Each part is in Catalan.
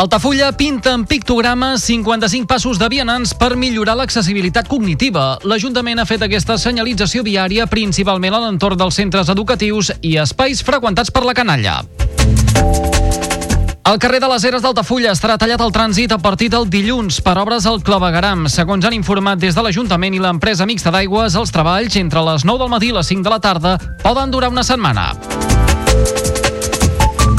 Altafulla pinta en pictogrames 55 passos de vianants per millorar l'accessibilitat cognitiva. L'Ajuntament ha fet aquesta senyalització viària principalment a l'entorn dels centres educatius i espais freqüentats per la canalla. El carrer de les Eres d'Altafulla estarà tallat al trànsit a partir del dilluns per obres al clavegaram. Segons han informat des de l'Ajuntament i l'empresa mixta d'aigües, els treballs entre les 9 del matí i les 5 de la tarda poden durar una setmana.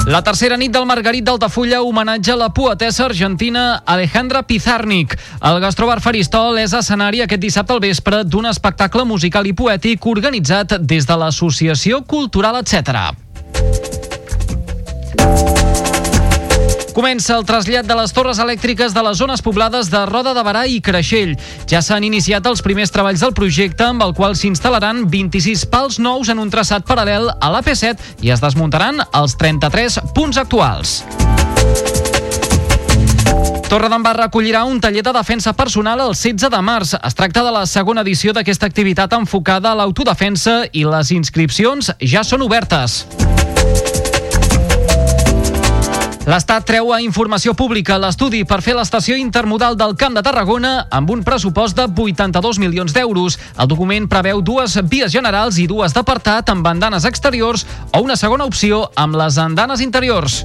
La tercera nit del Margarit d'Altafulla homenatja la poetessa argentina Alejandra Pizarnik. El gastrobar Faristol és escenari aquest dissabte al vespre d'un espectacle musical i poètic organitzat des de l'Associació Cultural Etc. Comença el trasllat de les torres elèctriques de les zones poblades de Roda de Barà i Creixell. Ja s'han iniciat els primers treballs del projecte amb el qual s'instal·laran 26 pals nous en un traçat paral·lel a l'AP7 i es desmuntaran els 33 punts actuals. Torredembarra acollirà un taller de defensa personal el 16 de març. Es tracta de la segona edició d'aquesta activitat enfocada a l'autodefensa i les inscripcions ja són obertes. L'Estat treu a informació pública l'estudi per fer l'estació intermodal del Camp de Tarragona amb un pressupost de 82 milions d'euros. El document preveu dues vies generals i dues d'apartat amb bandanes exteriors o una segona opció amb les andanes interiors.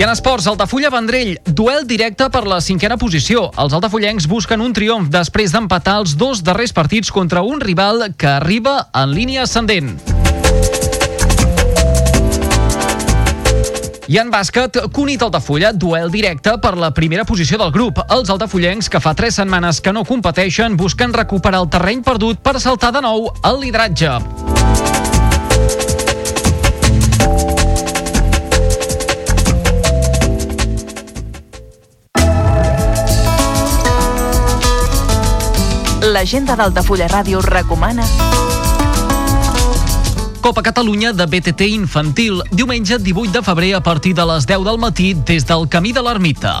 I en esports, Altafulla Vendrell, duel directe per la cinquena posició. Els altafullencs busquen un triomf després d'empatar els dos darrers partits contra un rival que arriba en línia ascendent. I en bàsquet, Cunit Altafulla, duel directe per la primera posició del grup. Els altafullencs, que fa tres setmanes que no competeixen, busquen recuperar el terreny perdut per saltar de nou al lideratge. L'agenda d'Altafulla Ràdio recomana Copa Catalunya de BTT infantil, diumenge 18 de febrer a partir de les 10 del matí des del Camí de l'Ermita.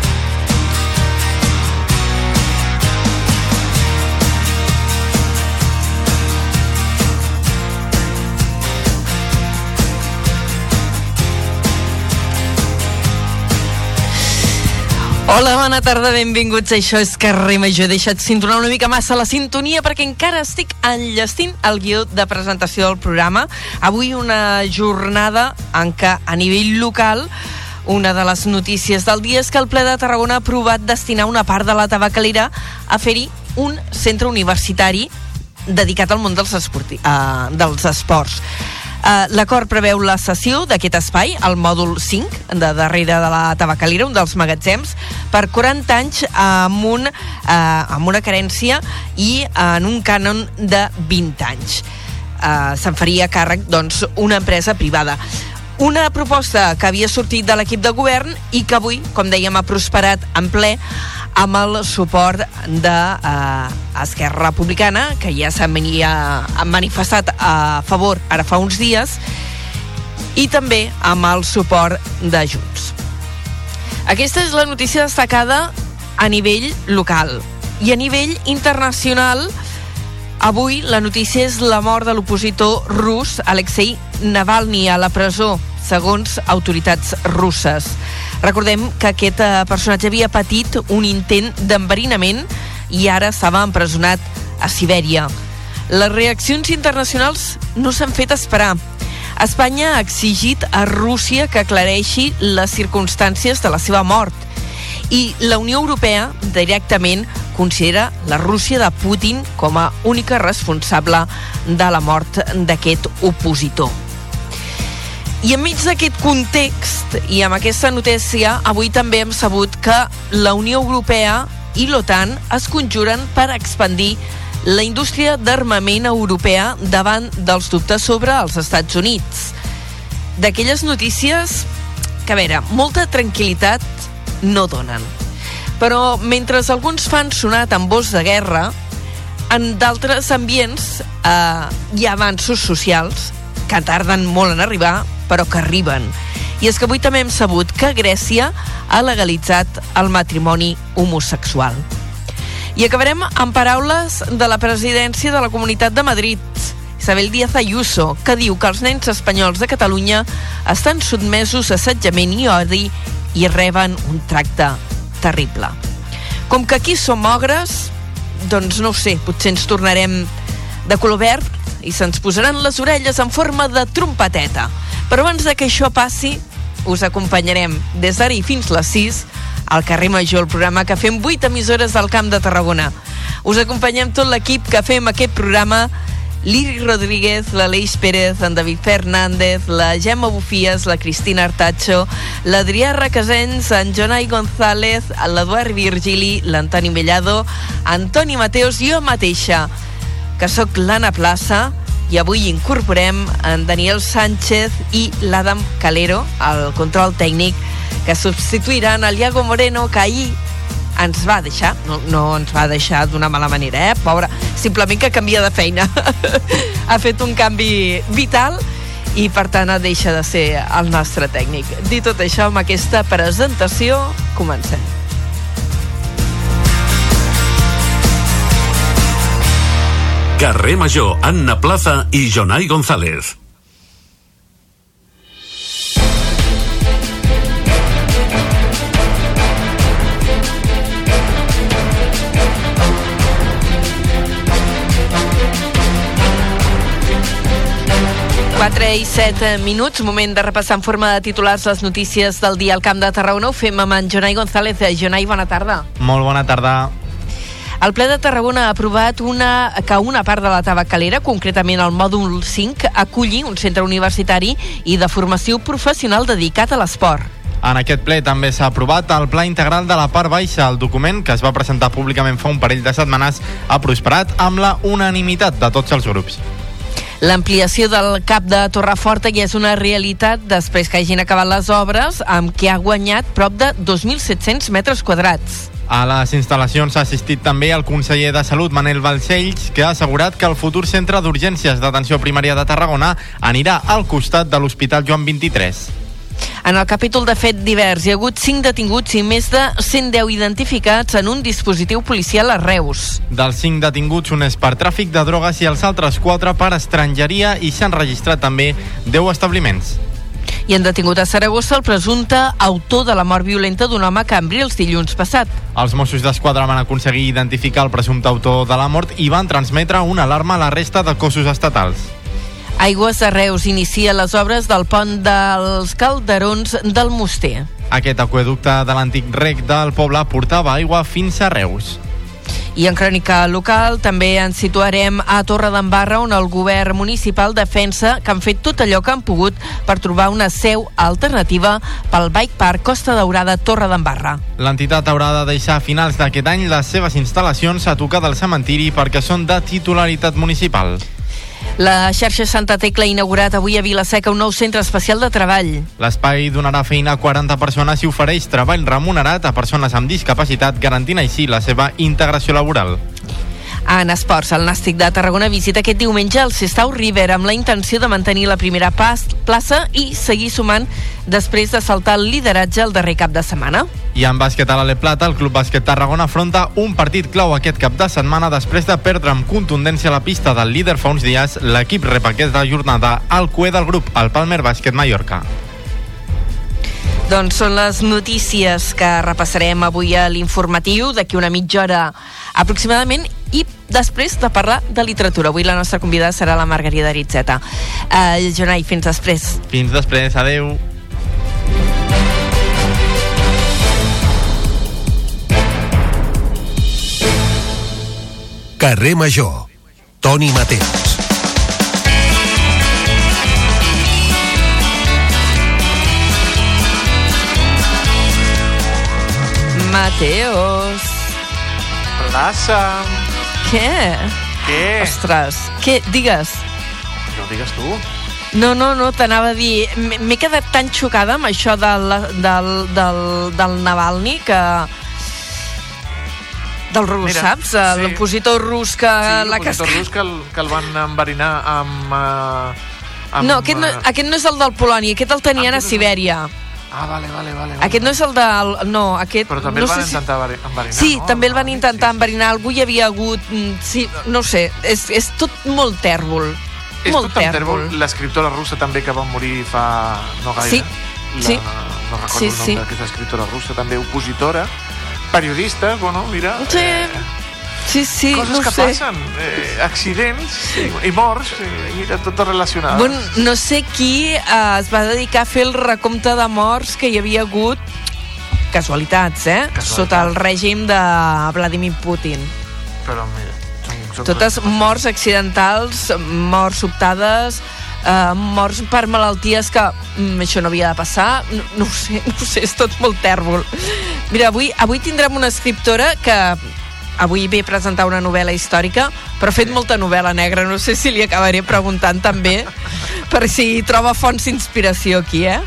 Hola, bona tarda, benvinguts. Això és Carrer Major. Deixat sintonar una mica massa la sintonia perquè encara estic enllestint el guió de presentació del programa. Avui una jornada en què a nivell local una de les notícies del dia és que el ple de Tarragona ha aprovat destinar una part de la tabacalera a fer-hi un centre universitari dedicat al món dels, esporti, uh, dels esports. Uh, L'acord preveu la cessió d'aquest espai, el mòdul 5, de darrere de la tabacalera, un dels magatzems, per 40 anys amb, un, uh, amb una carència i en un cànon de 20 anys. Uh, Se'n faria càrrec doncs, una empresa privada. Una proposta que havia sortit de l'equip de govern i que avui, com dèiem, ha prosperat en ple amb el suport de eh, Republicana, que ja s'ha manifestat a favor ara fa uns dies, i també amb el suport de Junts. Aquesta és la notícia destacada a nivell local. I a nivell internacional, avui la notícia és la mort de l'opositor rus Alexei Navalny a la presó, segons autoritats russes. Recordem que aquest eh, personatge havia patit un intent d'enverinament i ara estava empresonat a Sibèria. Les reaccions internacionals no s'han fet esperar. Espanya ha exigit a Rússia que aclareixi les circumstàncies de la seva mort i la Unió Europea directament considera la Rússia de Putin com a única responsable de la mort d'aquest opositor. I enmig d'aquest context i amb aquesta notícia, avui també hem sabut que la Unió Europea i l'OTAN es conjuren per expandir la indústria d'armament europea davant dels dubtes sobre els Estats Units. D'aquelles notícies que, a veure, molta tranquil·litat no donen. Però mentre alguns fan sonar tambors de guerra, en d'altres ambients eh, hi ha avanços socials que tarden molt en arribar, però que arriben. I és que avui també hem sabut que Grècia ha legalitzat el matrimoni homosexual. I acabarem amb paraules de la presidència de la Comunitat de Madrid, Isabel Díaz Ayuso, que diu que els nens espanyols de Catalunya estan sotmesos a assetjament i odi i reben un tracte terrible. Com que aquí som ogres, doncs no sé, potser ens tornarem de color verd i se'ns posaran les orelles en forma de trompeteta. Però abans de que això passi, us acompanyarem des d'ara i fins les 6 al carrer Major, el programa que fem 8 emissores del Camp de Tarragona. Us acompanyem tot l'equip que fem aquest programa Liri Rodríguez, l'Aleix Pérez, en David Fernández, la Gemma Bufies, la Cristina Artacho, l'Adrià Requesens, en Jonai González, l'Eduard Virgili, l'Antoni Mellado, Antoni Mateos i jo mateixa, que sóc l'Anna Plaça, i avui incorporem en Daniel Sánchez i l'Adam Calero, al control tècnic, que substituiran el Iago Moreno, que ahir ens va deixar, no, no ens va deixar d'una mala manera, eh? Pobre, simplement que canvia de feina. ha fet un canvi vital i per tant deixa de ser el nostre tècnic. Dit tot això, amb aquesta presentació, comencem. Carrer Major, Anna Plaza i Jonai González. Quatre i set minuts, moment de repassar en forma de titulars les notícies del dia al Camp de Tarragona. Ho fem amb en Jonai González. Jonai, bona tarda. Molt bona tarda. El ple de Tarragona ha aprovat una, que una part de la tabacalera, concretament el mòdul 5, aculli un centre universitari i de formació professional dedicat a l'esport. En aquest ple també s'ha aprovat el Pla Integral de la Part Baixa. El document, que es va presentar públicament fa un parell de setmanes, ha prosperat amb la unanimitat de tots els grups. L'ampliació del cap de Torreforta ja és una realitat després que hagin acabat les obres amb què ha guanyat prop de 2.700 metres quadrats. A les instal·lacions ha assistit també el conseller de Salut, Manel Balcells, que ha assegurat que el futur centre d'urgències d'atenció primària de Tarragona anirà al costat de l'Hospital Joan 23. En el capítol de fet divers hi ha hagut 5 detinguts i més de 110 identificats en un dispositiu policial a Reus. Dels 5 detinguts, un és per tràfic de drogues i els altres 4 per estrangeria i s'han registrat també 10 establiments. I han detingut a Saragossa el presumpte autor de la mort violenta d'un home que embri els dilluns passat. Els Mossos d'Esquadra van aconseguir identificar el presumpte autor de la mort i van transmetre una alarma a la resta de cossos estatals. Aigües de Reus inicia les obres del pont dels Calderons del Moster. Aquest aqueducte de l'antic rec del poble portava aigua fins a Reus. I en crònica local també ens situarem a Torre d'Embarra on el govern municipal defensa que han fet tot allò que han pogut per trobar una seu alternativa pel Bike Park Costa Daurada Torre d'Embarra. L'entitat haurà de deixar a finals d'aquest any les seves instal·lacions a tocar del cementiri perquè són de titularitat municipal. La xarxa Santa Tecla ha inaugurat avui a Vilaseca un nou centre especial de treball. L'espai donarà feina a 40 persones i ofereix treball remunerat a persones amb discapacitat, garantint així la seva integració laboral. En esports, el Nàstic de Tarragona visita aquest diumenge el Sestau River amb la intenció de mantenir la primera pas, plaça i seguir sumant després de saltar el lideratge el darrer cap de setmana. I en bàsquet a l'Ale Plata, el Club Bàsquet Tarragona afronta un partit clau aquest cap de setmana després de perdre amb contundència la pista del líder fa uns dies. L'equip rep aquesta jornada al cué del grup, el Palmer Bàsquet Mallorca. Doncs són les notícies que repassarem avui a l'informatiu d'aquí una mitja hora aproximadament i després de parlar de literatura. Avui la nostra convidada serà la Margarida Aritzeta. Uh, Jonai, fins després. Fins després, adeu. Carrer Major. Toni Mateus. Mateos. Plaça. Què? Què? Ostres, què? Digues. No ho digues tu. No, no, no, t'anava a dir... M'he quedat tan xocada amb això del, del, del, del Navalny que... Del rus, Mira, saps? Sí. L'opositor rus que Sí, l'opositor rus que el, que el van enverinar amb... Uh, amb No, aquest no, eh, aquest no és el del Polònia, aquest el tenien a és Sibèria. Ah, vale, vale, vale. vale. Aquest no és el del... No, aquest... Però també no el van sé si- intentar enveri- enverinar, Sí, no? també el van intentar sí. enverinar. Algú hi havia hagut... mm, Sí, no ho sé, és, és tot molt tèrbol. És molt tot tèrbol. tèrbol. L'escriptora russa també que va morir fa no gaire. Sí, La, sí. No recordo Sí, el nom sí. d'aquesta escriptora russa, també opositora, periodista, bueno, mira... Sí, eh, sí, sí, coses no que sé. passen, eh, accidents i, i morts, i, mira, tot relacionat. Bueno, no sé qui eh, es va dedicar a fer el recompte de morts que hi havia hagut casualitats, eh? Casualitats. Sota el règim de Vladimir Putin. Però mira, són, són Totes morts accidentals, morts sobtades, eh, morts per malalties que mm, això no havia de passar. No, no ho sé, no ho sé, és tot molt tèrbol. Mira, avui, avui tindrem una escriptora que avui ve a presentar una novel·la històrica, però ha fet molta novel·la negra. No sé si li acabaré preguntant també per si troba fonts d'inspiració aquí, eh?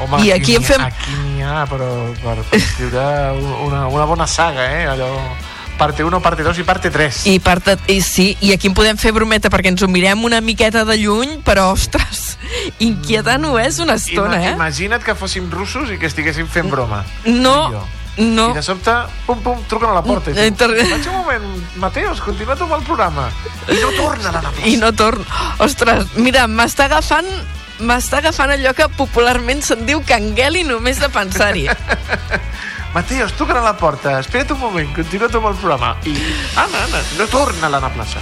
Home, I aquí en ha- fem- Aquí n'hi ha, però per, escriure una, una bona saga, eh? Allò, parte 1, parte 2 i parte 3. I, per, i sí, i aquí en podem fer brometa perquè ens ho mirem una miqueta de lluny, però, ostres, inquietant ho és una estona, Ima, eh? Imagina't que fóssim russos i que estiguéssim fent broma. No. No. I de sobte, pum, pum, truquen a la porta. I tu, tor- vaig un moment, Mateus, continua tu amb el programa. I no torna a la plaça. I no torno. Ostres, mira, m'està agafant m'està agafant allò que popularment se'n diu cangueli només de pensar-hi. Mateus, truquen a la porta. Espera't un moment, continua tu amb el programa. I, Anna, Anna, no torna a l'Anna Plaça.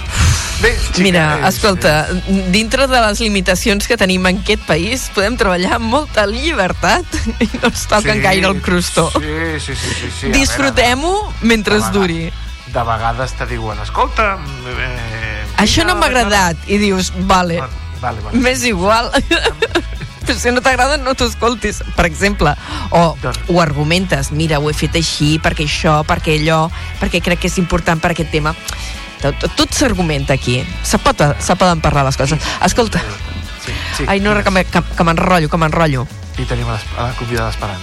Bé, xica, Mira, és- escolta, dintre de les limitacions que tenim en aquest país, podem treballar amb molta llibertat i no ens toquen gaire el crustó. Sí, sí, sí. sí, sí. Disfrutem-ho mentre es duri. De vegades te diuen, escolta... Eh, Això no m'ha a veure-" agradat. I dius, vale, Vale, vale. m'és igual. Però si no t'agrada, no t'ho escoltis, per exemple. O ho argumentes, mira, ho he fet així, perquè això, perquè allò, perquè crec que és important per aquest tema. Tot, tot, s'argumenta aquí. Se, pot, se poden parlar les coses. Escolta, Sí, sí, ai, no, que, que, que m'enrotllo, que m'enrotllo. I tenim a la convidada esperant.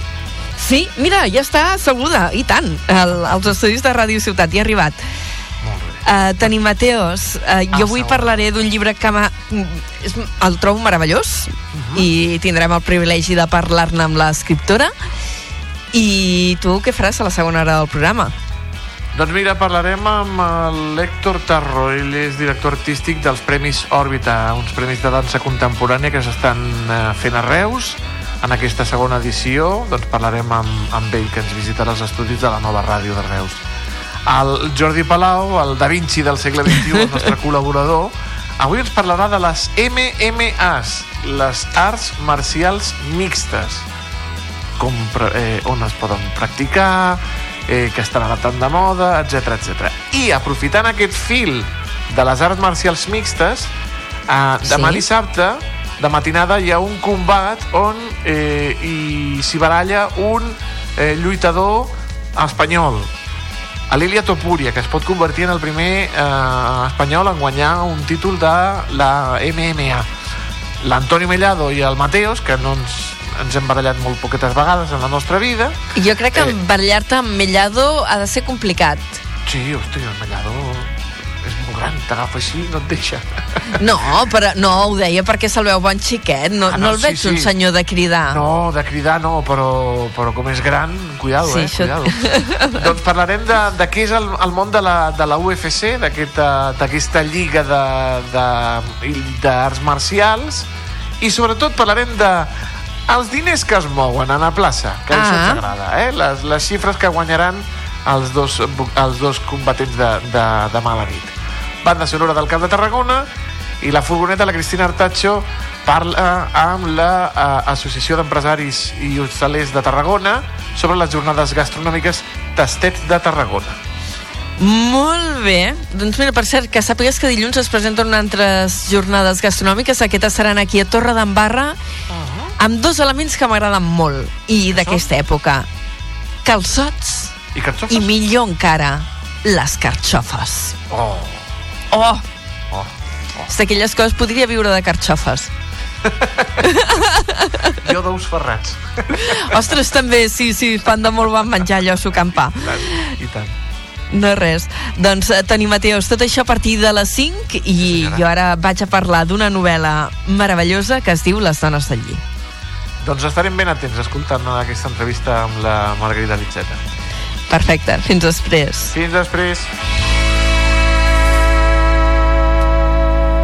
Sí, mira, ja està asseguda, i tant. El, als estudis de Ràdio Ciutat, ja ha arribat. Uh, Toni Mateos, uh, Ah, jo avui segur. parlaré d'un llibre que el trobo meravellós Mhm. i tindrem el privilegi de parlar-ne amb l'escriptora i tu què faràs a la segona hora del programa? Doncs mira, parlarem amb l'Héctor Tarro. Ell és director artístic dels Premis Òrbita, uns premis de dansa contemporània que s'estan eh, fent a Reus. En aquesta segona edició doncs parlarem amb, amb ell, que ens visitarà els estudis de la nova ràdio de Reus. El Jordi Palau, el Da Vinci del segle XXI, el nostre col·laborador, avui ens parlarà de les MMAs, les arts marcials mixtes com, eh, on es poden practicar, eh, que estan ara tan de moda, etc etc. I aprofitant aquest fil de les arts marcials mixtes, eh, demà Sí. dissabte, de matinada, hi ha un combat on eh, hi s'hi baralla un eh, lluitador espanyol, Alilia Topuria, que es pot convertir en el primer eh, espanyol en guanyar un títol de la MMA. L'Antonio Mellado i el Mateos, que no ens, ens hem barallat molt poquetes vegades en la nostra vida. Jo crec que Eh. barallar-te amb Mellado ha de ser complicat. Sí, hosti, el Mellado és gran, t'agafa així i no et deixa. No, però no, ho deia perquè se'l veu bon xiquet. No, Ah, no, no, el sí, veig un sí. senyor de cridar. No, de cridar no, però, però com és gran, cuidado, Sí, eh, això- cuidado. doncs parlarem de, de què és el, el món de la, de la UFC, d'aquesta d'aquesta lliga de- de- d'arts marcials, i sobretot parlarem de els diners que es mouen a la plaça, que ah. això Ah. ens agrada, eh? les, les xifres que guanyaran els dos, els dos combatents de, de, de mala nit. Banda sonora del Camp de Tarragona i la furgoneta, la Cristina Artacho, parla amb l'Associació d'Empresaris i Hostalers de Tarragona sobre les jornades gastronòmiques Tastets de Tarragona. Molt bé. Doncs mira, per cert, que sàpigues que dilluns es presenten altres jornades gastronòmiques. Aquestes seran aquí a Torre d'Embarra amb dos elements que m'agraden molt i d'aquesta època. Calçots I carxofes? i millor encara, les carxofes. Oh, Oh! oh. És d'aquelles coses, podria viure de carxofes. Jo d'ous ferrats. Ostres, també, sí, sí, fan de molt bon menjar allò a sucar pa. I tant, I tant. No res. Doncs, eh, Toni Mateus, tot això a partir de les 5 i senyora. jo ara vaig a parlar d'una novel·la meravellosa que es diu Les dones del lli. Doncs estarem ben atents escoltant aquesta entrevista amb la Margarida Litzeta. Perfecte, fins després. Fins després.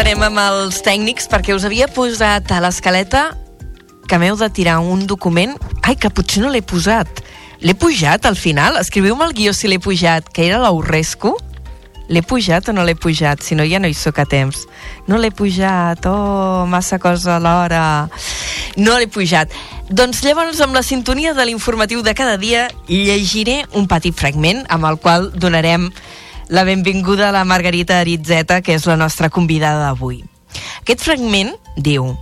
Entenem amb els tècnics, perquè us havia posat a l'escaleta que m'heu de tirar un document... Ai, que potser no l'he posat. L'he pujat al final? Escriviu-me el guió si l'he pujat, que era l'Aurresco. L'he pujat o no l'he pujat? Si no, ja no hi sóc a temps. No l'he pujat, oh, massa cosa alhora. No l'he pujat. Doncs llavors, amb la sintonia de l'informatiu de cada dia, llegiré un petit fragment amb el qual donarem la benvinguda a la Margarita Aritzeta, que és la nostra convidada d'avui. Aquest fragment diu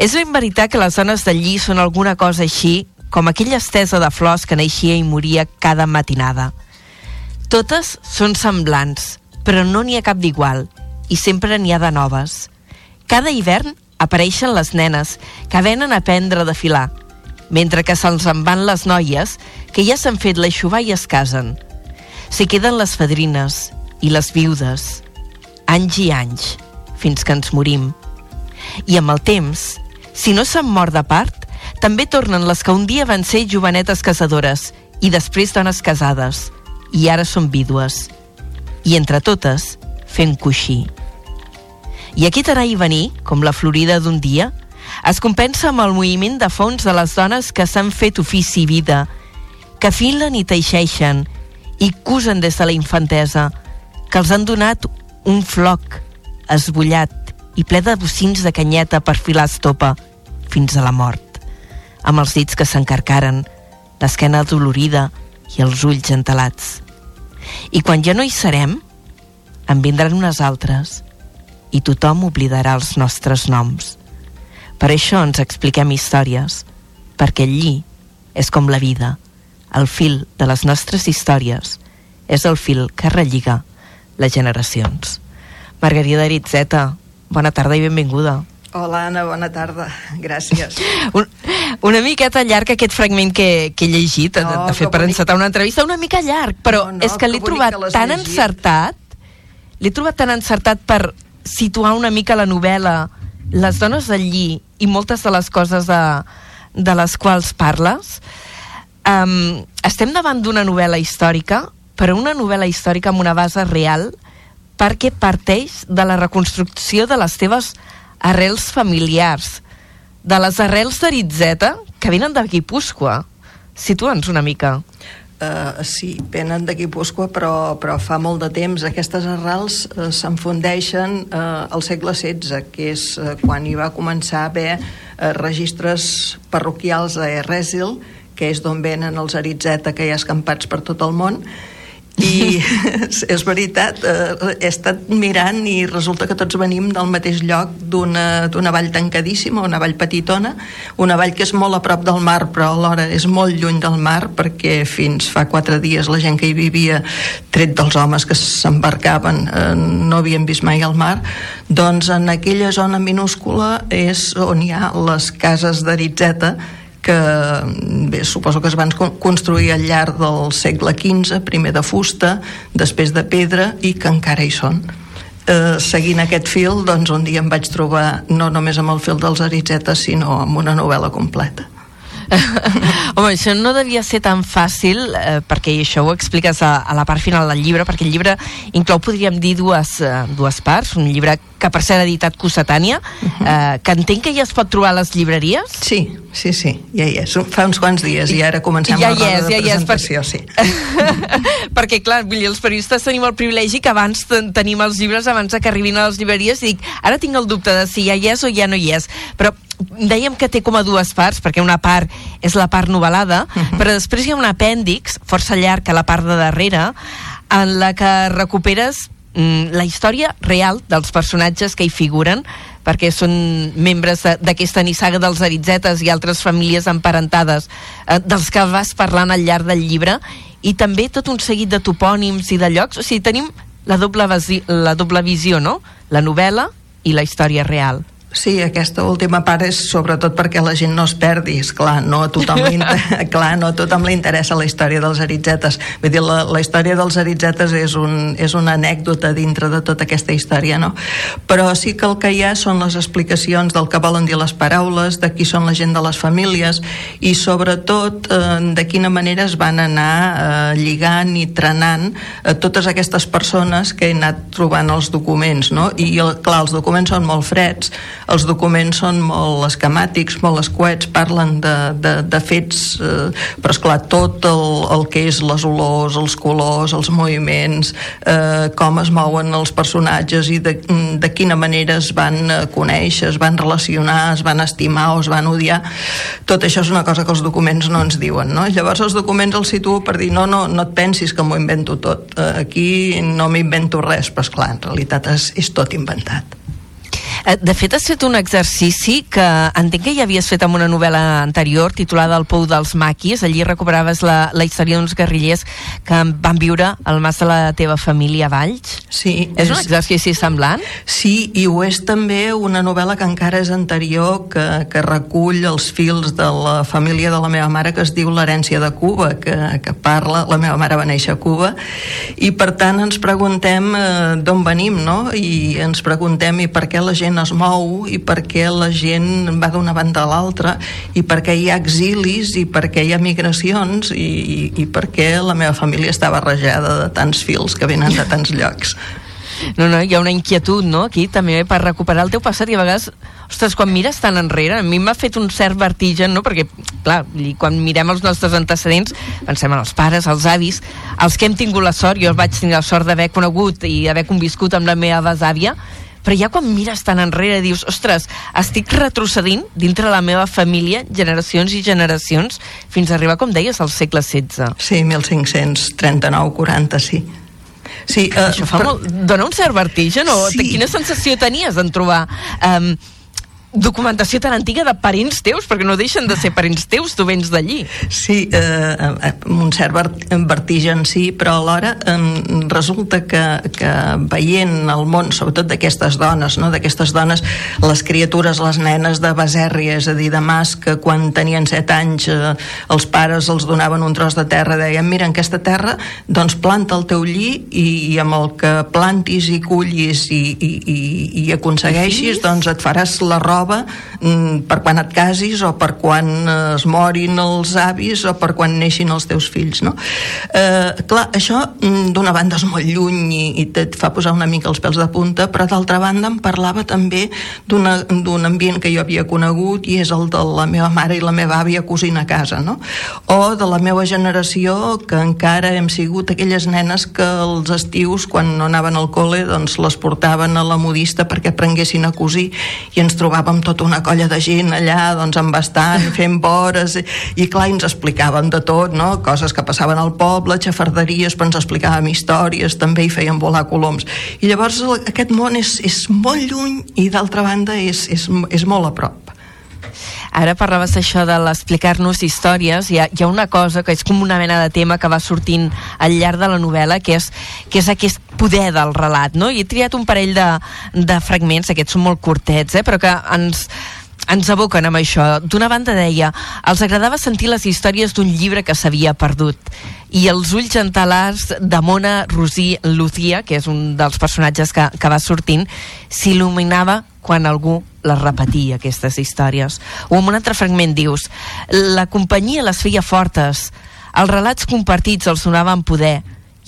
És ben veritat que les dones del lli són alguna cosa així com aquella estesa de flors que naixia i moria cada matinada. Totes són semblants, però no n'hi ha cap d'igual, i sempre n'hi ha de noves. Cada hivern apareixen les nenes, que venen a aprendre a desfilar, mentre que se'ls en van les noies, que ja s'han fet l'aixovar i es casen. S'hi queden les fadrines i les viudes, anys i anys, fins que ens morim. I amb el temps, si no s'han mort de part, també tornen les que un dia van ser jovenetes casadores i després dones casades, i ara són vídues. I entre totes, fent coixí. I aquest anar i venir, com la florida d'un dia, es compensa amb el moviment de fons de les dones que s'han fet ofici i vida, que filen i teixeixen i cusen des de la infantesa, que els han donat un floc esbullat i ple de bocins de canyeta per filar estopa fins a la mort, amb els dits que s'encarcaren, l'esquena dolorida i els ulls entelats. I quan ja no hi serem, en vindran unes altres i tothom oblidarà els nostres noms. Per això ens expliquem històries, perquè lli és com la vida, el fil de les nostres històries és el fil que relliga les generacions. Margarida Aritzeta, bona tarda i benvinguda. Hola, Anna, bona tarda. Gràcies. Un, una miqueta llarg aquest fragment que, que he llegit, No, no, de fet, per bonic. encetar una entrevista, una mica llarg, però No, no, és que l'he trobat que tan llegit. encertat, l'he trobat tan encertat per situar una mica la novel·la, les dones del lli i moltes de les coses de, de les quals parles. Um, estem davant d'una novel·la històrica, però una novel·la històrica amb una base real, perquè parteix de la reconstrucció de les teves arrels familiars, de les arrels d'Aritzeta, que venen de Guipúscoa. Situa'ns una mica. Uh, sí, venen de Guipúscoa, però, però fa molt de temps. Aquestes arrels uh, s'enfundeixen uh, al segle XVI, que és uh, quan hi va començar a haver uh, registres parroquials a Erresil, que és d'on venen els Aritzeta que hi ha escampats per tot el món, I és, veritat, eh, he estat mirant i resulta que tots venim del mateix lloc d'una vall tancadíssima, una vall petitona, una vall que és molt a prop del mar, però alhora és molt lluny del mar, perquè fins fa quatre dies la gent que hi vivia, tret dels homes que s'embarcaven, eh, no havien vist mai el mar, doncs en aquella zona minúscula és on hi ha les cases d'Aritzeta, que bé, suposo que es van construir al llarg del segle XV, primer de fusta, després de pedra i que encara hi són. Eh, seguint aquest fil, doncs un dia em vaig trobar no només amb el fil dels Aritzetes, sinó amb una novel·la completa. Home, això no devia ser tan fàcil, eh, perquè això ho expliques a, a la part final del llibre, perquè el llibre inclou, podríem dir, dues, eh, dues parts. Un llibre que per ser editat Cossetània, uh -huh. eh, que entenc que ja es pot trobar a les llibreries. Sí, sí, sí, ja hi és. Fa uns quants dies i ara comencem ja la roda és, de ja presentació, és, sí. perquè, clar, vull dir, els periodistes tenim el privilegi que abans ten tenim els llibres abans que arribin a les llibreries i dic, ara tinc el dubte de si ja hi és o ja no hi és. Però dèiem que té com a dues parts, perquè una part és la part novel·lada, uh -huh. però després hi ha un apèndix, força llarg a la part de darrere, en la que recuperes mm, la història real dels personatges que hi figuren, perquè són membres d'aquesta nissaga dels Aritzetes i altres famílies emparentades eh, dels que vas parlant al llarg del llibre, i també tot un seguit de topònims i de llocs, o sigui, tenim la doble, la doble visió, no? La novel·la i la història real. Sí, aquesta última part és sobretot perquè la gent no es perdi, és clar, no a tothom li, clar, no a tothom li interessa la història dels aritzetes. Vull dir, la, la història dels aritzetes és, un, és una anècdota dintre de tota aquesta història, no? Però sí que el que hi ha són les explicacions del que volen dir les paraules, de qui són la gent de les famílies i sobretot eh, de quina manera es van anar eh, lligant i trenant eh, totes aquestes persones que he anat trobant els documents, no? I el, clar, els documents són molt freds, els documents són molt esquemàtics, molt escuets, parlen de, de, de fets, eh, però esclar, tot el, el que és les olors, els colors, els moviments, eh, com es mouen els personatges i de, de quina manera es van eh, conèixer, es van relacionar, es van estimar o es van odiar, tot això és una cosa que els documents no ens diuen, no? Llavors els documents els situo per dir, no, no, no et pensis que m'ho invento tot, eh, aquí no m'invento res, però esclar, en realitat és, és tot inventat. Eh, de fet, has fet un exercici que entenc que ja havies fet amb una novel·la anterior titulada El pou dels maquis. Allí recuperaves la, la història d'uns guerrillers que van viure al mas de la teva família a Valls. Sí. És, és un exercici semblant? Sí, i ho és també una novel·la que encara és anterior, que, que recull els fils de la família de la meva mare, que es diu L'herència de Cuba, que, que parla... La meva mare va néixer a Cuba, i per tant ens preguntem eh, d'on venim, no? I ens preguntem i per què la gent es mou i per què la gent va d'una banda a l'altra i per què hi ha exilis i per què hi ha migracions i, i, i per què la meva família està barrejada de tants fils que venen de tants llocs. No, no, hi ha una inquietud, no?, aquí, també per recuperar el teu passat i a vegades, ostres, quan mires tan enrere, a mi m'ha fet un cert vertigen, no?, perquè, clar, quan mirem els nostres antecedents, pensem en els pares, els avis, els que hem tingut la sort, jo vaig tenir la sort d'haver conegut i haver conviscut amb la meva besàvia, però ja quan mires tan enrere dius, ostres, estic retrocedint dintre la meva família generacions i generacions fins a arribar, com deies, al segle XVI. Sí, 1539-40, sí. Sí, uh, Això fa però... molt... Dona un cert vertigen, o sí. quina sensació tenies en trobar... Um, documentació tan antiga de parents teus, perquè no deixen de ser parents teus, tu vens d'allí. Sí, eh, un cert vertigen sí, però alhora eh, resulta que, que veient el món, sobretot d'aquestes dones, no? d'aquestes dones, les criatures, les nenes de Baserri, és a dir, de Mas, que quan tenien set anys eh, els pares els donaven un tros de terra, deien, mira, en aquesta terra, doncs planta el teu lli i, i amb el que plantis i cullis i, i, i, i aconsegueixis, doncs et faràs la roba roba mm, per quan et casis o per quan eh, es morin els avis o per quan neixin els teus fills no? eh, clar, això mm, d'una banda és molt lluny i, i et fa posar una mica els pèls de punta però d'altra banda em parlava també d'un ambient que jo havia conegut i és el de la meva mare i la meva àvia cosint a casa no? o de la meva generació que encara hem sigut aquelles nenes que els estius quan no anaven al col·le doncs les portaven a la modista perquè aprenguessin a cosir i ens trobàvem anàvem tota una colla de gent allà, doncs embastant, fent vores, i, i clar, ens explicaven de tot, no? Coses que passaven al poble, xafarderies, però ens explicàvem històries, també hi feien volar coloms. I llavors aquest món és, és molt lluny i d'altra banda és, és, és molt a prop. Ara parlaves això de l'explicar-nos històries, hi ha, hi ha una cosa que és com una mena de tema que va sortint al llarg de la novel·la, que és, que és aquest poder del relat, no? I he triat un parell de, de fragments, aquests són molt curtets, eh? però que ens, ens aboquen amb això. D'una banda deia, els agradava sentir les històries d'un llibre que s'havia perdut i els ulls entalars de Mona Rosí Lucía, que és un dels personatges que, que va sortint, s'il·luminava quan algú les repetia, aquestes històries. O en un altre fragment dius, la companyia les feia fortes, els relats compartits els donaven poder,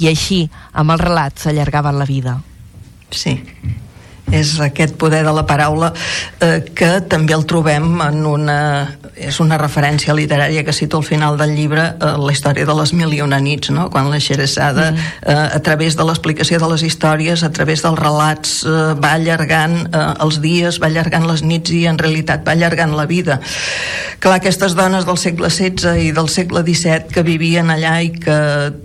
i així, amb els relats, s'allargaven la vida. Sí és aquest poder de la paraula eh, que també el trobem en una és una referència literària que cito al final del llibre eh, la història de les mil i una nits no? quan la Xeresada mm. eh, a través de l'explicació de les històries a través dels relats eh, va allargant eh, els dies, va allargant les nits i en realitat va allargant la vida clar, aquestes dones del segle XVI i del segle XVII que vivien allà i que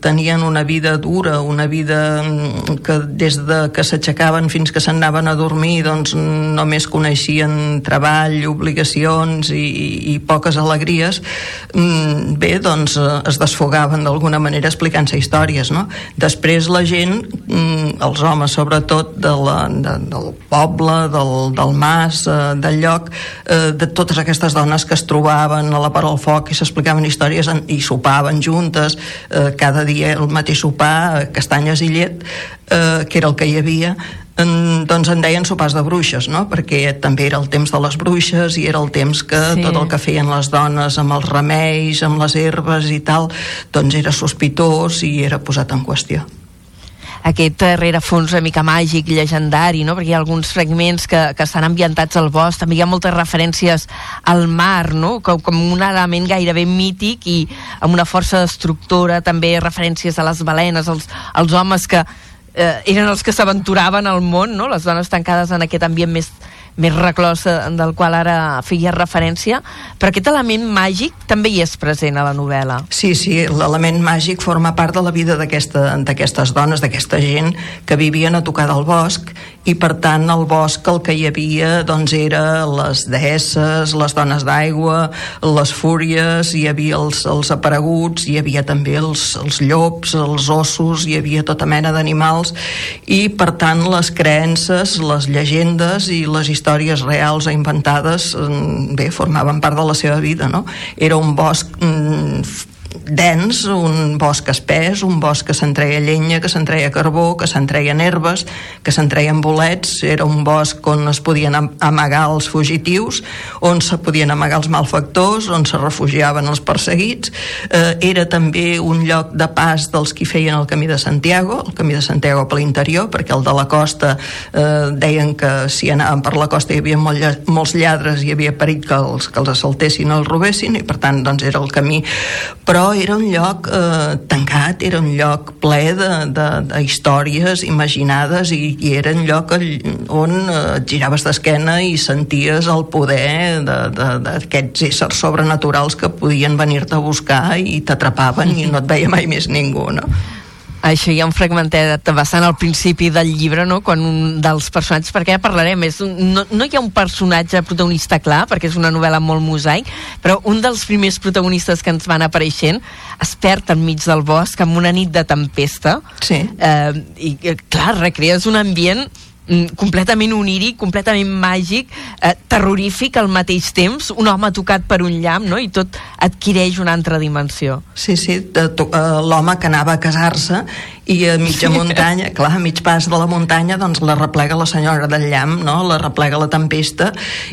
tenien una vida dura una vida mm, que des de que s'aixecaven fins que s'anaven a dormir doncs només coneixien treball, obligacions i, i poques alegries mm, bé, doncs eh, es desfogaven d'alguna manera explicant-se històries no? després la gent mm, els homes sobretot de la, de, del poble, del, del mas eh, del lloc, eh, de totes aquestes dones que es trobaven a la part del foc i s'explicaven històries i sopaven juntes cada dia el mateix sopar, castanyes i llet eh, que era el que hi havia en, doncs en deien sopars de bruixes, no? perquè també era el temps de les bruixes i era el temps que sí. tot el que feien les dones amb els remeis, amb les herbes i tal, doncs era sospitós i era posat en qüestió aquest rerefons una mica màgic, llegendari, no? perquè hi ha alguns fragments que, que estan ambientats al bosc, també hi ha moltes referències al mar, no? com, com un element gairebé mític i amb una força destructora, també referències a les balenes, als, als homes que eh, eren els que s'aventuraven al món, no? les dones tancades en aquest ambient més, més reclòs eh, del qual ara feia referència, però aquest element màgic també hi és present a la novel·la. Sí, sí, l'element màgic forma part de la vida d'aquestes dones, d'aquesta gent que vivien a tocar del bosc i per tant el bosc el que hi havia doncs era les deesses, les dones d'aigua, les fúries, hi havia els, els apareguts, hi havia també els, els llops, els ossos, hi havia tota mena d'animals i per tant les creences, les llegendes i les històries reals o inventades mm, bé, formaven part de la seva vida no? era un bosc mm, dens, un bosc espès, un bosc que se'n treia llenya, que se'n treia carbó, que se'n treien herbes, que se'n treien bolets, era un bosc on es podien amagar els fugitius, on se podien amagar els malfactors, on se refugiaven els perseguits, eh, era també un lloc de pas dels qui feien el camí de Santiago, el camí de Santiago per l'interior, perquè el de la costa eh, deien que si anaven per la costa hi havia molt, molts lladres hi havia perill que els, que els assaltessin o els robessin i per tant doncs era el camí. Però era un lloc eh, tancat, era un lloc ple de, de, de històries imaginades i, i era un lloc on eh, et giraves d'esquena i senties el poder d'aquests éssers sobrenaturals que podien venir-te a buscar i t'atrapaven i no et veia mai més ningú, no? Això hi ha un fragmentet bastant al principi del llibre, no?, quan un dels personatges, perquè ja parlarem, és un, no, no hi ha un personatge protagonista clar, perquè és una novel·la molt mosaic, però un dels primers protagonistes que ens van apareixent es perd enmig del bosc amb una nit de tempesta. Sí. Eh, I, clar, recrees un ambient completament oníric, completament màgic, eh, terrorífic al mateix temps, un home tocat per un llamp, no? i tot adquireix una altra dimensió. Sí, sí, eh, l'home que anava a casar-se i a mitja muntanya, clar, a mig pas de la muntanya, doncs la replega la senyora del llamp, no? la replega la tempesta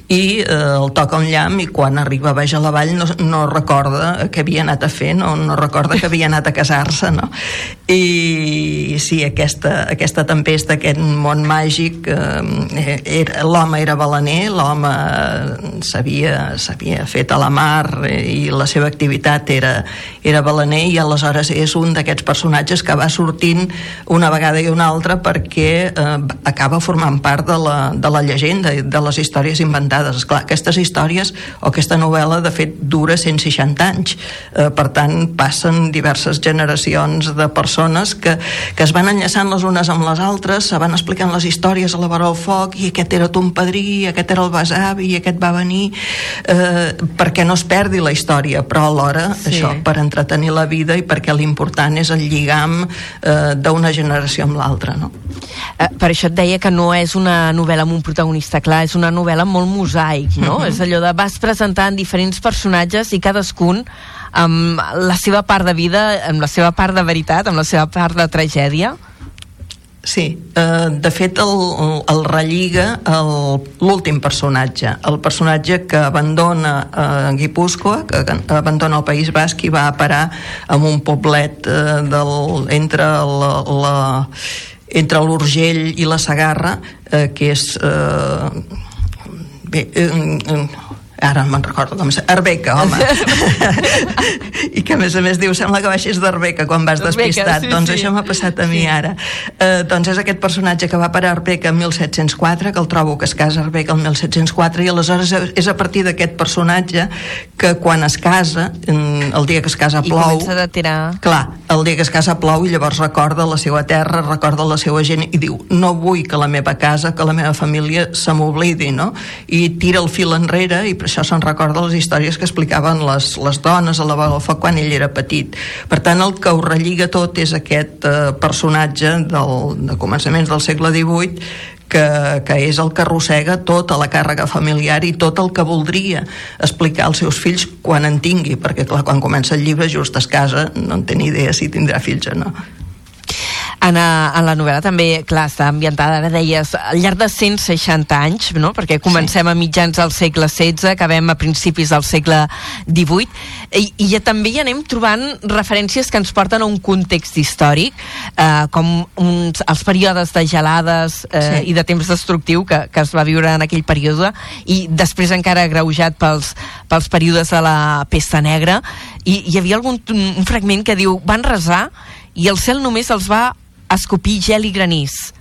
i eh, el toca un llamp i quan arriba baix a la vall no, no recorda què havia anat a fer, no, no recorda que havia anat a casar-se, no? I sí, aquesta, aquesta tempesta, aquest món màgic, eh, era, l'home era balaner, l'home s'havia fet a la mar i la seva activitat era, era balaner i aleshores és un d'aquests personatges que va sortir sortint una vegada i una altra perquè eh, acaba formant part de la, de la llegenda i de les històries inventades. Esclar, aquestes històries o aquesta novel·la de fet dura 160 anys eh, per tant passen diverses generacions de persones que, que es van enllaçant les unes amb les altres se van explicant les històries a la vora del foc i aquest era ton padrí, aquest era el besavi i aquest va venir eh, perquè no es perdi la història però alhora sí. això per entretenir la vida i perquè l'important és el lligam eh, d'una generació amb l'altra no? eh, per això et deia que no és una novel·la amb un protagonista clar, és una novel·la molt mosaic no? -huh. és allò de vas presentant diferents personatges i cadascun amb la seva part de vida, amb la seva part de veritat, amb la seva part de tragèdia Sí, eh, de fet el, el relliga l'últim personatge, el personatge que abandona eh, Guipúscoa, que abandona el País Basc i va a parar en un poblet eh, del, entre la, la entre l'Urgell i la Sagarra, eh, que és eh, bé, eh, ara me'n recordo com és, Arbeca, home i que a més a més diu sembla que baixis d'Arbeca quan vas despistat sí, doncs sí. això m'ha passat a mi sí. ara eh, doncs és aquest personatge que va per Arbeca en 1704, que el trobo que es casa a Arbeca el 1704 i aleshores és a partir d'aquest personatge que quan es casa el dia que es casa plou i comença a tirar clar, el dia que es casa plou i llavors recorda la seva terra, recorda la seva gent i diu, no vull que la meva casa que la meva família se m'oblidi no? i tira el fil enrere i per això se'n recorda les històries que explicaven les, les dones a la foc quan ell era petit. Per tant, el que ho relliga tot és aquest eh, personatge del, de començaments del segle XVIII que, que és el que arrossega tota la càrrega familiar i tot el que voldria explicar als seus fills quan en tingui, perquè clar, quan comença el llibre just es casa, no en té ni idea si tindrà fills o no. En, a, en la novel·la també, clar, està ambientada, ara deies, al llarg de 160 anys, no? perquè comencem sí. a mitjans del segle XVI, acabem a principis del segle XVIII, i, i ja també hi anem trobant referències que ens porten a un context històric, eh, com uns, els períodes de gelades eh, sí. i de temps destructiu que, que es va viure en aquell període, i després encara agreujat pels, pels períodes de la pesta negra, i hi havia algun un fragment que diu, van resar i el cel només els va escopir gel i granís.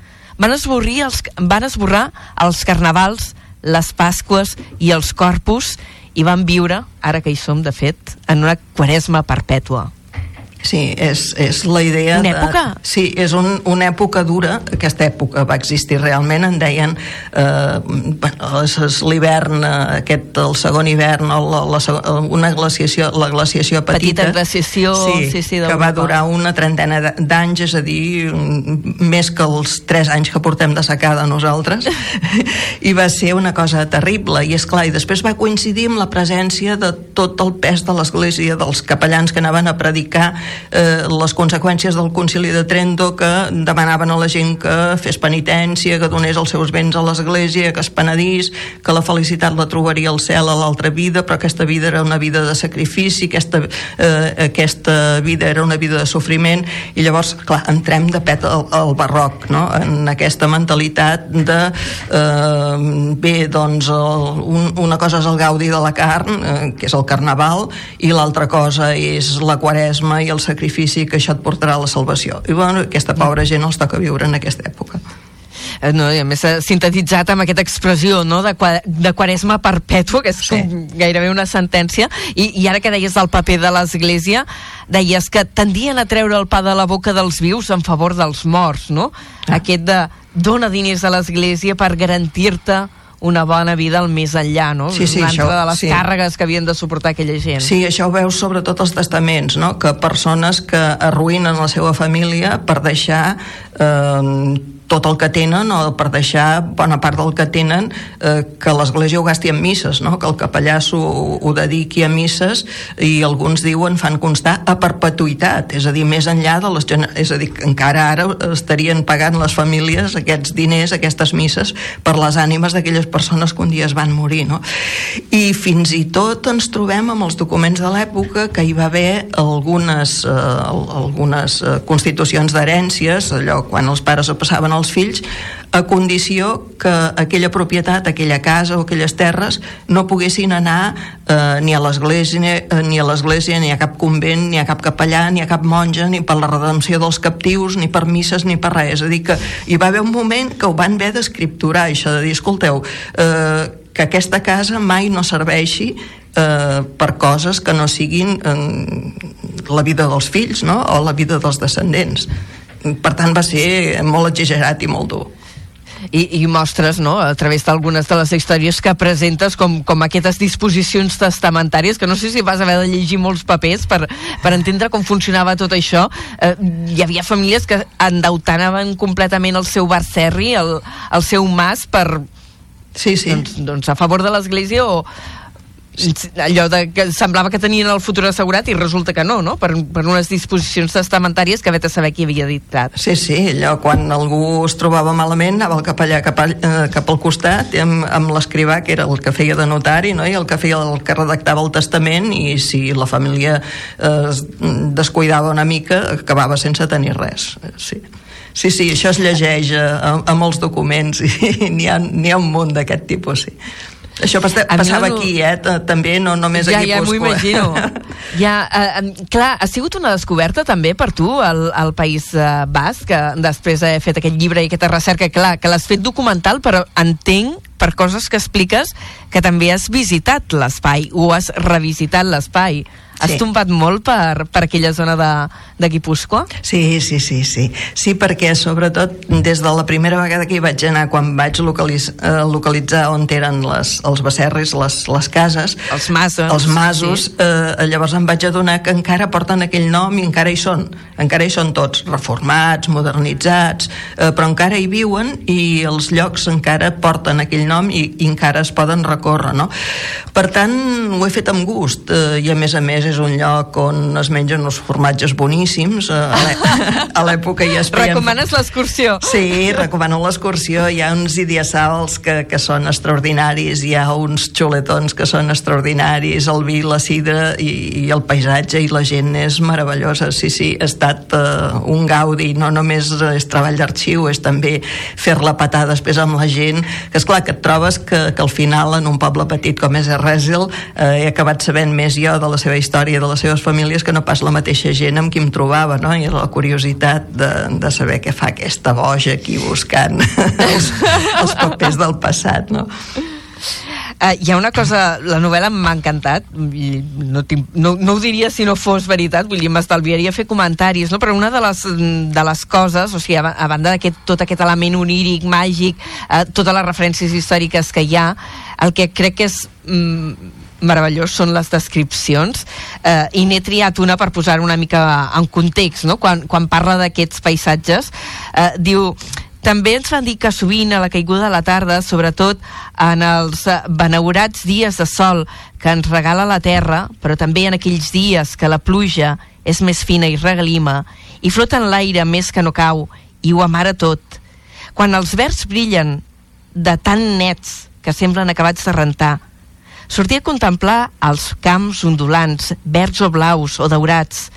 Van, esborrir els, van esborrar els carnavals, les Pasques i els Corpus i van viure, ara que hi som de fet, en una quaresma perpètua. Sí, és, és la idea... Una època? De, sí, és un, una època dura, aquesta època va existir realment, en deien eh, l'hivern, eh, aquest, el segon hivern, la, la, una glaciació, la glaciació petita... Petita glaciació, sí, sí, sí que va durar una trentena d'anys, és a dir, més que els tres anys que portem de secada nosaltres, i va ser una cosa terrible, i és clar, i després va coincidir amb la presència de tot el pes de l'església, dels capellans que anaven a predicar eh, les conseqüències del concili de Trento que demanaven a la gent que fes penitència, que donés els seus béns a l'església, que es penedís, que la felicitat la trobaria al cel a l'altra vida, però aquesta vida era una vida de sacrifici, aquesta, eh, aquesta vida era una vida de sofriment, i llavors, clar, entrem de pet al, al barroc, no? en aquesta mentalitat de eh, bé, doncs el, un, una cosa és el gaudi de la carn, eh, que és el carnaval, i l'altra cosa és la quaresma i el sacrifici que això et portarà a la salvació. I bueno, aquesta pobra gent els toca viure en aquesta època eh, no, i a més sintetitzat amb aquesta expressió no, de, de quaresma perpètua, que és sí. gairebé una sentència, I, i ara que deies del paper de l'Església, deies que tendien a treure el pa de la boca dels vius en favor dels morts, no? Ah. Aquest de dona diners a l'Església per garantir-te una bona vida al més enllà, no? Sí, sí, això, de les sí. càrregues que havien de suportar aquella gent. Sí, això ho veus sobretot als testaments, no? Que persones que arruïnen la seva família per deixar eh, tot el que tenen o per deixar bona part del que tenen eh, que l'Església ho gasti en misses, no? que el capellà ho, ho dediqui a misses i alguns diuen, fan constar a perpetuïtat, és a dir, més enllà de les... És a dir, que encara ara estarien pagant les famílies aquests diners, aquestes misses, per les ànimes d'aquelles persones que un dia es van morir, no? I fins i tot ens trobem amb els documents de l'època que hi va haver algunes, eh, algunes eh, constitucions d'herències, allò quan els pares ho passaven al els fills a condició que aquella propietat, aquella casa o aquelles terres no poguessin anar eh, ni a l'església eh, ni a l'església, ni a cap convent, ni a cap capellà, ni a cap monja, ni per la redempció dels captius, ni per misses, ni per res. És a dir, que hi va haver un moment que ho van haver d'escripturar, això de dir, escolteu, eh, que aquesta casa mai no serveixi eh, per coses que no siguin eh, la vida dels fills no? o la vida dels descendents per tant va ser molt exagerat i molt dur i, i mostres, no?, a través d'algunes de les històries que presentes com, com aquestes disposicions testamentàries, que no sé si vas haver de llegir molts papers per, per entendre com funcionava tot això. Eh, hi havia famílies que endeutaven completament el seu barcerri, el, el seu mas, per... Sí, sí. Doncs, doncs a favor de l'Església o, allò de que semblava que tenien el futur assegurat i resulta que no, no? Per, per unes disposicions testamentàries que vet a saber qui havia dictat. Sí, sí, allò quan algú es trobava malament anava cap allà, cap, all, eh, cap al costat amb, amb l'escrivà que era el que feia de notari no? i el que feia el que redactava el testament i si la família eh, es descuidava una mica acabava sense tenir res sí. Sí, sí, això es llegeix a, a molts documents i n'hi ha, ha un munt d'aquest tipus, sí. Això pas, passava no... aquí, eh? També, no només ja, a Ja, m'ho imagino. ja, eh, clar, ha sigut una descoberta també per tu, el, el País eh, Basc, que després d'haver fet aquest llibre i aquesta recerca, clar, que l'has fet documental, però entenc per coses que expliques que també has visitat l'espai o has revisitat l'espai. Has tombat molt per, per aquella zona de, de Guipúscoa? Sí, sí, sí, sí. Sí, perquè sobretot des de la primera vegada que hi vaig anar, quan vaig localiz, eh, localitzar on eren les, els becerris, les, les cases... Els masos. Els masos, sí. eh, llavors em vaig adonar que encara porten aquell nom i encara hi són. Encara hi són tots, reformats, modernitzats, eh, però encara hi viuen i els llocs encara porten aquell nom i, i encara es poden recórrer, no? Per tant, ho he fet amb gust eh, i a més a més és un lloc on es mengen uns formatges boníssims eh, a l'època ja es feien... Recomanes l'excursió? Sí, recomano l'excursió. Hi ha uns idiassals que, que són extraordinaris hi ha uns xuletons que són extraordinaris el vi, la sidra i, i el paisatge i la gent és meravellosa. Sí, sí, ha estat uh, un gaudi. No només és treball d'arxiu és també fer-la patar després amb la gent que és clar que et trobes que, que al final en un poble petit com és Erresil eh, he acabat sabent més jo de la seva història història de les seves famílies que no pas la mateixa gent amb qui em trobava, no? I la curiositat de, de saber què fa aquesta boja aquí buscant els, els papers del passat, no? Uh, hi ha una cosa, la novel·la m'ha encantat, no, no, no ho diria si no fos veritat, vull dir, m'estalviaria fer comentaris, no? però una de les, de les coses, o sigui, a, a banda d'aquest tot aquest element oníric, màgic, uh, totes les referències històriques que hi ha, el que crec que és mm, meravellós són les descripcions eh, i n'he triat una per posar una mica en context no? quan, quan parla d'aquests paisatges eh, diu també ens van dir que sovint a la caiguda de la tarda, sobretot en els benaurats dies de sol que ens regala la terra, però també en aquells dies que la pluja és més fina i regalima i flota en l'aire més que no cau i ho amara tot. Quan els verds brillen de tan nets que semblen acabats de rentar, sortia a contemplar els camps ondulants, verds o blaus o daurats,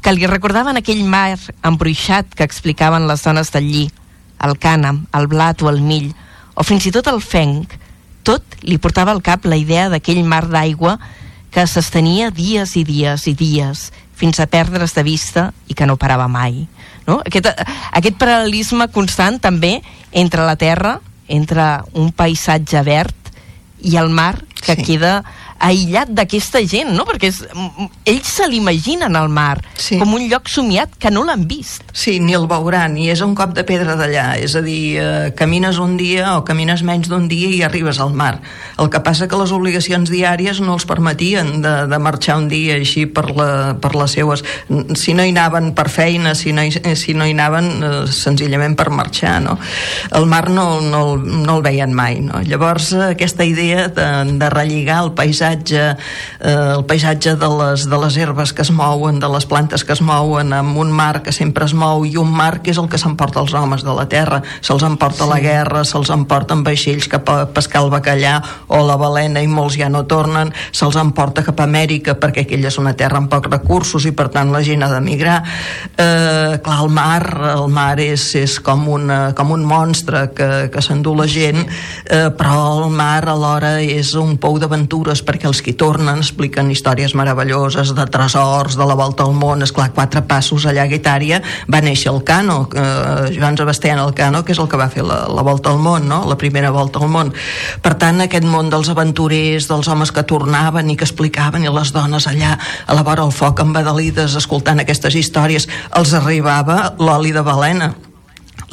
que li recordaven aquell mar embruixat que explicaven les dones del lli, el cànem, el blat o el mill, o fins i tot el fenc, tot li portava al cap la idea d'aquell mar d'aigua que s'estenia dies i dies i dies fins a perdre's de vista i que no parava mai. No? Aquest, aquest paral·lelisme constant també entre la terra, entre un paisatge verd i el mar que sí. queda aïllat d'aquesta gent, no? Perquè és, ells se l'imaginen al mar sí. com un lloc somiat que no l'han vist. Sí, ni el veuran, i és un cop de pedra d'allà. És a dir, eh, camines un dia o camines menys d'un dia i arribes al mar. El que passa que les obligacions diàries no els permetien de, de marxar un dia així per, la, per les seues... Si no hi anaven per feina, si no hi, si no hi anaven eh, senzillament per marxar, no? El mar no, no, no el veien mai, no? Llavors, aquesta idea de, de relligar el paisatge paisatge, eh, el paisatge de les, de les herbes que es mouen, de les plantes que es mouen, amb un mar que sempre es mou i un mar que és el que s'emporta els homes de la terra. Se'ls emporta sí. la guerra, se'ls emporta amb vaixells cap a pescar el bacallà o la balena i molts ja no tornen, se'ls emporta cap a Amèrica perquè aquella és una terra amb pocs recursos i per tant la gent ha d'emigrar. Eh, clar, el mar, el mar és, és com, una, com un monstre que, que s'endú la gent, eh, però el mar alhora és un pou d'aventures perquè els que tornen expliquen històries meravelloses de tresors, de la volta al món, és clar, quatre passos allà a Guitària va néixer el Cano, eh, Joan Sebastián el Cano, que és el que va fer la, la volta al món, no? la primera volta al món. Per tant, aquest món dels aventurers, dels homes que tornaven i que explicaven, i les dones allà a la vora del foc embadalides escoltant aquestes històries, els arribava l'oli de balena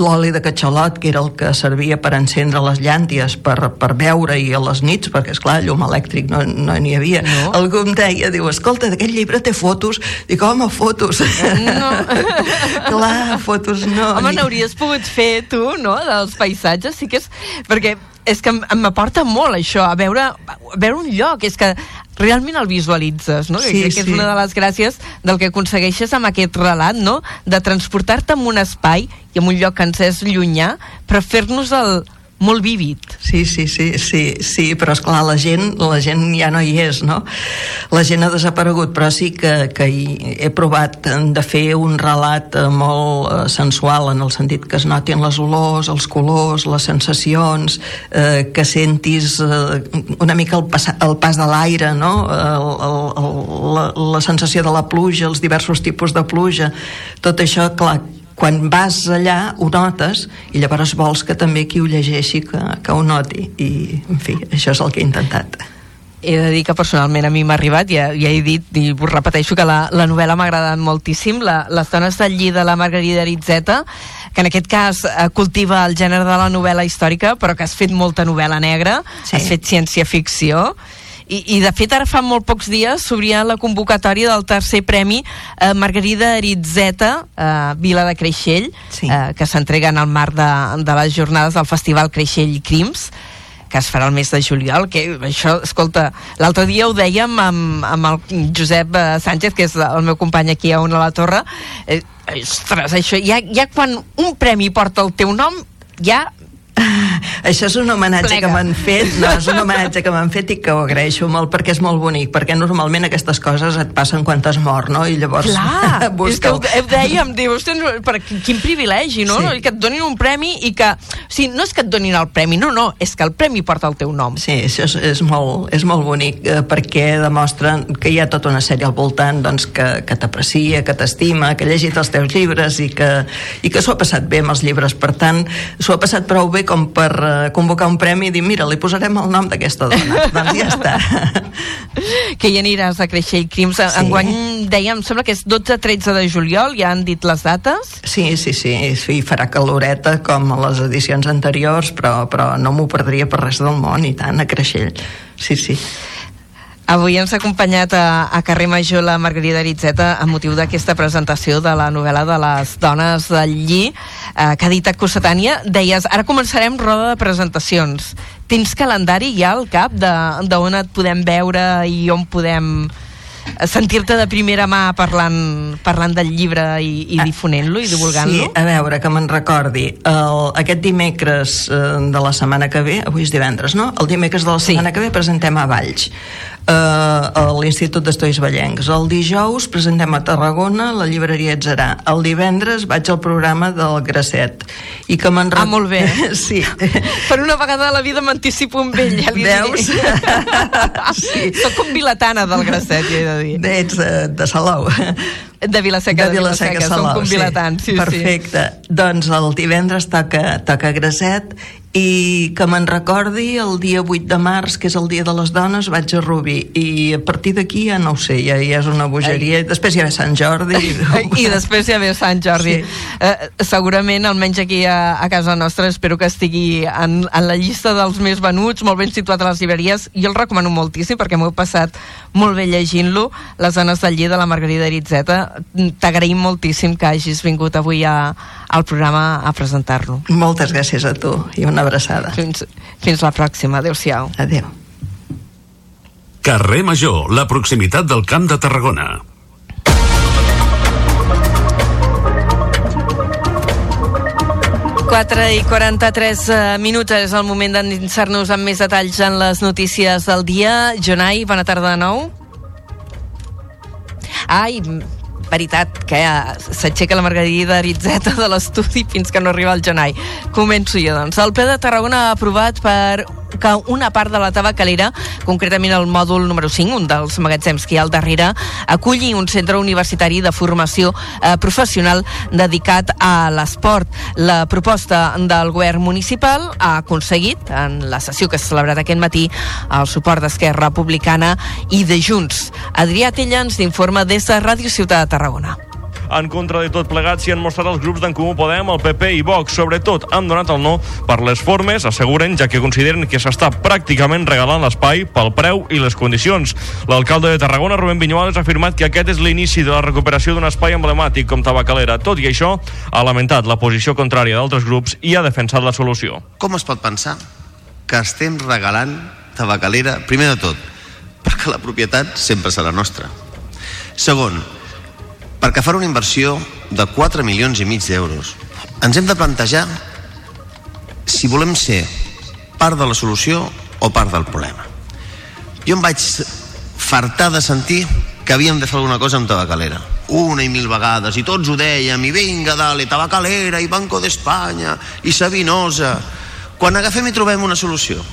l'oli de catxalot, que era el que servia per encendre les llànties, per, per veure i a les nits, perquè, és clar llum elèctric no n'hi no havia. No. Algú em deia, diu, escolta, d'aquest llibre té fotos. Dic, home, fotos. No. clar, fotos no. Home, n'hauries pogut fer tu, no?, dels paisatges, sí que és... Perquè és que m'aporta molt això, a veure, a veure un lloc, és que realment el visualitzes, no? Sí, que, que és sí. una de les gràcies del que aconsegueixes amb aquest relat, no? De transportar-te en un espai i en un lloc que ens és llunyà, però fer-nos el molt vívid. Sí, sí, sí, sí, sí, però és clar, la gent, la gent ja no hi és, no? La gent ha desaparegut, però sí que, que hi he provat de fer un relat eh, molt eh, sensual en el sentit que es notin les olors, els colors, les sensacions, eh, que sentis eh, una mica el, pas, el pas de l'aire, no? El, el, el, la, la sensació de la pluja, els diversos tipus de pluja, tot això, clar, quan vas allà ho notes i llavors vols que també qui ho llegeixi que, que ho noti i en fi, això és el que he intentat he de dir que personalment a mi m'ha arribat, ja, ja he dit i us repeteixo que la, la novel·la m'ha agradat moltíssim, la, Les dones del lli de la Margarida Aritzeta, que en aquest cas eh, cultiva el gènere de la novel·la històrica, però que has fet molta novel·la negra, Sí. has fet ciència-ficció, i, i de fet ara fa molt pocs dies s'obria la convocatòria del tercer premi eh, Margarida Aritzeta eh, Vila de Creixell Sí. eh, que s'entrega en el marc de, de les jornades del Festival Creixell Crims que es farà el mes de juliol, que això, escolta, l'altre dia ho dèiem amb, amb el Josep eh, Sánchez, que és el meu company aquí a Ona a la Torre, eh, ostres, això, ja, ja quan un premi porta el teu nom, ja Això és un homenatge Plega. que m'han fet, no, és un homenatge que m'han fet i que ho agraeixo molt perquè és molt bonic, perquè normalment aquestes coses et passen quan t'has mort, no? I llavors Clar, és que ho, ho dèiem, diu, ostres, per, quin privilegi, no? Sí. I que et donin un premi i que... O sigui, no és que et donin el premi, no, no, és que el premi porta el teu nom. Sí, això és, és, molt, és molt bonic eh, perquè demostren que hi ha tota una sèrie al voltant doncs, que, que t'aprecia, que t'estima, que ha llegit els teus llibres i que, i que s'ho ha passat bé amb els llibres. Per tant, s'ho ha passat prou bé com per eh, convocar un premi i dir, mira, li posarem el nom d'aquesta dona. doncs ja està. que hi aniràs a Creixell Crims. Sí. Enguany, dèiem, em sembla que és 12-13 de juliol, ja han dit les dates. Sí, sí, sí, sí, farà caloreta com a les edicions anteriors, però, però no m'ho perdria per res del món, i tant, a Creixell. Sí, sí. Avui ens ha acompanyat a, a Carrer Major la Margarida Aritzeta amb motiu d'aquesta presentació de la novel·la de les dones del lli eh, que ha dit a Cossetània. Deies, ara començarem roda de presentacions. Tens calendari ja al cap d'on et podem veure i on podem sentir-te de primera mà parlant, parlant del llibre i, i difonent-lo i divulgant-lo? Sí, a veure, que me'n recordi. El, aquest dimecres eh, de la setmana que ve, avui és divendres, no? El dimecres de la Sí. setmana que ve presentem a Valls, eh, a l'Institut d'Estudis Vallencs. El dijous presentem a Tarragona, la llibreria Etzerà. El divendres vaig al programa del Grasset. I que me'n Ah, molt bé. sí. Per una vegada a la vida m'anticipo amb ell, ja li Veus? Sí. Soc com vilatana del Grasset, ja he de dir. Ets de, de Salou. De Vilaseca, de Vilaseca, Salou. som convilatans, sí, sí. Perfecte. Doncs el divendres toca, toca Graset i que me'n recordi el dia 8 de març, que és el dia de les dones, vaig a Rubí i a partir d'aquí ja no ho sé, ja, ja és una bogeria. Després hi ha Sant Jordi. I després ja ve Sant Jordi. Sí. Eh, segurament, almenys aquí a, a casa nostra, espero que estigui en, en la llista dels més venuts, molt ben situat a les llibreries. Jo el recomano moltíssim perquè m'ho he passat molt bé llegint-lo. Les dones del lli de la Margarida Aritzeta. T'agraïm moltíssim que hagis vingut avui a, al programa a presentar-lo. Moltes gràcies a tu i una abraçada. Fins, fins la pròxima. Adéu-siau. Adéu. Carrer Major, la proximitat del Camp de Tarragona. Quatre i 43 eh, minuts és el moment d'endinsar-nos amb més detalls en les notícies del dia. Jonai, bona tarda de nou. Ai, veritat, que eh, s'aixeca la Margarida Aritzeta de l'estudi fins que no arriba el Jonai. Començo jo, doncs. El ple de Tarragona ha aprovat per que una part de la tabacalera, concretament el mòdul número 5, un dels magatzems que hi ha al darrere, aculli un centre universitari de formació eh, professional dedicat a l'esport. La proposta del govern municipal ha aconseguit, en la sessió que s'ha celebrat aquest matí, el suport d'Esquerra Republicana i de Junts. Adrià Tella ens informa des de Ràdio Ciutat Tarragona. En contra de tot plegat s'hi han mostrat els grups d'en Comú Podem, el PP i Vox. Sobretot han donat el no per les formes, asseguren, ja que consideren que s'està pràcticament regalant l'espai pel preu i les condicions. L'alcalde de Tarragona, Rubén Viñuales, ha afirmat que aquest és l'inici de la recuperació d'un espai emblemàtic com Tabacalera. Tot i això, ha lamentat la posició contrària d'altres grups i ha defensat la solució. Com es pot pensar que estem regalant tabacalera, primer de tot, perquè la propietat sempre serà nostra. Segon, perquè farà una inversió de 4 milions i mig d'euros. Ens hem de plantejar si volem ser part de la solució o part del problema. Jo em vaig fartar de sentir que havíem de fer alguna cosa amb tabacalera. Una i mil vegades, i tots ho dèiem, i vinga, dale, tabacalera, i Banco d'Espanya, i Sabinosa. Quan agafem i trobem una solució,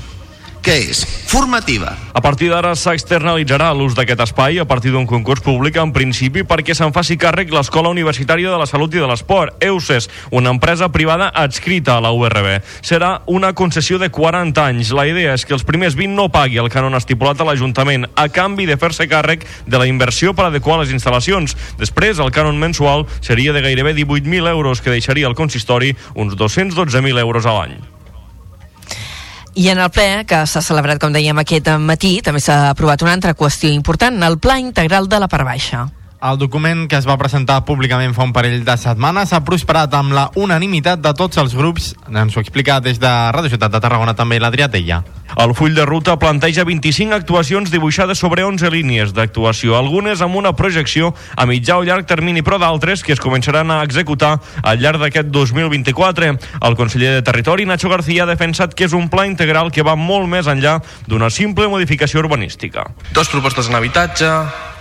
què és? Formativa. A partir d'ara s'externalitzarà l'ús d'aquest espai a partir d'un concurs públic en principi perquè se'n faci càrrec l'Escola Universitària de la Salut i de l'Esport, EUSES, una empresa privada adscrita a la URB. Serà una concessió de 40 anys. La idea és que els primers 20 no pagui el cànon estipulat a l'Ajuntament a canvi de fer-se càrrec de la inversió per adequar les instal·lacions. Després, el cànon mensual seria de gairebé 18.000 euros que deixaria al consistori uns 212.000 euros a l'any. I en el ple, que s'ha celebrat, com dèiem, aquest matí, també s'ha aprovat una altra qüestió important, el Pla Integral de la Part Baixa. El document que es va presentar públicament fa un parell de setmanes ha prosperat amb la unanimitat de tots els grups. Ens ho explica des de Ràdio Ciutat de Tarragona també l'Adrià Tella. El full de ruta planteja 25 actuacions dibuixades sobre 11 línies d'actuació, algunes amb una projecció a mitjà o llarg termini, però d'altres que es començaran a executar al llarg d'aquest 2024. El conseller de Territori, Nacho García, ha defensat que és un pla integral que va molt més enllà d'una simple modificació urbanística. Dos propostes en habitatge,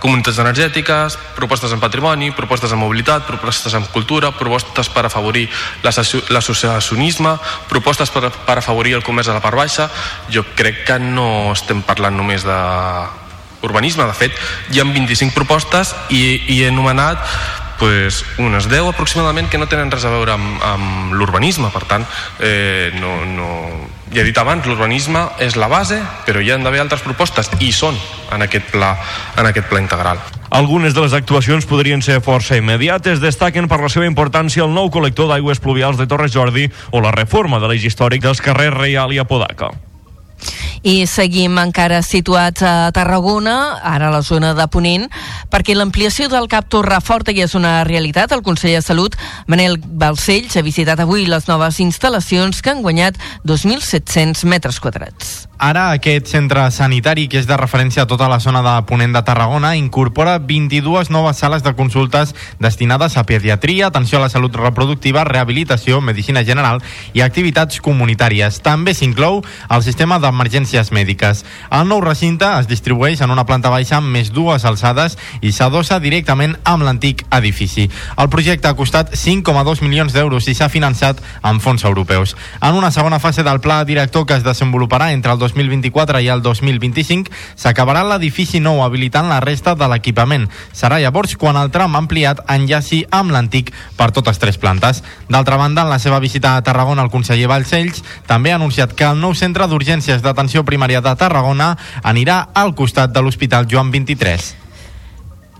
comunitats energètiques, propostes en patrimoni, propostes en mobilitat, propostes en cultura, propostes per afavorir l'associacionisme, propostes per, per afavorir el comerç a la part baixa. Jo crec que no estem parlant només de urbanisme, de fet hi ha 25 propostes i, i he anomenat pues, unes 10 aproximadament que no tenen res a veure amb, amb l'urbanisme per tant eh, no, no... ja he dit abans, l'urbanisme és la base però hi han d'haver altres propostes i són en aquest pla, en aquest pla integral algunes de les actuacions podrien ser força immediates. Destaquen per la seva importància el nou col·lector d'aigües pluvials de Torres Jordi o la reforma de l'eix històric dels carrers Reial i Apodaca. I seguim encara situats a Tarragona, ara a la zona de Ponent, perquè l'ampliació del CAP Torreforta ja és una realitat. El conseller de Salut, Manel Balcells, ha visitat avui les noves instal·lacions que han guanyat 2.700 metres quadrats. Ara aquest centre sanitari, que és de referència a tota la zona de Ponent de Tarragona, incorpora 22 noves sales de consultes destinades a pediatria, atenció a la salut reproductiva, rehabilitació, medicina general i activitats comunitàries. També s'inclou el sistema d'emergències mèdiques. El nou recinte es distribueix en una planta baixa amb més dues alçades i s'adossa directament amb l'antic edifici. El projecte ha costat 5,2 milions d'euros i s'ha finançat amb fons europeus. En una segona fase del pla director que es desenvoluparà entre el 2024 i el 2025 s'acabarà l'edifici nou habilitant la resta de l'equipament. Serà llavors quan el tram ampliat enllaci amb l'antic per totes tres plantes. D'altra banda, en la seva visita a Tarragona, el conseller Valcells també ha anunciat que el nou centre d'urgències d'atenció primària de Tarragona anirà al costat de l'Hospital Joan 23.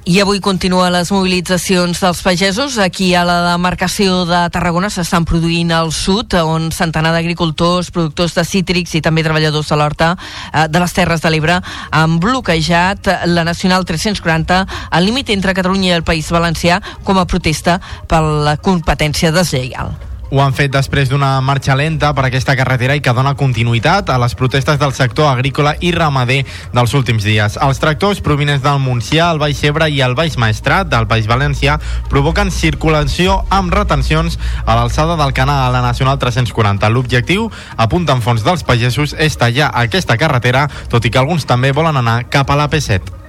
I avui continuen les mobilitzacions dels pagesos. Aquí a la demarcació de Tarragona s'estan produint al sud, on centenar d'agricultors, productors de cítrics i també treballadors de l'horta eh, de les Terres de l'Ebre han bloquejat la Nacional 340 al límit entre Catalunya i el País Valencià com a protesta per la competència deslleial. Ho han fet després d'una marxa lenta per aquesta carretera i que dona continuïtat a les protestes del sector agrícola i ramader dels últims dies. Els tractors provinents del Montsià, el Baix Ebre i el Baix Maestrat del Baix València provoquen circulació amb retencions a l'alçada del canal a la Nacional 340. L'objectiu, apunten fons dels pagesos, és tallar aquesta carretera, tot i que alguns també volen anar cap a la P7.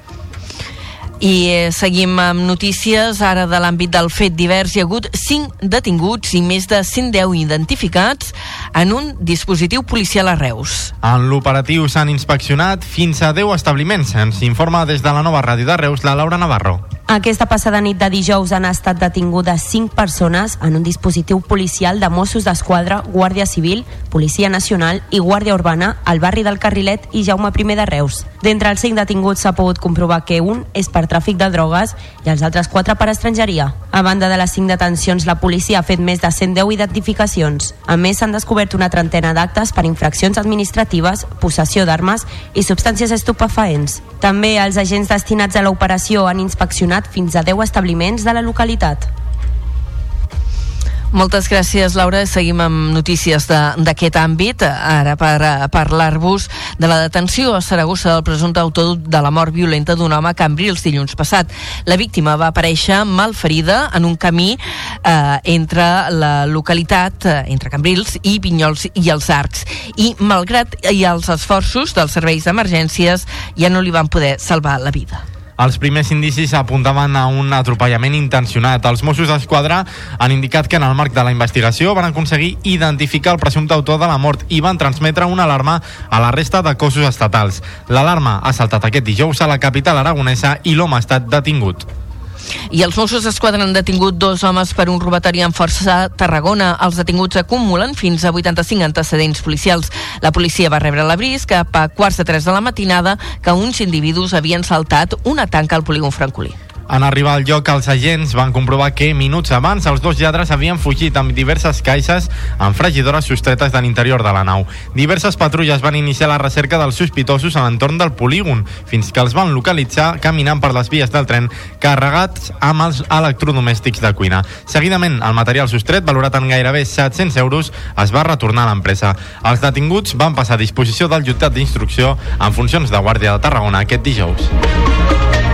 I eh, seguim amb notícies ara de l'àmbit del fet divers. Hi ha hagut 5 detinguts i més de 110 identificats en un dispositiu policial a Reus. En l'operatiu s'han inspeccionat fins a 10 establiments. Ens informa des de la nova ràdio de Reus la Laura Navarro. Aquesta passada nit de dijous han estat detingudes 5 persones en un dispositiu policial de Mossos d'Esquadra, Guàrdia Civil, Policia Nacional i Guàrdia Urbana al barri del Carrilet i Jaume I de Reus. D'entre els 5 detinguts s'ha pogut comprovar que un és per tràfic de drogues i els altres 4 per estrangeria. A banda de les 5 detencions, la policia ha fet més de 110 identificacions. A més, s'han descobert una trentena d'actes per infraccions administratives, possessió d'armes i substàncies estupefaents. També els agents destinats a l'operació han inspeccionat fins a 10 establiments de la localitat. Moltes gràcies, Laura. Seguim amb notícies d'aquest àmbit. Ara per a parlar-vos de la detenció a Saragossa del presumpte autor de la mort violenta d'un home a Cambrils dilluns passat. La víctima va aparèixer malferida en un camí eh, entre la localitat, eh, entre Cambrils i Vinyols i els Arcs. I malgrat i els esforços dels serveis d'emergències ja no li van poder salvar la vida. Els primers indicis apuntaven a un atropellament intencionat. Els Mossos d'Esquadra han indicat que en el marc de la investigació van aconseguir identificar el presumpte autor de la mort i van transmetre una alarma a la resta de cossos estatals. L'alarma ha saltat aquest dijous a la capital aragonesa i l'home ha estat detingut. I els Mossos d'Esquadra han detingut dos homes per un robatori en força a Tarragona. Els detinguts acumulen fins a 85 antecedents policials. La policia va rebre l'avís cap a quarts de 3 de la matinada que uns individus havien saltat una tanca al polígon francolí. En arribar al lloc, els agents van comprovar que minuts abans els dos lladres havien fugit amb diverses caixes amb fregidores sostretes de l'interior de la nau. Diverses patrulles van iniciar la recerca dels sospitosos a l'entorn del polígon, fins que els van localitzar caminant per les vies del tren carregats amb els electrodomèstics de cuina. Seguidament, el material sostret, valorat en gairebé 700 euros, es va retornar a l'empresa. Els detinguts van passar a disposició del jutjat d'instrucció en funcions de Guàrdia de Tarragona aquest dijous.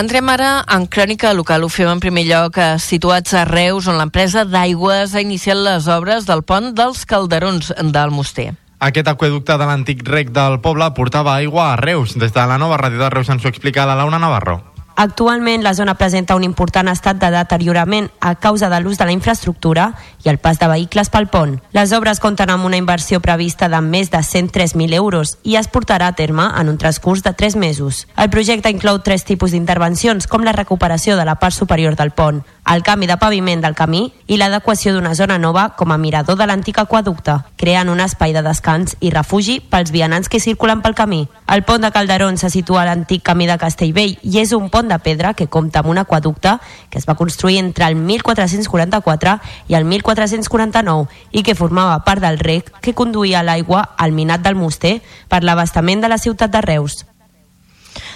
Entrem ara en crònica local. Ho fem en primer lloc eh, situats a Reus, on l'empresa d'aigües ha iniciat les obres del pont dels Calderons del Moster. Aquest aqueducte de l'antic rec del poble portava aigua a Reus. Des de la nova ràdio de Reus ens ho explica la Laura Navarro. Actualment la zona presenta un important estat de deteriorament a causa de l'ús de la infraestructura i el pas de vehicles pel pont. Les obres compten amb una inversió prevista de més de 103.000 euros i es portarà a terme en un transcurs de 3 mesos. El projecte inclou tres tipus d'intervencions, com la recuperació de la part superior del pont, el canvi de paviment del camí i l'adequació d'una zona nova com a mirador de l'antic aquaducte, creant un espai de descans i refugi pels vianants que circulen pel camí. El pont de Calderón se situa a l'antic camí de Castellvell i és un pont de pedra que compta amb un aquaducte que es va construir entre el 1444 i el 1449 i que formava part del rec que conduïa l'aigua al minat del Moster per l'abastament de la ciutat de Reus.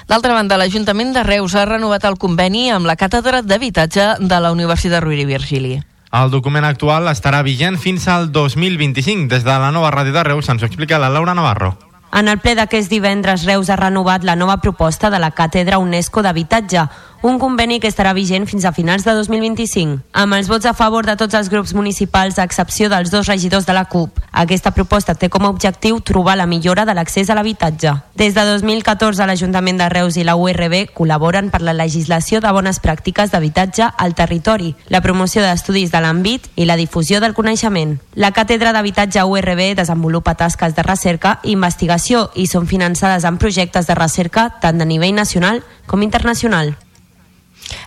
D'altra banda, l'Ajuntament de Reus ha renovat el conveni amb la Càtedra d'Habitatge de la Universitat Rovira i Virgili. El document actual estarà vigent fins al 2025. Des de la nova ràdio de Reus ens ho explica la Laura Navarro. En el ple d'aquest divendres, Reus ha renovat la nova proposta de la Càtedra UNESCO d'Habitatge, un conveni que estarà vigent fins a finals de 2025, amb els vots a favor de tots els grups municipals, a excepció dels dos regidors de la CUP. Aquesta proposta té com a objectiu trobar la millora de l'accés a l'habitatge. Des de 2014, l'Ajuntament de Reus i la URB col·laboren per la legislació de bones pràctiques d'habitatge al territori, la promoció d'estudis de l'àmbit i la difusió del coneixement. La Càtedra d'Habitatge URB desenvolupa tasques de recerca i investigació i són finançades en projectes de recerca tant de nivell nacional com internacional.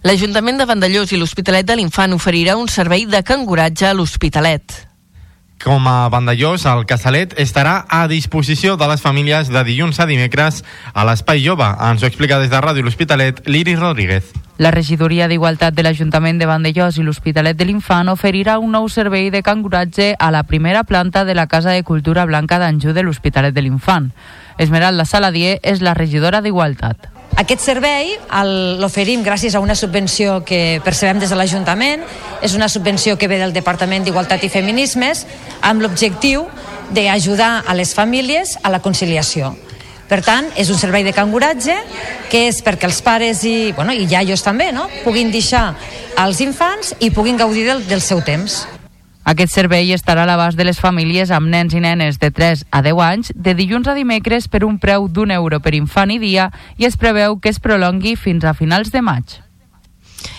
L'Ajuntament de Vandellós i l'Hospitalet de l'Infant oferirà un servei de canguratge a l'Hospitalet. Com a Vandellós, el Casalet estarà a disposició de les famílies de dilluns a dimecres a l'Espai Jove. Ens ho explica des de Ràdio L'Hospitalet, l'Iris Rodríguez. La regidoria d'Igualtat de l'Ajuntament de Vandellós i l'Hospitalet de l'Infant oferirà un nou servei de canguratge a la primera planta de la Casa de Cultura Blanca d'Anjou de l'Hospitalet de l'Infant. Esmeralda Saladier és la regidora d'Igualtat. Aquest servei l'oferim gràcies a una subvenció que percebem des de l'Ajuntament. És una subvenció que ve del Departament d'Igualtat i Feminismes amb l'objectiu d'ajudar a les famílies a la conciliació. Per tant, és un servei de canguratge que és perquè els pares i, bueno, i iaios també no? puguin deixar als infants i puguin gaudir del, del seu temps. Aquest servei estarà a l'abast de les famílies amb nens i nenes de 3 a 10 anys de dilluns a dimecres per un preu d'un euro per infant i dia i es preveu que es prolongui fins a finals de maig.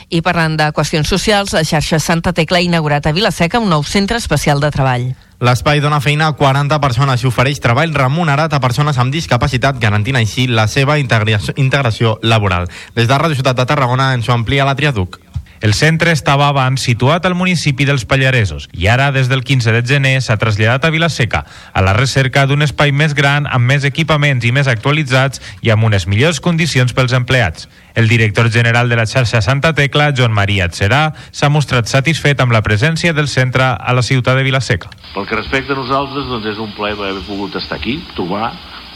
I parlant de qüestions socials, la xarxa Santa Tecla ha inaugurat a Vilaseca un nou centre especial de treball. L'espai dona feina a 40 persones i ofereix treball remunerat a persones amb discapacitat, garantint així la seva integració, integració laboral. Des de Ràdio Ciutat de Tarragona ens ho amplia la Triaduc. El centre estava abans situat al municipi dels Pallaresos i ara, des del 15 de gener, s'ha traslladat a Vilaseca, a la recerca d'un espai més gran, amb més equipaments i més actualitzats i amb unes millors condicions pels empleats. El director general de la xarxa Santa Tecla, Joan Maria Atserà, s'ha mostrat satisfet amb la presència del centre a la ciutat de Vilaseca. Pel que respecta a nosaltres, doncs és un plaer haver pogut estar aquí, trobar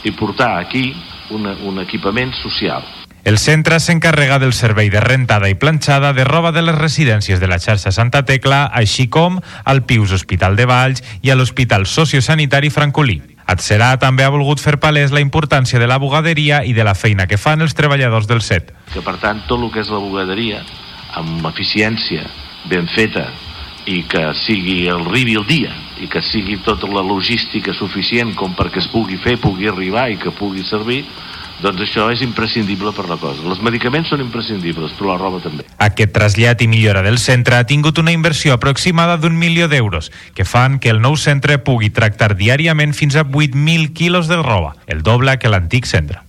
i portar aquí una, un equipament social. El centre s'encarrega del servei de rentada i planxada de roba de les residències de la xarxa Santa Tecla, així com al Pius Hospital de Valls i a l'Hospital Sociosanitari Francolí. Atserà també ha volgut fer palès la importància de la bugaderia i de la feina que fan els treballadors del set. Que per tant tot el que és la bugaderia, amb eficiència, ben feta, i que sigui el arribi el dia i que sigui tota la logística suficient com perquè es pugui fer, pugui arribar i que pugui servir, doncs això és imprescindible per la cosa. Els medicaments són imprescindibles, però la roba també. Aquest trasllat i millora del centre ha tingut una inversió aproximada d'un milió d'euros, que fan que el nou centre pugui tractar diàriament fins a 8.000 quilos de roba, el doble que l'antic centre.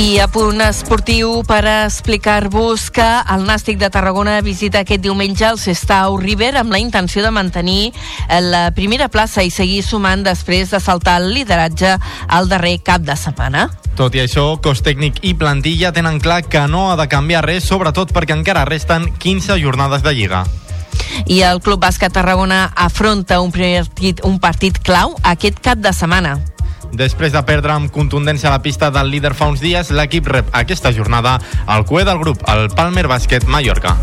I a punt esportiu per explicar-vos que el Nàstic de Tarragona visita aquest diumenge el Sestau River amb la intenció de mantenir la primera plaça i seguir sumant després de saltar el lideratge al darrer cap de setmana. Tot i això, cos tècnic i plantilla tenen clar que no ha de canviar res, sobretot perquè encara resten 15 jornades de Lliga. I el Club Bàsquet Tarragona afronta un partit, un partit clau aquest cap de setmana. Després de perdre amb contundència la pista del líder fa uns dies, l'equip rep aquesta jornada al cué del grup, el Palmer Bàsquet Mallorca.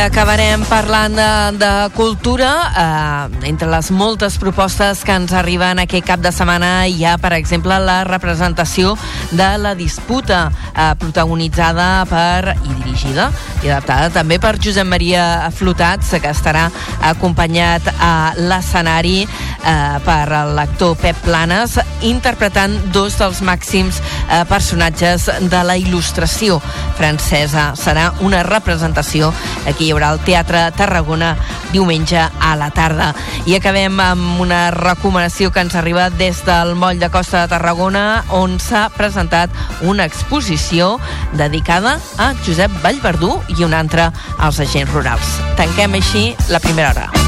Acabarem parlant de, de cultura. Eh, entre les moltes propostes que ens arriben aquest cap de setmana hi ha, per exemple, la representació de la disputa eh, protagonitzada per i dirigida i adaptada també per Josep Maria Flotats, que estarà acompanyat a l'escenari eh, per l'actor Pep Planes, interpretant dos dels màxims eh, personatges de la il·lustració francesa. Serà una representació aquí hi haurà el Teatre Tarragona diumenge a la tarda. I acabem amb una recomanació que ens arriba des del moll de Costa de Tarragona on s'ha presentat una exposició dedicada a Josep Vallverdú i una altra als agents rurals. Tanquem així la primera hora.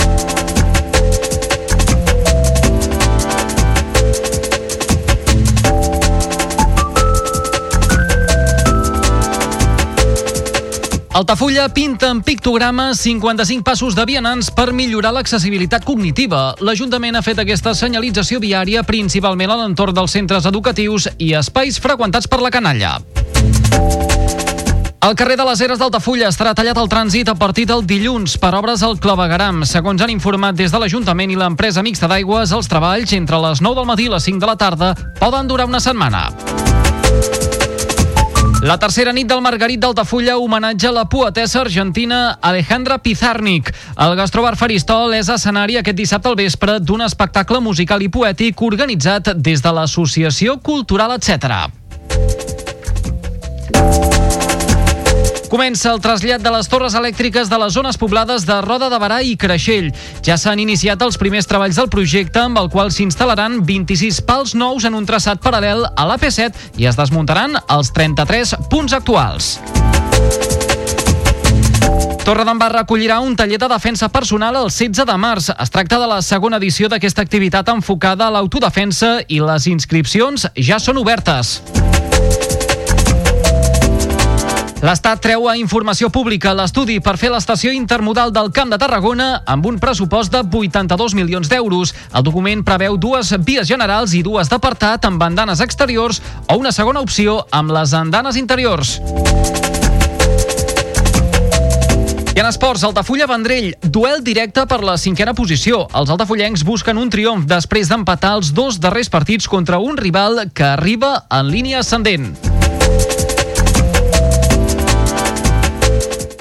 Altafulla pinta en pictogrames 55 passos de vianants per millorar l'accessibilitat cognitiva. L'Ajuntament ha fet aquesta senyalització viària principalment a l'entorn dels centres educatius i espais freqüentats per la canalla. El carrer de les Eres d'Altafulla estarà tallat al trànsit a partir del dilluns per obres al clavegaram. Segons han informat des de l'Ajuntament i l'empresa mixta d'aigües, els treballs entre les 9 del matí i les 5 de la tarda poden durar una setmana. La tercera nit del Margarit d'Altafulla homenatja la poetessa argentina Alejandra Pizarnik. El Gastrobar Faristol és escenari aquest dissabte al vespre d'un espectacle musical i poètic organitzat des de l'Associació Cultural Etc. Comença el trasllat de les torres elèctriques de les zones poblades de Roda de Barà i Creixell. Ja s'han iniciat els primers treballs del projecte amb el qual s'instal·laran 26 pals nous en un traçat paral·lel a l'AP7 i es desmuntaran els 33 punts actuals. Torredembarra acollirà un taller de defensa personal el 16 de març. Es tracta de la segona edició d'aquesta activitat enfocada a l'autodefensa i les inscripcions ja són obertes. L'Estat treu a informació pública l'estudi per fer l'estació intermodal del Camp de Tarragona amb un pressupost de 82 milions d'euros. El document preveu dues vies generals i dues d'apartat amb bandanes exteriors o una segona opció amb les andanes interiors. I en esports, Altafulla Vendrell, duel directe per la cinquena posició. Els altafullencs busquen un triomf després d'empatar els dos darrers partits contra un rival que arriba en línia ascendent.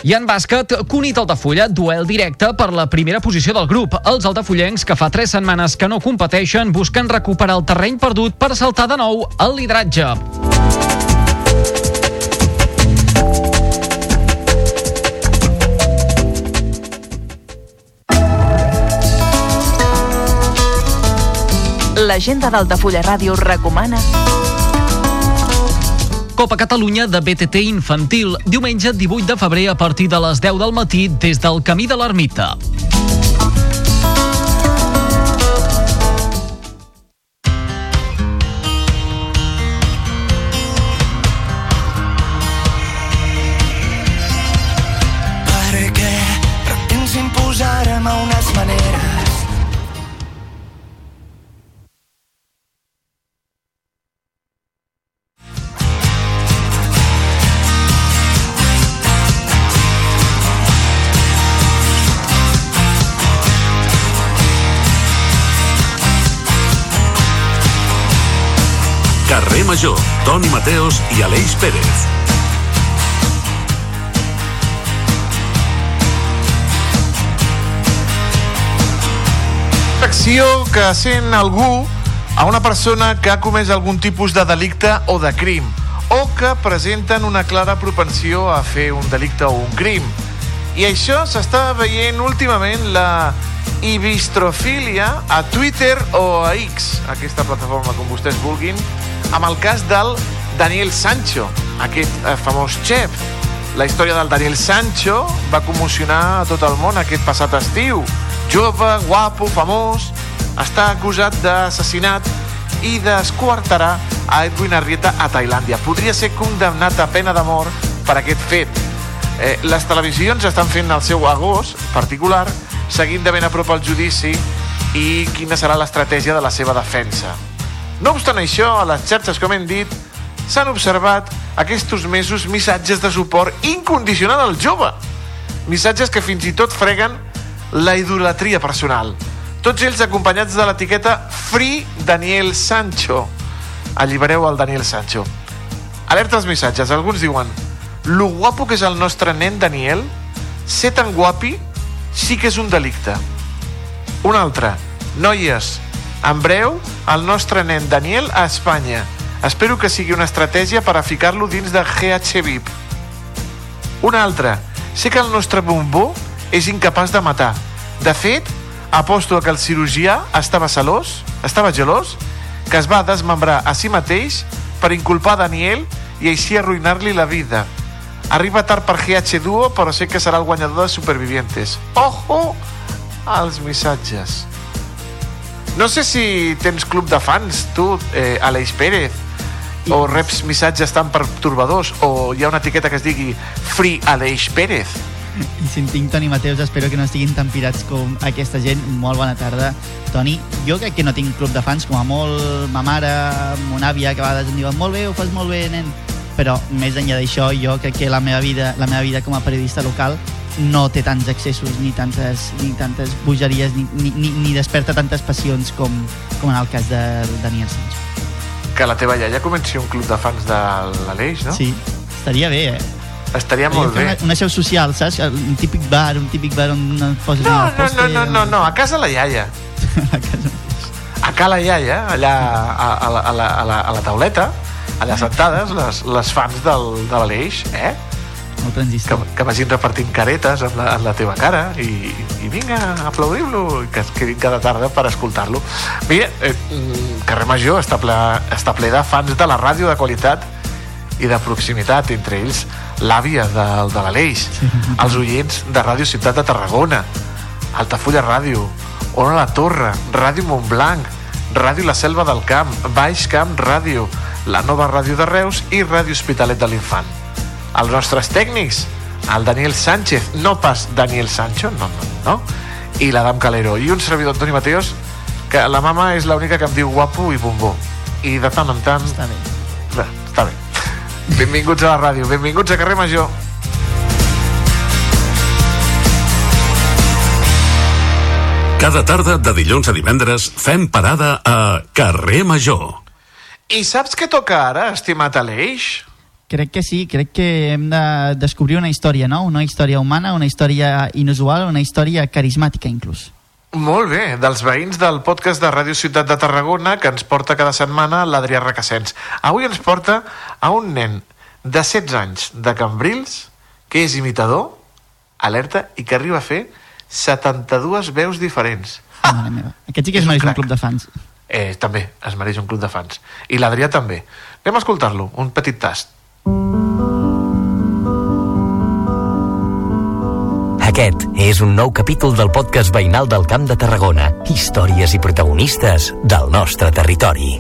I en bàsquet, Cunit Altafulla, duel directe per la primera posició del grup. Els altafullencs, que fa tres setmanes que no competeixen, busquen recuperar el terreny perdut per saltar de nou al lideratge. L'agenda d'Altafulla Ràdio recomana Copa Catalunya de BTT infantil, diumenge 18 de febrer a partir de les 10 del matí des del Camí de l'Ermita. Mateos i Aleix Pérez. Acció que sent algú a una persona que ha comès algun tipus de delicte o de crim o que presenten una clara propensió a fer un delicte o un crim. I això s'està veient últimament la ibistrofília a Twitter o a X, aquesta plataforma com vostès vulguin, amb el cas del Daniel Sancho, aquest eh, famós xef. La història del Daniel Sancho va commocionar a tot el món aquest passat estiu. Jove, guapo, famós, està acusat d'assassinat i d'esquartarà a Edwin Arrieta a Tailàndia. Podria ser condemnat a pena de mort per aquest fet. Eh, les televisions estan fent el seu agost particular, seguint de ben a prop el judici i quina serà l'estratègia de la seva defensa. No obstant això, a les xarxes, com hem dit, s'han observat aquests mesos missatges de suport incondicional al jove. Missatges que fins i tot freguen la idolatria personal. Tots ells acompanyats de l'etiqueta Free Daniel Sancho. Allibereu el Daniel Sancho. Alerta als missatges. Alguns diuen lo guapo que és el nostre nen Daniel, ser tan guapi sí que és un delicte. Un altre. Noies, En breu, el nostre nen Daniel a Espanya. Espero que sigui una estratègia per a ficar-lo dins de GH VIP. Una altra. Sé que el nostre bombó és incapaç de matar. De fet, aposto que el cirurgià estava celós, estava gelós, que es va desmembrar a si mateix per inculpar Daniel i així arruïnar-li la vida. Arriba tard per GH Duo, però sé que serà el guanyador de Supervivientes. Ojo als missatges. No sé si tens club de fans, tu, eh, Aleix Pérez, o reps missatges tan pertorbadors, o hi ha una etiqueta que es digui Free Aleix Pérez. I si en tinc Toni Mateus, espero que no estiguin tan pirats com aquesta gent. Molt bona tarda. Toni, jo crec que no tinc club de fans, com a molt ma mare, mon àvia, que a vegades em diuen molt bé, ho fas molt bé, nen. Però més enllà d'això, jo crec que la meva vida, la meva vida com a periodista local no té tants excessos ni tantes, ni tantes bogeries ni, ni, ni, desperta tantes passions com, com en el cas de Daniel Sancho. Que la teva iaia comenci un club de fans de l'Aleix, no? Sí, estaria bé, eh? Estaria molt bé. Una, una seu social, saps? Un típic bar, un típic bar on poses No, el no, no, no, no, no, a casa la iaia. a casa la iaia, allà a, a, la, a, la, a, la, a la tauleta, allà sentades, les, les fans del, de l'Aleix, eh? Molt transistor. Que, que vagin repartint caretes en la, en la teva cara i, i vinga, aplaudim-lo, i que es quedin cada tarda per escoltar-lo. Mira, eh, mm, Carrer Major està ple, està ple de fans de la ràdio de qualitat i de proximitat, entre ells l'àvia de, de l'Aleix, els oients de Ràdio Ciutat de Tarragona, Altafulla Ràdio, Ona la Torre, Ràdio Montblanc, Ràdio La Selva del Camp, Baix Camp Ràdio, la nova ràdio de Reus i Ràdio Hospitalet de l'Infant. Els nostres tècnics, el Daniel Sánchez, no pas Daniel Sancho, no, no, no, i l'Adam Calero, i un servidor Antoni Mateos, que la mama és l'única que em diu guapo i bombó. I de tant en tant... Està bé. Bé, està bé. Benvinguts a la ràdio, benvinguts a Carrer Major. Cada tarda de dilluns a divendres fem parada a Carrer Major. I saps què toca ara, estimat Aleix? Crec que sí, crec que hem de descobrir una història, no? Una història humana, una història inusual, una història carismàtica, inclús. Molt bé, dels veïns del podcast de Ràdio Ciutat de Tarragona que ens porta cada setmana l'Adrià Requesens. Avui ens porta a un nen de 16 anys de Cambrils que és imitador, alerta, i que arriba a fer 72 veus diferents. Mare meva. Aquest sí que es mereix un club de fans. Eh, també es mereix un club de fans. I l'Adrià també. Anem a escoltar-lo, un petit tast. Aquest és un nou capítol del podcast veïnal del Camp de Tarragona. Històries i protagonistes del nostre territori.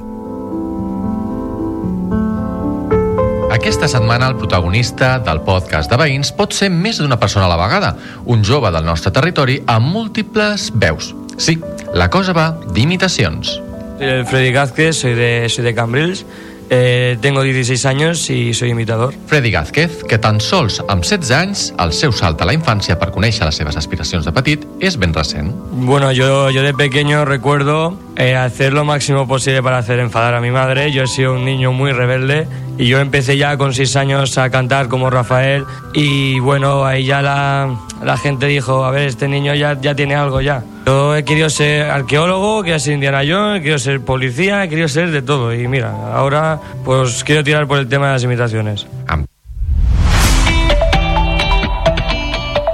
Aquesta setmana el protagonista del podcast de veïns pot ser més d'una persona a la vegada, un jove del nostre territori amb múltiples veus. Sí, la cosa va d'imitacions. Soy el Freddy Gázquez, soy de, soy de Cambrils, eh, tengo 16 años y soy imitador. Freddy Gázquez, que tan sols amb 16 anys, el seu salt a la infància per conèixer les seves aspiracions de petit és ben recent. Bueno, yo, yo de pequeño recuerdo eh, hacer lo máximo posible para hacer enfadar a mi madre. Yo he sido un niño muy rebelde y yo empecé ya con 6 años a cantar como Rafael y bueno, ahí ya la, la gente dijo, a ver, este niño ya, ya tiene algo ya. Yo he querido ser arqueólogo, querido ser Indiana Jones, he querido ser policía, he querido ser de todo y mira, ahora pues quiero tirar por el tema de las imitaciones.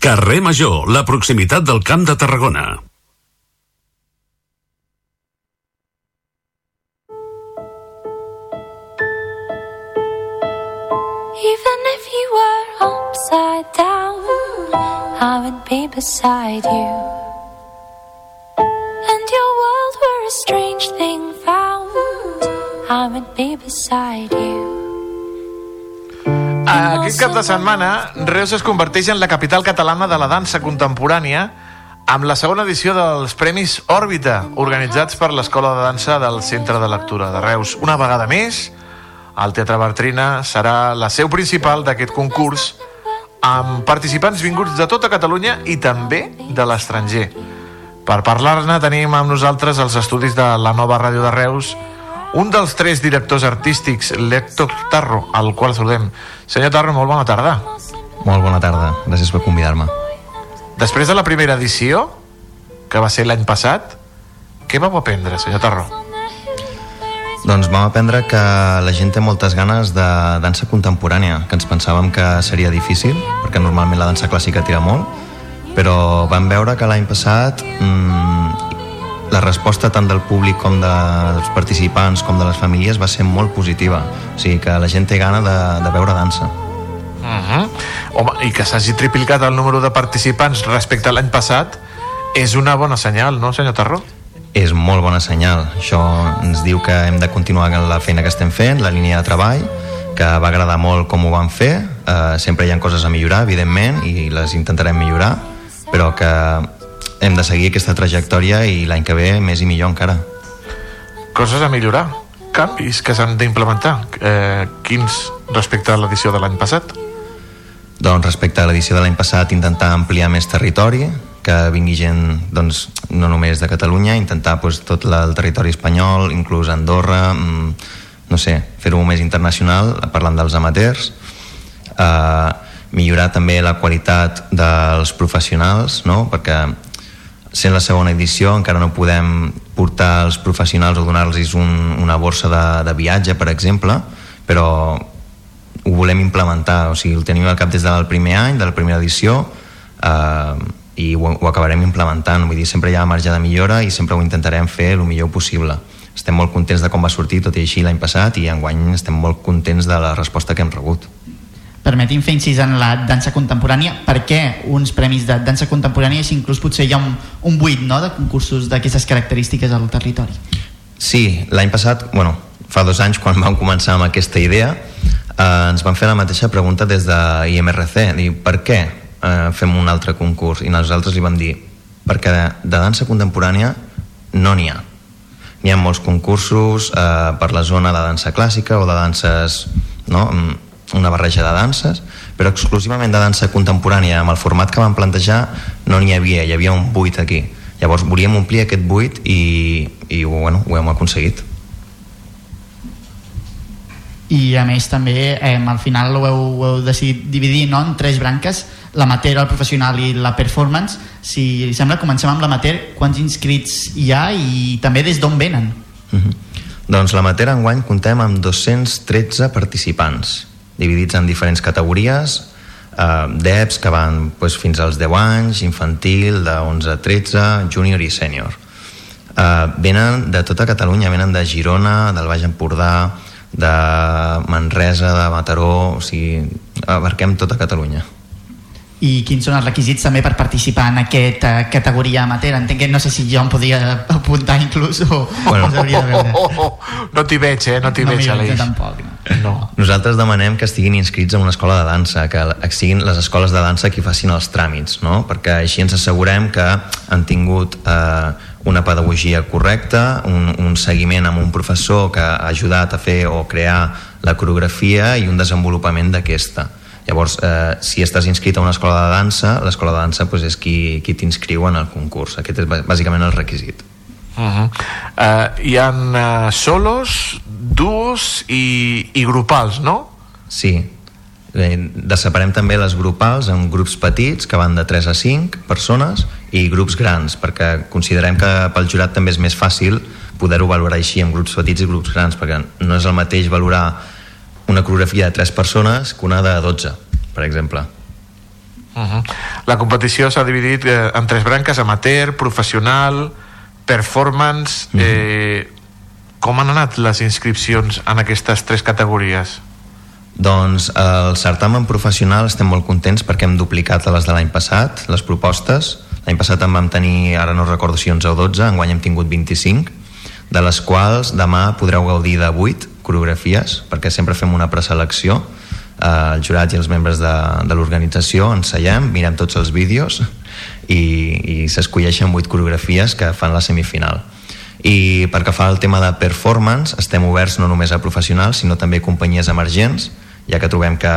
Carrer Major, la proximitat del Camp de Tarragona. Even if you were upside down, I would be beside you. And your world were a strange thing found, I would be beside you. Aquest cap de setmana, Reus es converteix en la capital catalana de la dansa contemporània amb la segona edició dels Premis Òrbita, organitzats per l'Escola de Dansa del Centre de Lectura de Reus. Una vegada més, el Teatre Bartrina serà la seu principal d'aquest concurs amb participants vinguts de tota Catalunya i també de l'estranger. Per parlar-ne tenim amb nosaltres els estudis de la nova ràdio de Reus un dels tres directors artístics, l'Héctor Tarro, al qual saludem. Senyor Tarro, molt bona tarda. Molt bona tarda, gràcies per convidar-me. Després de la primera edició, que va ser l'any passat, què vau aprendre, senyor Tarro? Doncs vam aprendre que la gent té moltes ganes de dansa contemporània, que ens pensàvem que seria difícil, perquè normalment la dansa clàssica tira molt, però vam veure que l'any passat mmm, la resposta tant del públic com dels participants com de les famílies va ser molt positiva. O sigui que la gent té gana de, de veure dansa. Uh -huh. Home, i que s'hagi triplicat el número de participants respecte a l'any passat és una bona senyal, no, senyor Tarró? És molt bona senyal. Això ens diu que hem de continuar amb la feina que estem fent, la línia de treball, que va agradar molt com ho vam fer. Uh, sempre hi ha coses a millorar, evidentment, i les intentarem millorar, però que hem de seguir aquesta trajectòria i l'any que ve més i millor encara. Coses a millorar, canvis que s'han d'implementar. Eh, quins respecte a l'edició de l'any passat? Doncs respecte a l'edició de l'any passat intentar ampliar més territori, que vingui gent doncs, no només de Catalunya, intentar doncs, tot la, el territori espanyol, inclús Andorra, mm, no sé, fer-ho més internacional, parlant dels amateurs, eh, millorar també la qualitat dels professionals, no? perquè sent la segona edició encara no podem portar els professionals o donar-los un, una borsa de, de viatge, per exemple, però ho volem implementar, o sigui, el tenim al cap des del primer any, de la primera edició, eh, i ho, ho acabarem implementant, vull dir, sempre hi ha marge de millora i sempre ho intentarem fer el millor possible. Estem molt contents de com va sortir, tot i així l'any passat, i enguany estem molt contents de la resposta que hem rebut. Permeti'm fer incís en la dansa contemporània. Per què uns premis de dansa contemporània si inclús potser hi ha un, un buit no, de concursos d'aquestes característiques al territori? Sí, l'any passat, bueno, fa dos anys quan vam començar amb aquesta idea, eh, ens van fer la mateixa pregunta des de IMRC, dir, per què eh, fem un altre concurs? I nosaltres li vam dir, perquè de, de dansa contemporània no n'hi ha. N'hi ha molts concursos eh, per la zona de dansa clàssica o de danses, no?, una barreja de danses, però exclusivament de dansa contemporània amb el format que vam plantejar no n'hi havia, hi havia un buit aquí. Llavors volíem omplir aquest buit i, i bueno, ho hem aconseguit i a més també eh, al final ho heu, ho heu decidit dividir no? en tres branques l'amateur, el professional i la performance si li sembla comencem amb l'amateur quants inscrits hi ha i també des d'on venen mm -hmm. doncs l'amateur enguany contem amb 213 participants dividits en diferents categories eh, d'EPS que van pues, fins als 10 anys, infantil, de 11 a 13, júnior i sènior. Eh, venen de tota Catalunya, venen de Girona, del Baix Empordà, de Manresa, de Mataró, o sigui, abarquem tota Catalunya i quins són els requisits també per participar en aquesta categoria amateur entenc que no sé si jo em podria apuntar inclús o, bueno. o de veure oh, oh, oh. no t'hi veig, eh? no t'hi no veig, Aleix tampoc no. no. nosaltres demanem que estiguin inscrits en una escola de dansa que siguin les escoles de dansa qui facin els tràmits no? perquè així ens assegurem que han tingut eh, una pedagogia correcta un, un seguiment amb un professor que ha ajudat a fer o crear la coreografia i un desenvolupament d'aquesta Llavors, eh, si estàs inscrit a una escola de dansa, l'escola de dansa pues, és qui, qui t'inscriu en el concurs. Aquest és bàsicament el requisit. Uh -huh. uh, hi ha uh, solos, duos i, i grupals, no? Sí. Eh, separem també les grupals en grups petits que van de 3 a 5 persones i grups grans perquè considerem que pel jurat també és més fàcil poder-ho valorar així en grups petits i grups grans perquè no és el mateix valorar una coreografia de 3 persones que una de 12, per exemple. Uh -huh. La competició s'ha dividit eh, en tres branques, amateur, professional, performance... Uh -huh. eh, com han anat les inscripcions en aquestes tres categories? Doncs el certamen professional estem molt contents perquè hem duplicat a les de l'any passat, les propostes. L'any passat en vam tenir, ara no recordo si 11 o 12, enguany hem tingut 25, de les quals demà podreu gaudir de 8 coreografies, perquè sempre fem una preselecció. Eh, el jurat i els membres de, de l'organització ensellem, mirem tots els vídeos i, i s'escolleixen 8 coreografies que fan la semifinal. I pel que fa al tema de performance estem oberts no només a professionals sinó també a companyies emergents ja que trobem que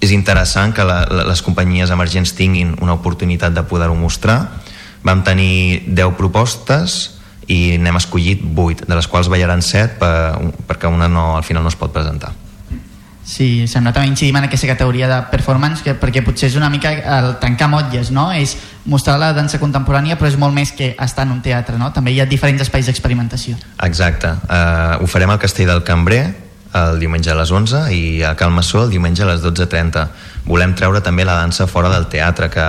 és interessant que la, les companyies emergents tinguin una oportunitat de poder-ho mostrar. Vam tenir 10 propostes i n'hem escollit 8, de les quals ballaran 7 per, perquè una no, al final no es pot presentar. Sí, sembla també incidim en aquesta categoria de performance que, perquè potser és una mica el tancar motlles, no? És mostrar la dansa contemporània però és molt més que estar en un teatre, no? També hi ha diferents espais d'experimentació. Exacte. Uh, ho farem al Castell del Cambrer el diumenge a les 11 i a Cal Massó el diumenge a les 12.30. Volem treure també la dansa fora del teatre, que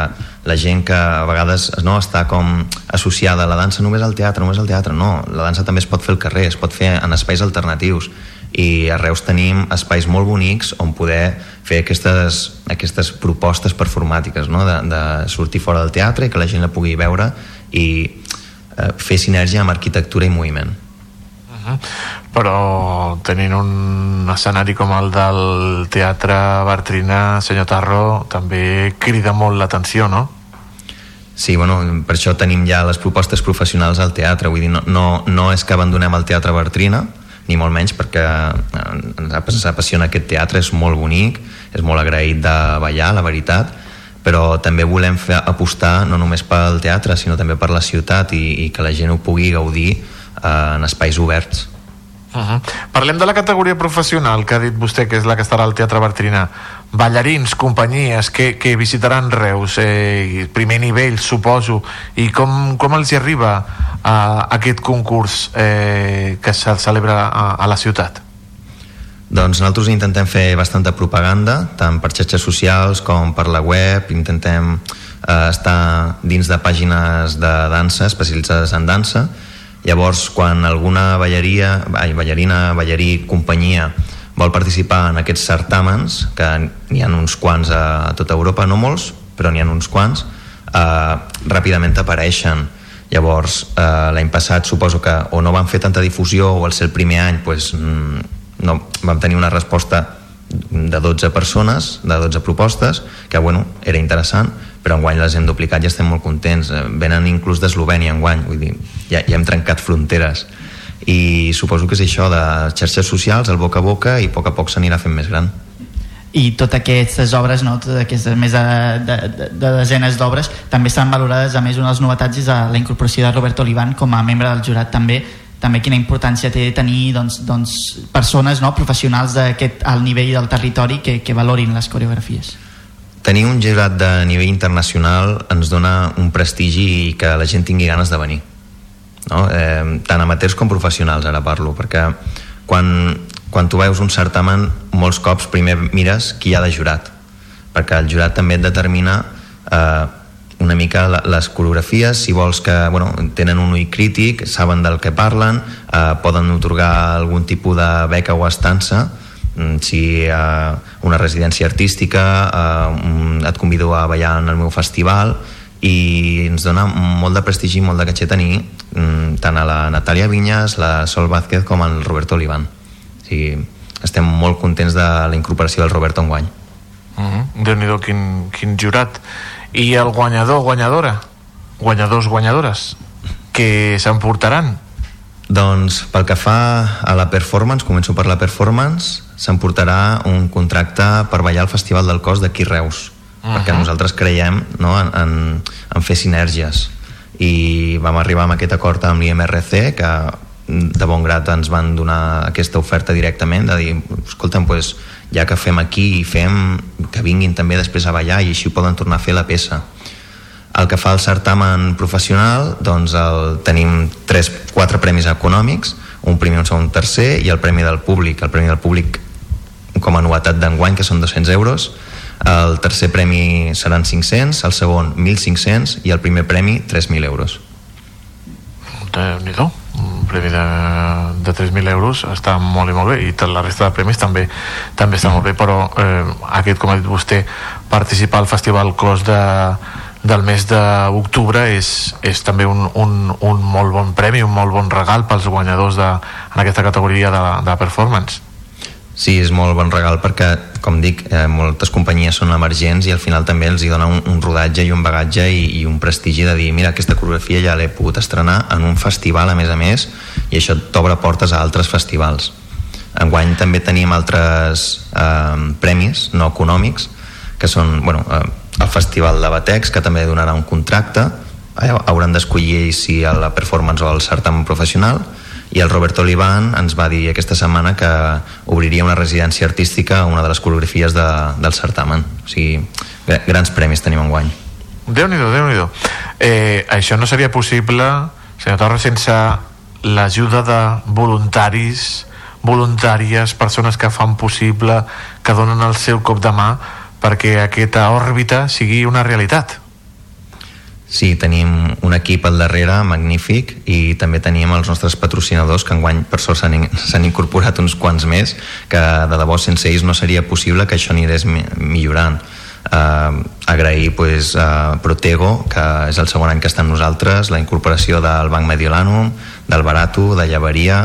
la gent que a vegades no està com associada a la dansa només al teatre, només al teatre, no, la dansa també es pot fer al carrer, es pot fer en espais alternatius i a Reus tenim espais molt bonics on poder fer aquestes, aquestes propostes performàtiques no? de, de sortir fora del teatre i que la gent la pugui veure i eh, fer sinergia amb arquitectura i moviment però tenint un escenari com el del Teatre Bartrina, senyor Tarro, també crida molt l'atenció, no? Sí, bueno, per això tenim ja les propostes professionals al teatre, vull dir, no, no, no és que abandonem el Teatre Bartrina, ni molt menys perquè eh, ens apassiona aquest teatre, és molt bonic, és molt agraït de ballar, la veritat, però també volem fer apostar no només pel teatre, sinó també per la ciutat i, i que la gent ho pugui gaudir eh, en espais oberts. Uh -huh. Parlem de la categoria professional que ha dit vostè, que és la que estarà al Teatre Bartrina. Ballarins, companyies que, que visitaran Reus, eh, primer nivell, suposo, i com, com els hi arriba a, a aquest concurs eh, que se celebra a, a la ciutat? Doncs nosaltres intentem fer bastanta propaganda, tant per xarxes socials com per la web, intentem eh, estar dins de pàgines de dansa especialitzades en dansa, Llavors, quan alguna ballaria, ai, ballarina, ballarí, companyia vol participar en aquests certàmens, que n'hi ha uns quants a tota Europa, no molts, però n'hi ha uns quants, eh, ràpidament apareixen. Llavors, eh, l'any passat suposo que o no van fer tanta difusió o al ser el primer any pues, mm, no, vam tenir una resposta de 12 persones, de 12 propostes, que bueno, era interessant, però enguany les hem duplicat i estem molt contents. Venen inclús d'Eslovènia enguany, vull dir, ja, ja hem trencat fronteres. I suposo que és això de xarxes socials, el boca a boca, i a poc a poc s'anirà fent més gran. I totes aquestes obres, no, totes aquestes més de, de, de desenes d'obres, també estan valorades, a més una de les novetats és la incorporació de Roberto Olivan com a membre del jurat. També, també quina importància té tenir doncs, doncs, persones no, professionals d'aquest al nivell del territori que, que valorin les coreografies. Tenir un jurat de nivell internacional ens dona un prestigi i que la gent tingui ganes de venir no? eh, tant amateurs com professionals ara parlo perquè quan, quan tu veus un certamen molts cops primer mires qui hi ha de jurat perquè el jurat també et determina eh, una mica les coreografies, si vols que bueno, tenen un ull crític, saben del que parlen, eh, poden otorgar algun tipus de beca o estança, mm, si eh, una residència artística, eh, et convido a ballar en el meu festival, i ens dona molt de prestigi i molt de caché tenir mm, tant a la Natàlia Vinyas, la Sol Vázquez com el Roberto Olivan. O sigui, estem molt contents de la incorporació del Roberto enguany. Uh -huh. Déu-n'hi-do, quin, quin jurat i el guanyador, guanyadora guanyadors, guanyadores que s'emportaran doncs pel que fa a la performance, començo per la performance, s'emportarà un contracte per ballar al Festival del Cos d'aquí Reus, uh -huh. perquè nosaltres creiem no, en, en, en fer sinergies. I vam arribar amb aquest acord amb l'IMRC que de bon grat ens van donar aquesta oferta directament de dir, escolta'm, pues, ja que fem aquí i fem que vinguin també després a ballar i així poden tornar a fer la peça. El que fa el certamen professional doncs el, tenim tres, quatre premis econòmics un primer, un segon, un tercer i el premi del públic. El premi del públic com a novetat d'enguany que són 200 euros el tercer premi seran 500 el segon 1.500 i el primer premi 3.000 euros. Déu nhi un premi de, de 3.000 euros està molt i molt bé i la resta de premis també també està molt bé però eh, aquest com ha dit vostè participar al Festival Clos de, del mes d'octubre és, és també un, un, un molt bon premi un molt bon regal pels guanyadors de, en aquesta categoria de, de performance Sí, és molt bon regal perquè, com dic, eh, moltes companyies són emergents i al final també els hi dona un, un rodatge i un bagatge i, i un prestigi de dir mira, aquesta coreografia ja l'he pogut estrenar en un festival a més a més i això t'obre portes a altres festivals. Enguany també tenim altres eh, premis no econòmics que són bueno, eh, el Festival de Batex que també donarà un contracte eh, hauran d'escollir si a la performance o al certamen professional i el Roberto Olivan ens va dir aquesta setmana que obriria una residència artística a una de les coreografies de, del certamen. O sigui, grans premis tenim en guany Déu-n'hi-do, déu nhi déu eh, això no seria possible senyor Torres sense l'ajuda de voluntaris voluntàries, persones que fan possible que donen el seu cop de mà perquè aquesta òrbita sigui una realitat Sí, tenim un equip al darrere magnífic i també tenim els nostres patrocinadors que enguany per sort s'han incorporat uns quants més que de debò sense ells no seria possible que això anirés millorant. Uh, agrair pues, a Protego que és el segon any que està amb nosaltres la incorporació del Banc Mediolanum del Barato, de Llaveria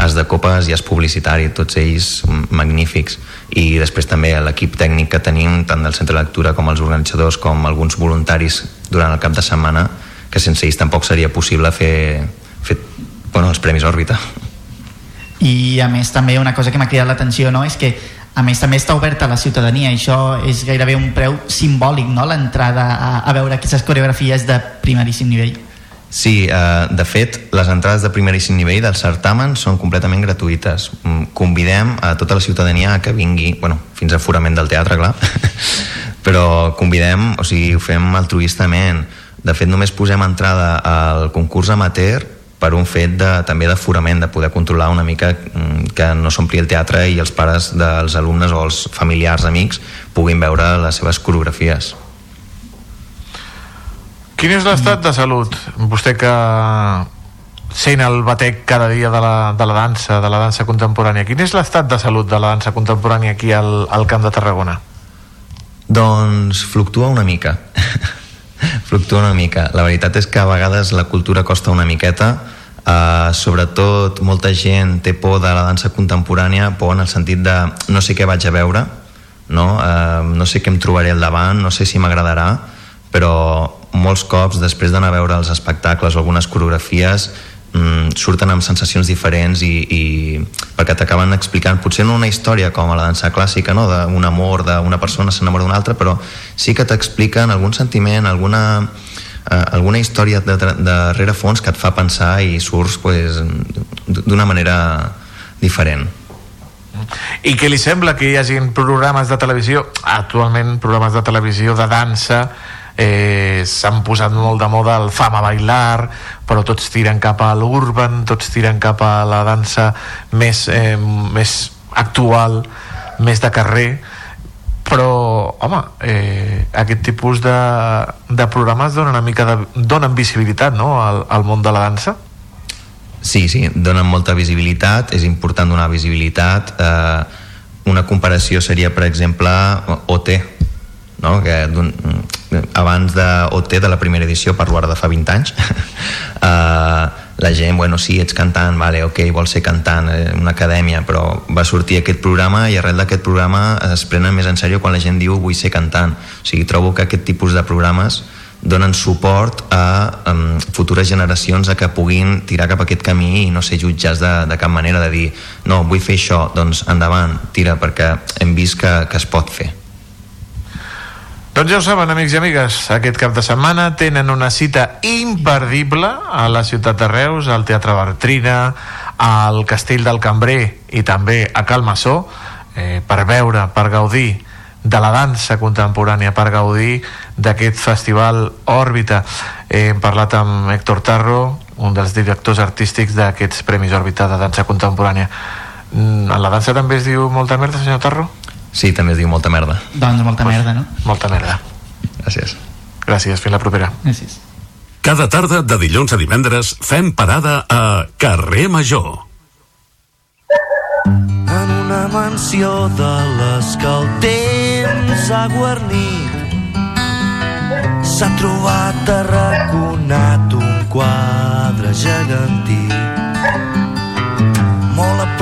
As de Copes i As Publicitari, tots ells magnífics. I després també l'equip tècnic que tenim, tant del centre de lectura com els organitzadors, com alguns voluntaris durant el cap de setmana, que sense ells tampoc seria possible fer, fer bueno, els Premis Òrbita. I a més també una cosa que m'ha cridat l'atenció no? és que a més també està oberta a la ciutadania això és gairebé un preu simbòlic no? l'entrada a, a veure aquestes coreografies de primeríssim nivell Sí, eh, de fet, les entrades de primeríssim nivell del certamen són completament gratuïtes. Mm, convidem a tota la ciutadania que vingui, bueno, fins a forament del teatre, clar, però convidem, o sigui, ho fem altruistament. De fet, només posem entrada al concurs amateur per un fet de, també d'aforament, de poder controlar una mica mm, que no s'ompli el teatre i els pares dels alumnes o els familiars, amics, puguin veure les seves coreografies. Quin és l'estat de salut? Vostè que sent el batec cada dia de la, de la dansa, de la dansa contemporània. Quin és l'estat de salut de la dansa contemporània aquí al, al Camp de Tarragona? Doncs fluctua una mica. fluctua una mica. La veritat és que a vegades la cultura costa una miqueta, Uh, sobretot molta gent té por de la dansa contemporània por en el sentit de no sé què vaig a veure no, uh, no sé què em trobaré al davant no sé si m'agradarà però molts cops després d'anar a veure els espectacles o algunes coreografies mm, surten amb sensacions diferents i, i perquè t'acaben explicant potser no una història com a la dansa clàssica no? d'un amor d'una persona s'enamora d'una altra però sí que t'expliquen algun sentiment alguna, eh, alguna història de, de, de rerefons que et fa pensar i surts pues, d'una manera diferent i què li sembla que hi hagin programes de televisió actualment programes de televisió de dansa eh, s'han posat molt de moda el fama bailar però tots tiren cap a l'urban tots tiren cap a la dansa més, eh, més actual més de carrer però, home, eh, aquest tipus de, de programes donen una mica de, donen visibilitat no, al, al món de la dansa Sí, sí, donen molta visibilitat, és important donar visibilitat. Eh, una comparació seria, per exemple, OT, no? que abans de OT, de la primera edició, parlo ara de fa 20 anys, uh, la gent, bueno, sí, ets cantant, vale, ok, vols ser cantant, eh, una acadèmia, però va sortir aquest programa i arrel d'aquest programa es prenen més en sèrio quan la gent diu vull ser cantant. O sigui, trobo que aquest tipus de programes donen suport a um, futures generacions a que puguin tirar cap a aquest camí i no ser jutjats de, de cap manera de dir no, vull fer això, doncs endavant, tira, perquè hem vist que, que es pot fer. Doncs ja ho saben, amics i amigues, aquest cap de setmana tenen una cita imperdible a la ciutat de Reus, al Teatre Bartrina, al Castell del Cambrer i també a Calmassó, eh, per veure, per gaudir de la dansa contemporània, per gaudir d'aquest festival Òrbita. Eh, hem parlat amb Héctor Tarro, un dels directors artístics d'aquests Premis Òrbita de dansa contemporània. Mm, en la dansa també es diu molta merda, senyor Tarro? Sí, també es diu molta merda. Doncs molta pues, merda, no? Molta merda. Gràcies. Gràcies, fins la propera. Gràcies. Cada tarda de dilluns a divendres fem parada a Carrer Major. En una mansió de les que el temps ha guarnit s'ha trobat arraconat un quadre gegantí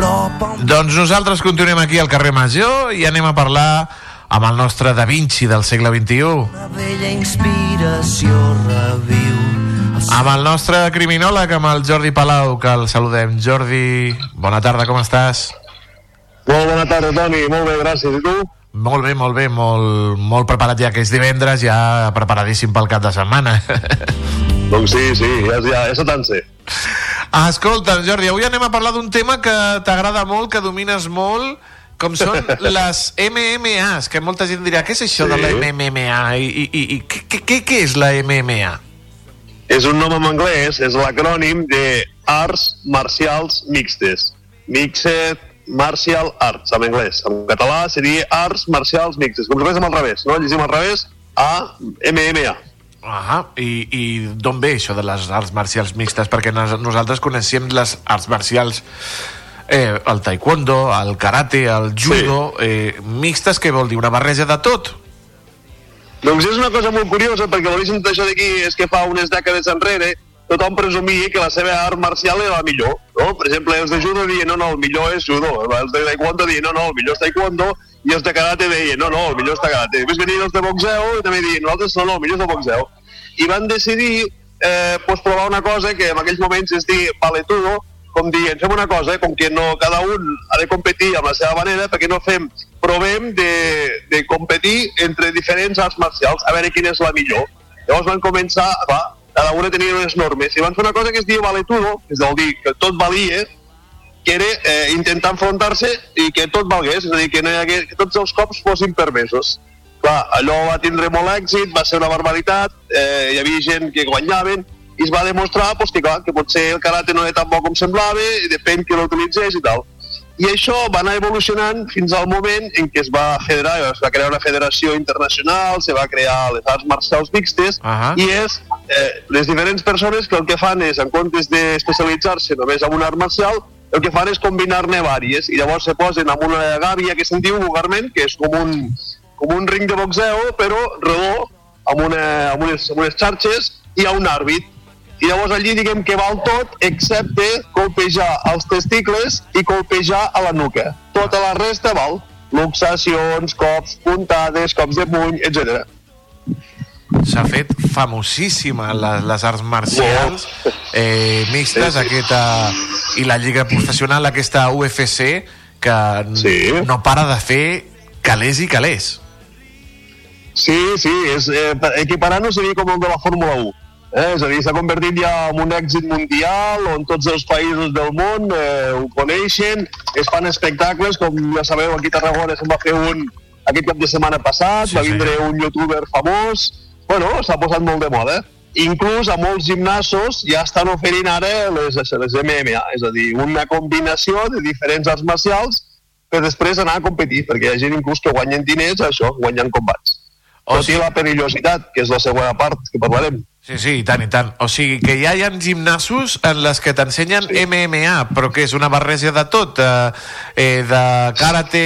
molt a prop a un Doncs nosaltres continuem aquí al carrer Major i anem a parlar amb el nostre Da Vinci del segle XXI. Una vella inspiració reviu Amb el nostre criminòleg, amb el Jordi Palau, que el saludem. Jordi, bona tarda, com estàs? Molt bona tarda, Toni. Molt bé, gràcies. I tu? Molt bé, molt bé, molt, molt preparat ja que és divendres, ja preparadíssim pel cap de setmana. doncs sí, sí, ja, ja, ja tant sé. Escolta, Jordi, avui anem a parlar d'un tema que t'agrada molt, que domines molt, com són les MMAs, que molta gent dirà, què és això Sí. de la MMA? I, i, i, i què, què, què és la MMA? És un nom en anglès, és l'acrònim de Arts Marcials Mixtes. Mixed Martial Arts, en anglès. En català seria Arts Marcials Mixtes. Com féssim al revés, no? Llegim al revés, A, MMA. Ah, i, i d'on ve això de les arts marcials mixtes? Perquè nos, nosaltres coneixem les arts marcials eh, el taekwondo, el karate, el judo, sí. eh, mixtes, què vol dir? Una barreja de tot? Doncs és una cosa molt curiosa, perquè l'origen d'això d'aquí és que fa unes dècades enrere tothom presumia que la seva art marcial era la millor, no? Per exemple, els de judo deien, no, no, el millor és judo. Els de taekwondo deien, no, no, el millor és taekwondo. I els de karate deien, no, no, el millor és karate. Després venien els de boxeo i també deien, nosaltres no, no, el millor és el boxeo. I van decidir eh, pues, provar una cosa que en aquells moments es diu valetudo, com dient, fem una cosa, eh, com que no, cada un ha de competir amb la seva manera, perquè no fem, provem de, de competir entre diferents arts marcials, a veure quina és la millor. Llavors van començar, clar, cada una tenia unes normes, i van fer una cosa que es diu valetudo, que és a dir, que tot valia, que era eh, intentar enfrontar-se i que tot valgués, és a dir, que, no hi hagués, que tots els cops fossin permesos. Clar, allò va tindre molt èxit, va ser una barbaritat, eh, hi havia gent que guanyaven, i es va demostrar pues, que, clar, que potser el karate no era tan bo com semblava, i depèn qui l'utilitzés i tal. I això va anar evolucionant fins al moment en què es va federar, es va crear una federació internacional, se va crear les arts marcials mixtes, Ahà. i és eh, les diferents persones que el que fan és, en comptes d'especialitzar-se només en una art marcial, el que fan és combinar-ne vàries, i llavors se posen amb una gàbia que se'n diu vulgarment, que és com un, com un ring de boxeo, però redó, amb, una, amb, unes, amb unes xarxes, i hi ha un àrbit. I llavors allí diguem que val tot, excepte colpejar els testicles i colpejar a la nuca. Tota la resta val. Luxacions, cops, puntades, cops de puny, etc. S'ha fet famosíssima les, les arts marcials eh, mixtes, Sí, sí. aquesta i la lliga professional, aquesta UFC, que Sí. no para de fer calés i calés. Sí, sí, és, eh, equiparant-ho seria com el de la Fórmula 1. Eh? És a dir, s'ha convertit ja en un èxit mundial on tots els països del món eh, ho coneixen, es fan espectacles, com ja sabeu, aquí a Tarragona se'n va fer un aquest cap de setmana passat, Sí, va sí. vindre un youtuber famós, bueno, s'ha posat molt de moda. Inclús a molts gimnasos ja estan oferint ara les, les MMA, és a dir, una combinació de diferents arts marcials per després anar a competir, perquè hi ha gent inclús que guanyen diners això, guanyant combats. O sigui, la perillositat, que és la segona part que parlarem. Sí, sí, i tant, i tant. O sigui, que ja hi ha gimnasos en les que t'ensenyen sí. MMA, però que és una barreja de tot, eh, eh, de karate,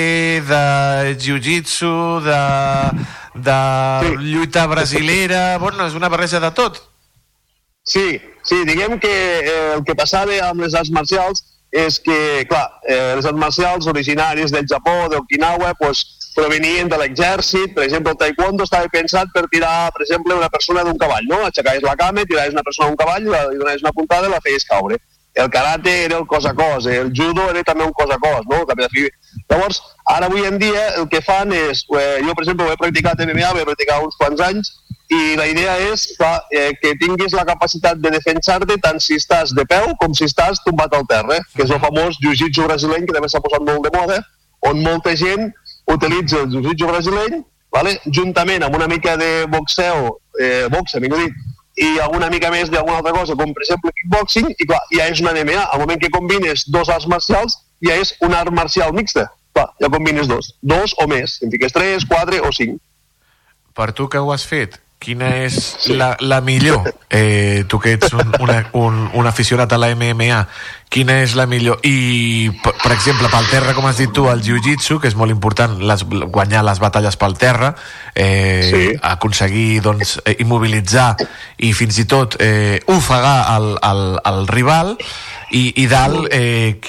de jiu-jitsu, de, de sí. lluita brasilera... Bueno, és una barreja de tot. Sí, sí, diguem que eh, el que passava amb les arts marcials és que, clar, eh, les arts marcials originàries del Japó, d'Okinawa, pues, provenien de l'exèrcit. Per exemple, el taekwondo estava pensat per tirar, per exemple, una persona d'un cavall, no? Aixecaves la cama, tiraves una persona d'un cavall, li donaves una puntada i la feies caure. El karate era el cos a cos, el judo era també un cos a cos, no? Cap a fi. Llavors, ara avui en dia el que fan és, eh, jo per exemple ho he practicat MMA, ho he practicat uns quants anys, i la idea és clar, eh, que tinguis la capacitat de defensar-te tant si estàs de peu com si estàs tombat al terra, que és el famós jiu-jitsu brasileñ, que també s'ha posat molt de moda, on molta gent utilitza el jiu-jitsu brasileñ, vale? juntament amb una mica de boxeo, eh, boxe, millor dit, i alguna mica més d'alguna altra cosa, com per exemple kickboxing, i clar, ja és una MMA. Al moment que combines dos arts marcials, ja és una art marcial mixta. Clar, ja combines dos. Dos o més. En fiques tres, quatre o cinc. Per tu que ho has fet, quina és la, la millor? Eh, tu que ets un, una, un, un aficionat a la MMA, quina és la millor? I, per, per exemple, pel terra, com has dit tu, el jiu-jitsu, que és molt important les, guanyar les batalles pel terra, eh, Sí. aconseguir doncs, eh, immobilitzar i fins i tot eh, ofegar el, el, el rival, i, i dalt, eh,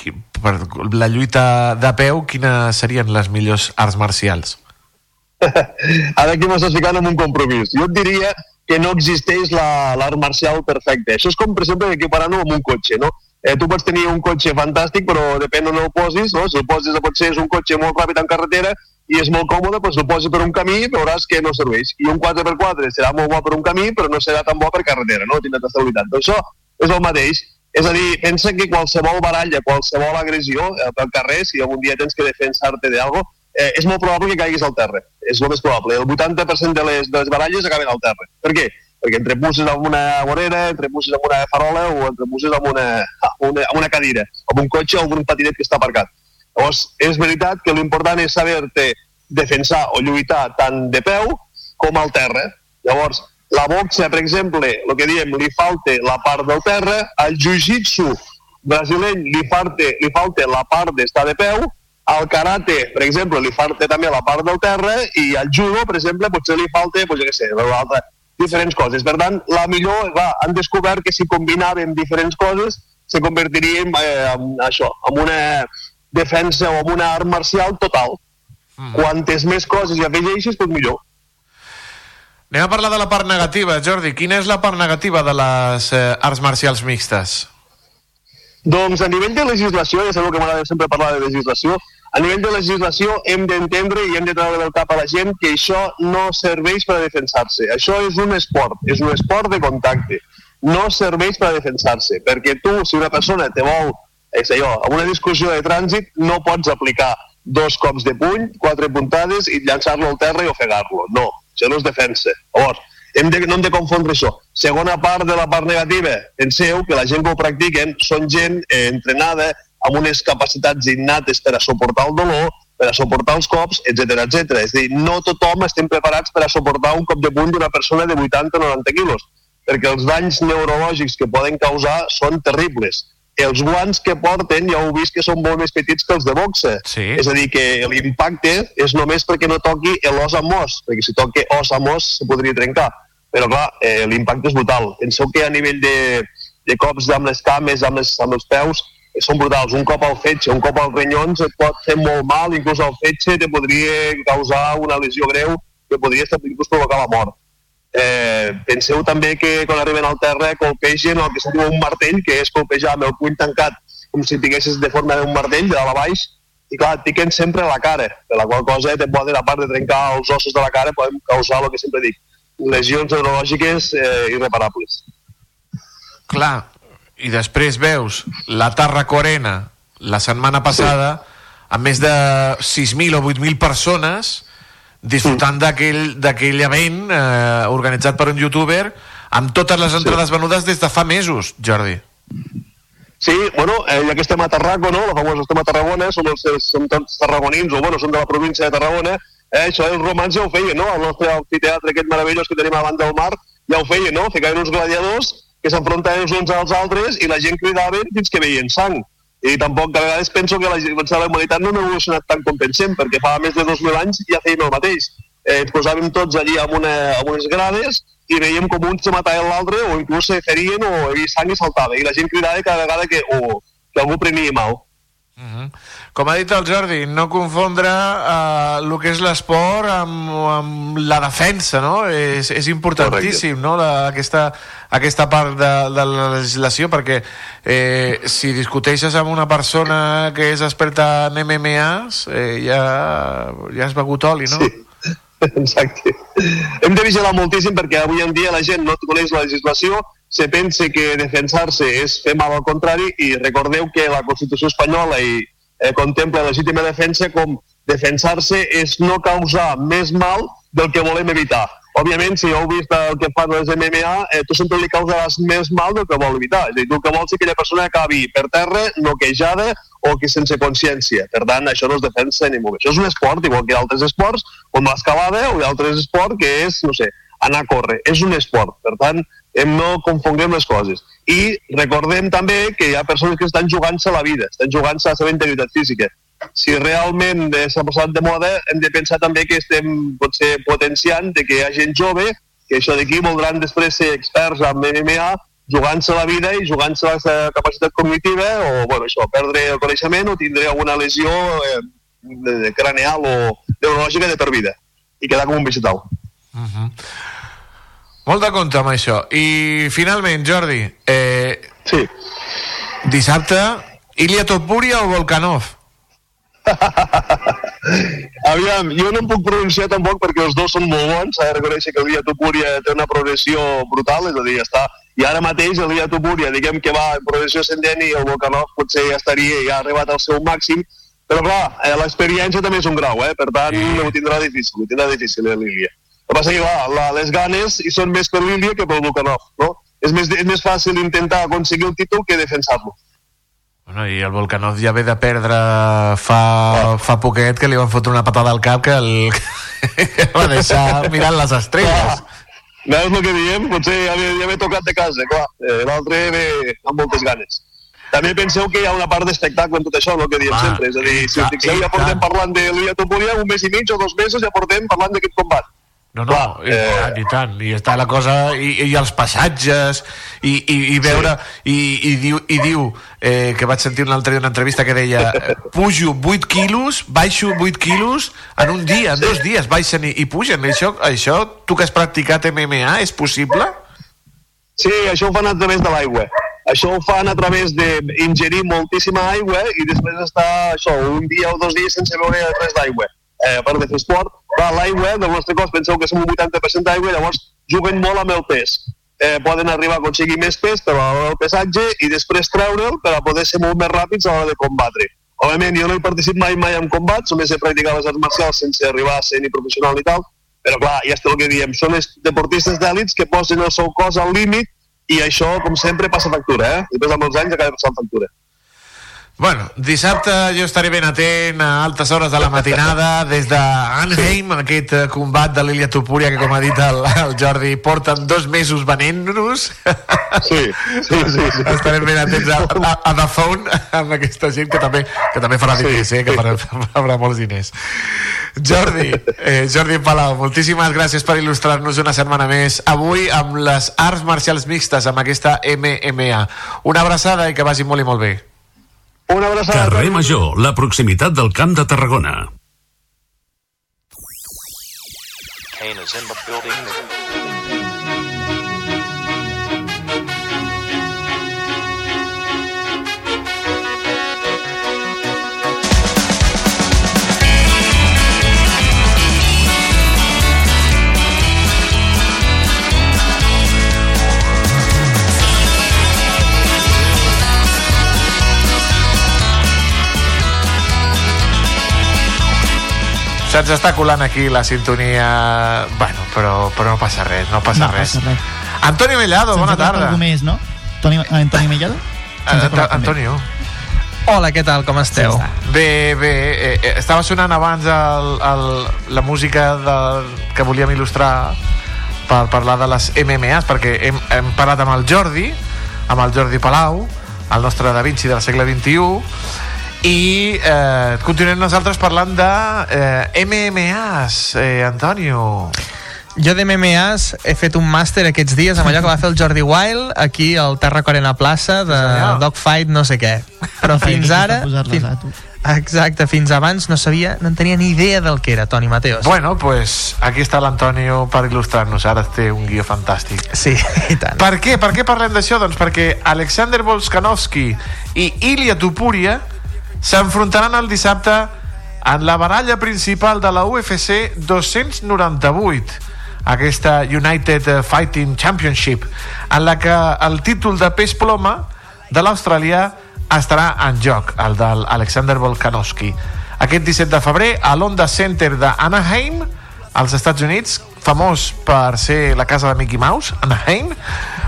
per la lluita de peu, quines serien les millors arts marcials? Ara aquí m'estàs ficant en un compromís. Jo et diria que no existeix la- l'art marcial perfecta. Això és com, per exemple, equiparant-ho amb un cotxe, no? Eh, tu pots tenir un cotxe fantàstic, però depèn on el posis, no? Si el posis, potser és un cotxe molt ràpid en carretera i és molt còmode, doncs el posis per un camí veuràs que no serveix. I un 4x4 serà molt bo per un camí, però no serà tan bo per carretera, no? Tindrà estabilitat. Doncs això és el mateix. És a dir, pensa que qualsevol baralla, qualsevol agressió eh, pel carrer, si algun dia tens que defensar-te d'algo, eh, és molt probable que caiguis al terra. És el més probable. El 80% de les, de les baralles acaben al terra. Per què? Perquè entre pusses amb una vorera, entre pusses amb una farola o entre pusses amb una, amb una, amb una cadira, amb un cotxe o amb un patinet que està aparcat. Llavors, és veritat que l'important és saber-te defensar o lluitar tant de peu com al terra. Llavors, la boxa, per exemple, el que diem, li falta la part del terra, al jiu-jitsu brasileny li falta, li falta la part d'estar de peu, al karate, per exemple, li falta també la part del terra i al judo, per exemple, potser li falta, pues, jo què sé, l'altra, diferents coses. Per tant, la millor, clar, han descobert que si combinaven diferents coses se convertiria en, eh, en això, en una defensa o en una art marcial total. Mm. Quantes més coses hi afegeixes, doncs millor. Anem a parlar de la part negativa, Jordi. Quina és la part negativa de les eh, arts marcials mixtes? Doncs a nivell de legislació, ja sabeu que m'agrada sempre parlar de legislació, a nivell de legislació hem d'entendre i hem de treure del cap a la gent que això no serveix per a defensar-se. Això és un esport, és un esport de contacte. No serveix per a defensar-se, perquè tu, si una persona te vol, és allò, en una discussió de trànsit, no pots aplicar dos cops de puny, quatre puntades i llançar-lo al terra i ofegar-lo. No, això no és defensa. Llavors, hem de, no hem de confondre això. Segona part de la part negativa, penseu que la gent que ho practiquen són gent eh, entrenada amb unes capacitats innates per a suportar el dolor, per a suportar els cops, etc etc. És a dir, no tothom estem preparats per a suportar un cop de puny d'una persona de 80 o 90 quilos, perquè els danys neurològics que poden causar són terribles. Els guants que porten ja heu vist que són molt més petits que els de boxa. Sí. És a dir, que l'impacte és només perquè no toqui l'os amb os, perquè si toqui os amb os se podria trencar. Però clar, eh, l'impacte és brutal. Penseu que a nivell de, de cops amb les cames, amb, les, amb els peus, són brutals. Un cop al fetge, un cop als renyons et pot fer molt mal, inclús al fetge te podria causar una lesió greu que podria inclús provocar la mort. Eh, penseu també que quan arriben al terra colpegen el que se'n diu un martell, que és colpejar amb el puny tancat com si tinguessis de forma d'un martell, de dalt a baix, i clar, et sempre la cara, per la qual cosa te poden, a part de trencar els ossos de la cara, poden causar el que sempre dic, lesions neurològiques eh, irreparables. Clar, i després veus la Tarraco Arena la setmana passada amb més de 6.000 o 8.000 persones disfrutant d'aquell d'aquell event eh, organitzat per un youtuber amb totes les entrades venudes des de fa mesos, Jordi. Sí, bueno, eh, ja que estem a Tarraco, no? la famosa estem a Tarragona, som, els, som tots tarragonins, o bueno, som de la província de Tarragona, eh, això els romans ja ho feien, no? El nostre amfiteatre aquest meravellós que tenim davant del mar, ja ho feien, no? Ficaven uns gladiadors que s'enfrontaven els uns als altres i la gent cridava fins que veien sang. I tampoc a vegades penso que la, la humanitat no ha evolucionat tant com pensem, perquè fa més de 2.000 anys ja fèiem el mateix. Eh, ens posàvem tots allí amb, una, amb unes grades i veiem com un se matava l'altre o inclús se ferien o hi havia sang i saltava. I la gent cridava cada vegada que, o, que algú prenia mal. Com ha dit el Jordi, no confondre eh, el que és l'esport amb, amb la defensa, no? És, és importantíssim, no?, la, aquesta, aquesta part de, de la legislació, perquè eh, si discuteixes amb una persona que és experta en MMAs, eh, ja, ja has begut oli, no? Sí. Exacte. Hem de vigilar moltíssim perquè avui en dia la gent no coneix la legislació, se pensa que defensar-se és fer mal al contrari i recordeu que la Constitució espanyola i eh, contempla la legítima defensa com defensar-se és no causar més mal del que volem evitar. Òbviament, si heu vist el que fan les MMA, eh, tu sempre li causaràs més mal del que vol evitar. És a dir, tu el que vols és que aquella persona acabi per terra, noquejada o que sense consciència. Per tant, això no és defensa ni molt. Això és un esport, igual que altres esports, com l'escalada o altres esports que és, no sé, anar a córrer. És un esport. Per tant, hem no confonguem les coses. I recordem també que hi ha persones que estan jugant-se la vida, estan jugant-se la seva integritat física. Si realment s'ha passat de moda, hem de pensar també que estem potser potenciant de que hi ha gent jove que això d'aquí voldran després ser experts en MMA jugant-se la vida i jugant-se la seva capacitat cognitiva o, bueno, això, perdre el coneixement o tindre alguna lesió eh, de craneal o neurològica de per vida i quedar com un vegetal. Uh -huh. Molt de compte amb això. I finalment, Jordi, eh, sí. dissabte, Ilia Topuria o Volkanov? Aviam, jo no em puc pronunciar tampoc perquè els dos són molt bons, s'ha de reconèixer que el Dia Tupuria té una progressió brutal, és a dir, està... I ara mateix el Dia Tupuria, diguem que va en progressió ascendent i el Volkanov potser ja estaria, ja ha arribat al seu màxim, però clar, eh, l'experiència també és un grau, eh? per tant sí. ho tindrà difícil, ho tindrà difícil eh, l'Ilia. El que passa que clar, la, les ganes hi són més per l'Ilia que pel Volkanov, no? És més, és més fàcil intentar aconseguir el títol que defensar-lo. Bueno, i el Volkanov ja ve de perdre fa, fa poquet que li van fotre una patada al cap que el va deixar mirant les estrelles. Veus el que diem? Potser ja ve, ja ve tocat de casa, clar. Eh, L'altre ve amb moltes ganes. També penseu que hi ha una part d'espectacle en tot això, el que diem Va, sempre. És a dir, si us fixeu, ja portem parlant de l'Ulla Topuria un mes i mig o dos mesos, ja portem parlant d'aquest combat. No, no, Clar, i, eh... tant, i tant. I està la cosa... I, i els passatges, i, i, i veure... Sí. I, i diu, i diu eh, que vaig sentir un altre dia una entrevista que deia pujo 8 quilos, baixo 8 quilos en un dia, en sí. dos dies, baixen i, i pugen. Això, això, tu que has practicat MMA, és possible? Sí, això ho fan a través de l'aigua. Això ho fan a través d'ingerir moltíssima aigua i després estar això, un dia o dos dies sense beure res d'aigua eh, part de fer esport, clar, l'aigua del nostre cos penseu que som un 80% d'aigua, llavors juguen molt amb el pes. Eh, poden arribar a aconseguir més pes per a l'hora del pesatge i després treure'l per a poder ser molt més ràpids a l'hora de combatre. Òbviament, jo no he participat mai mai en combats, només he practicat les arts marcials sense arribar a ser ni professional ni tal, però clar, ja està el que diem, són els deportistes d'èlits que posen el seu cos al límit i això, com sempre, passa factura, eh? Després amb els anys acaba passant factura. Bueno, dissabte jo estaré ben atent a altes hores de la matinada des d'Anheim, aquest eh, combat de l'Ilia Topúria que com ha dit el, el Jordi porten dos mesos venent-nos. Sí, sí, sí, sí. estarem ben atents a, a, a The Phone amb aquesta gent que també, que també farà diners sí. eh, que farà, farà molts diners. Jordi, eh, Jordi Palau moltíssimes gràcies per il·lustrar-nos una setmana més avui amb les arts marcials mixtes amb aquesta MMA una abraçada i que vagi molt i molt bé una abraçada. Carrer Major, la proximitat del Camp de Tarragona. Kane is in the building. Se'ns està colant aquí la sintonia... Bueno, però, però no passa res, no passa No res. passa res. Antoni Mellado, Se'ns bona tarda. Algú més, no? Toni, eh, Antoni Mellado? Ant. Antonio. Hola, què tal? Com esteu? Bé, bé, eh, eh, estava sonant abans el, el, la música de, que volíem il·lustrar per parlar de les MMAs, perquè hem, hem parlat amb el Jordi, amb el Jordi Palau, el nostre Da Vinci del segle XXI, i eh, continuem nosaltres parlant de eh, MMAs, eh, Antonio. Jo de MMAs he fet un màster aquests dies amb allò que va fer el Jordi Wild aquí al Terra Corena Plaça de. Dogfight no sé què però fins ara fin, exacte, fins abans no sabia no en tenia ni idea del que era Toni Mateos Bueno, pues aquí està l'Antonio per il·lustrar-nos. Ara té un guió fantàstic. Sí, i tant. Per què? Per què parlem d'això? Doncs perquè Alexander Volkanovski i Ilia Tupuria s'enfrontaran el dissabte en la baralla principal de la UFC 298 aquesta United Fighting Championship en la que el títol de pes ploma de l'australià estarà en joc, el de Volkanovski. Aquest 17 de febrer a l'Onda Center d'Anaheim, als Estats Units, famós per ser la casa de Mickey Mouse, Anaheim,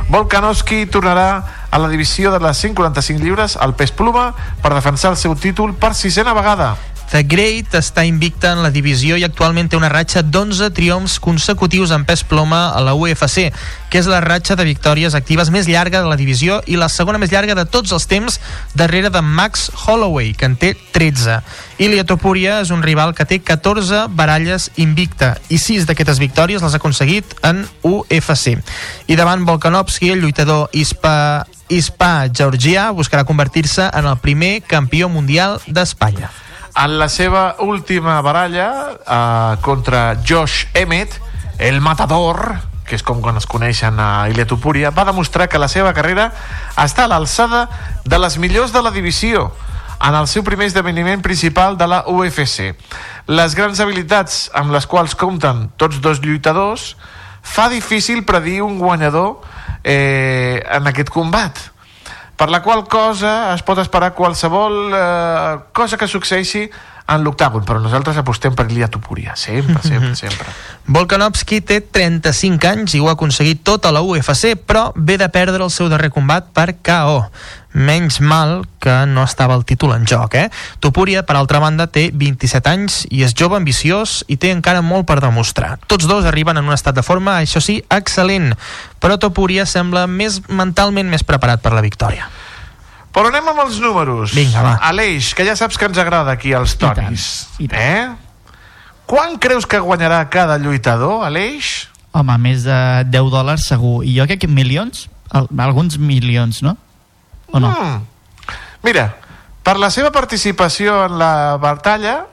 Volkanovski tornarà a la divisió de les 145 lliures al pes pluma per defensar el seu títol per sisena vegada. The Great està invicta en la divisió i actualment té una ratxa d'11 triomfs consecutius en pes ploma a la UFC, que és la ratxa de victòries actives més llarga de la divisió i la segona més llarga de tots els temps darrere de Max Holloway, que en té 13. Ilia Topuria és un rival que té 14 baralles invicta i 6 d'aquestes victòries les ha aconseguit en UFC. I davant Volkanovski, el lluitador hispa, hispà georgià buscarà convertir-se en el primer campió mundial d'Espanya. En la seva última baralla eh, contra Josh Emmett, el matador, que és com quan es coneixen a Ilia Topuria, va demostrar que la seva carrera està a l'alçada de les millors de la divisió en el seu primer esdeveniment principal de la UFC. Les grans habilitats amb les quals compten tots dos lluitadors fa difícil predir un guanyador eh, en aquest combat per la qual cosa es pot esperar qualsevol eh, cosa que succeeixi en l'octàgon, però nosaltres apostem per Ilia Topuria, sempre, sempre, sempre. Volkanovski té 35 anys i ho ha aconseguit tot a la UFC, però ve de perdre el seu darrer combat per KO. Menys mal que no estava el títol en joc, eh? Topuria, per altra banda, té 27 anys i és jove, ambiciós i té encara molt per demostrar. Tots dos arriben en un estat de forma, això sí, excel·lent, però Topuria sembla més mentalment més preparat per la victòria. Però anem amb els números. Vinga, va. Aleix, que ja saps que ens agrada aquí els tonis. I tant, Eh? Quan creus que guanyarà cada lluitador, Aleix? Home, més de 10 dòlars segur. I jo crec que milions? Al, alguns milions, no? O no? Mm. Mira, per la seva participació en la batalla,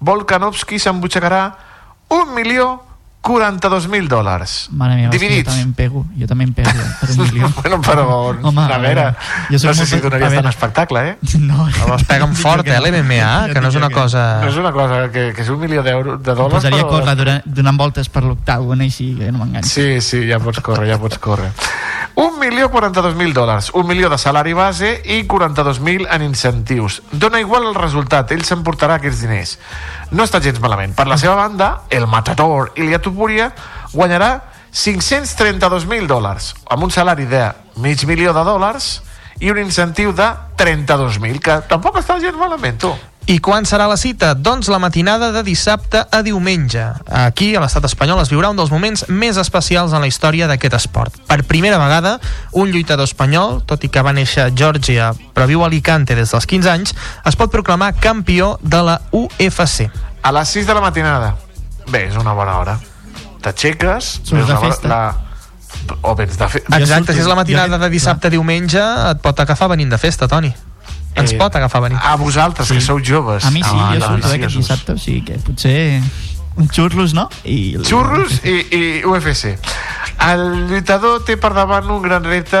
Volkanovski s'embutxacarà un milió 42.000 dòlars. Mare meva, que jo Dividits. també em pego. Jo també em pego per un milió. bueno, però, Home, a veure, jo no sé molt- si donaries tant espectacle, eh? No, No, es peguen fort, eh, l'MMA, que no és una cosa... No és una cosa que, que és un milió d'euros, de dòlars, posaria a però... córrer donant voltes per l'octàgon així, que no m'enganxi. Sí, sí, ja pots córrer, ja pots córrer. Un milió 42.000 dòlars, un milió de salari base i 42.000 en incentius. Dona igual el resultat, ell s'emportarà aquests diners. No està gens malament. Per la seva banda, el matador Ilia Topuria guanyarà 532.000 dòlars, amb un salari de mig milió de dòlars i un incentiu de 32.000, que tampoc està gens malament, tu. I quan serà la cita? Doncs la matinada de dissabte a diumenge. Aquí, a l'estat espanyol, es viurà un dels moments més especials en la història d'aquest esport. Per primera vegada, un lluitador espanyol, tot i que va néixer a Geòrgia, però viu a Alicante des dels 15 anys, es pot proclamar campió de la UFC. A les 6 de la matinada. Bé, és una bona hora. T'aixeques... Surts veus de la- festa. La... O vens de festa. Exacte, si és la matinada de dissabte a diumenge, et pot agafar venint de festa, Toni. Ens Eh, pot agafar venint. A vosaltres, sí. que sou joves. A mi sí, Ah, jo no, surto sí, aquest dissabte, o sigui que potser un xurros, no? I... Xurros i, i UFC. El lluitador té per davant un gran repte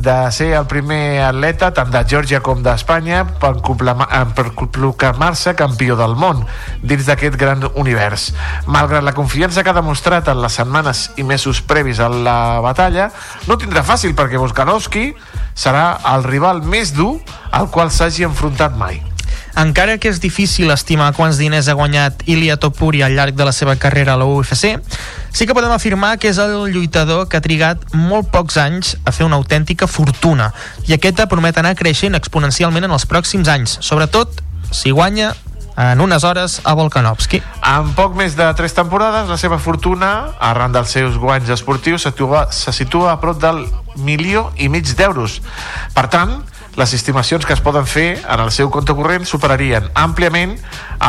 de ser el primer atleta tant de Geòrgia com d'Espanya per, eh, per proclamar-se campió del món dins d'aquest gran univers. Malgrat la confiança que ha demostrat en les setmanes i mesos previs a la batalla, no tindrà fàcil perquè Volkanovski serà el rival més dur al qual s'hagi enfrontat mai. Encara que és difícil estimar quants diners ha guanyat Ilia Topuria al llarg de la seva carrera a la UFC, sí que podem afirmar que és el lluitador que ha trigat molt pocs anys a fer una autèntica fortuna i aquesta promet anar creixent exponencialment en els pròxims anys, sobretot si guanya en unes hores a Volkanovski. En poc més de tres temporades, la seva fortuna, arran dels seus guanys esportius, se situa, se situa a prop del milió i mig d'euros. Per tant, les estimacions que es poden fer en el seu compte corrent superarien àmpliament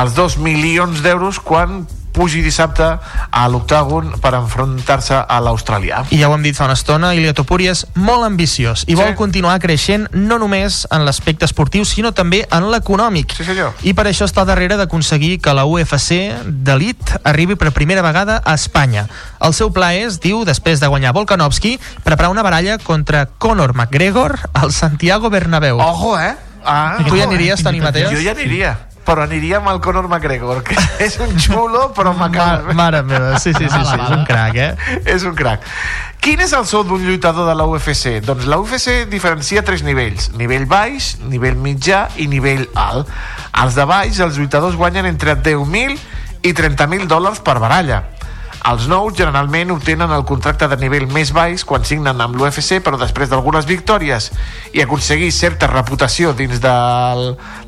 els 2 milions d'euros quan pugi dissabte a l'octàgon per enfrontar-se a l'australià. I ja ho hem dit fa una estona, Ilia Topuria és molt ambiciós i vol Sí. continuar creixent no només en l'aspecte esportiu, sinó també en l'econòmic. Sí, senyor. I per això està darrere d'aconseguir que la UFC d'elit arribi per primera vegada a Espanya. El seu pla és, diu, després de guanyar Volkanovski, preparar una baralla contra Conor McGregor al Santiago Bernabéu. Ojo, eh? Ah, tu ja ojo, aniries, eh? Toni Mateos? Jo ja aniria, però aniria amb el Conor McGregor, que és un xulo, però m'acaba... Mare meva, sí, sí, sí, sí, és un crac, eh? és un crac. Quin és el sou d'un lluitador de la UFC? Doncs la UFC diferencia tres nivells. Nivell baix, nivell mitjà i nivell alt. Als de baix, els lluitadors guanyen entre 10.000 i 30.000 dòlars per baralla. Els nous generalment obtenen el contracte de nivell més baix quan signen amb l'UFC, però després d'algunes victòries i aconseguir certa reputació dins del,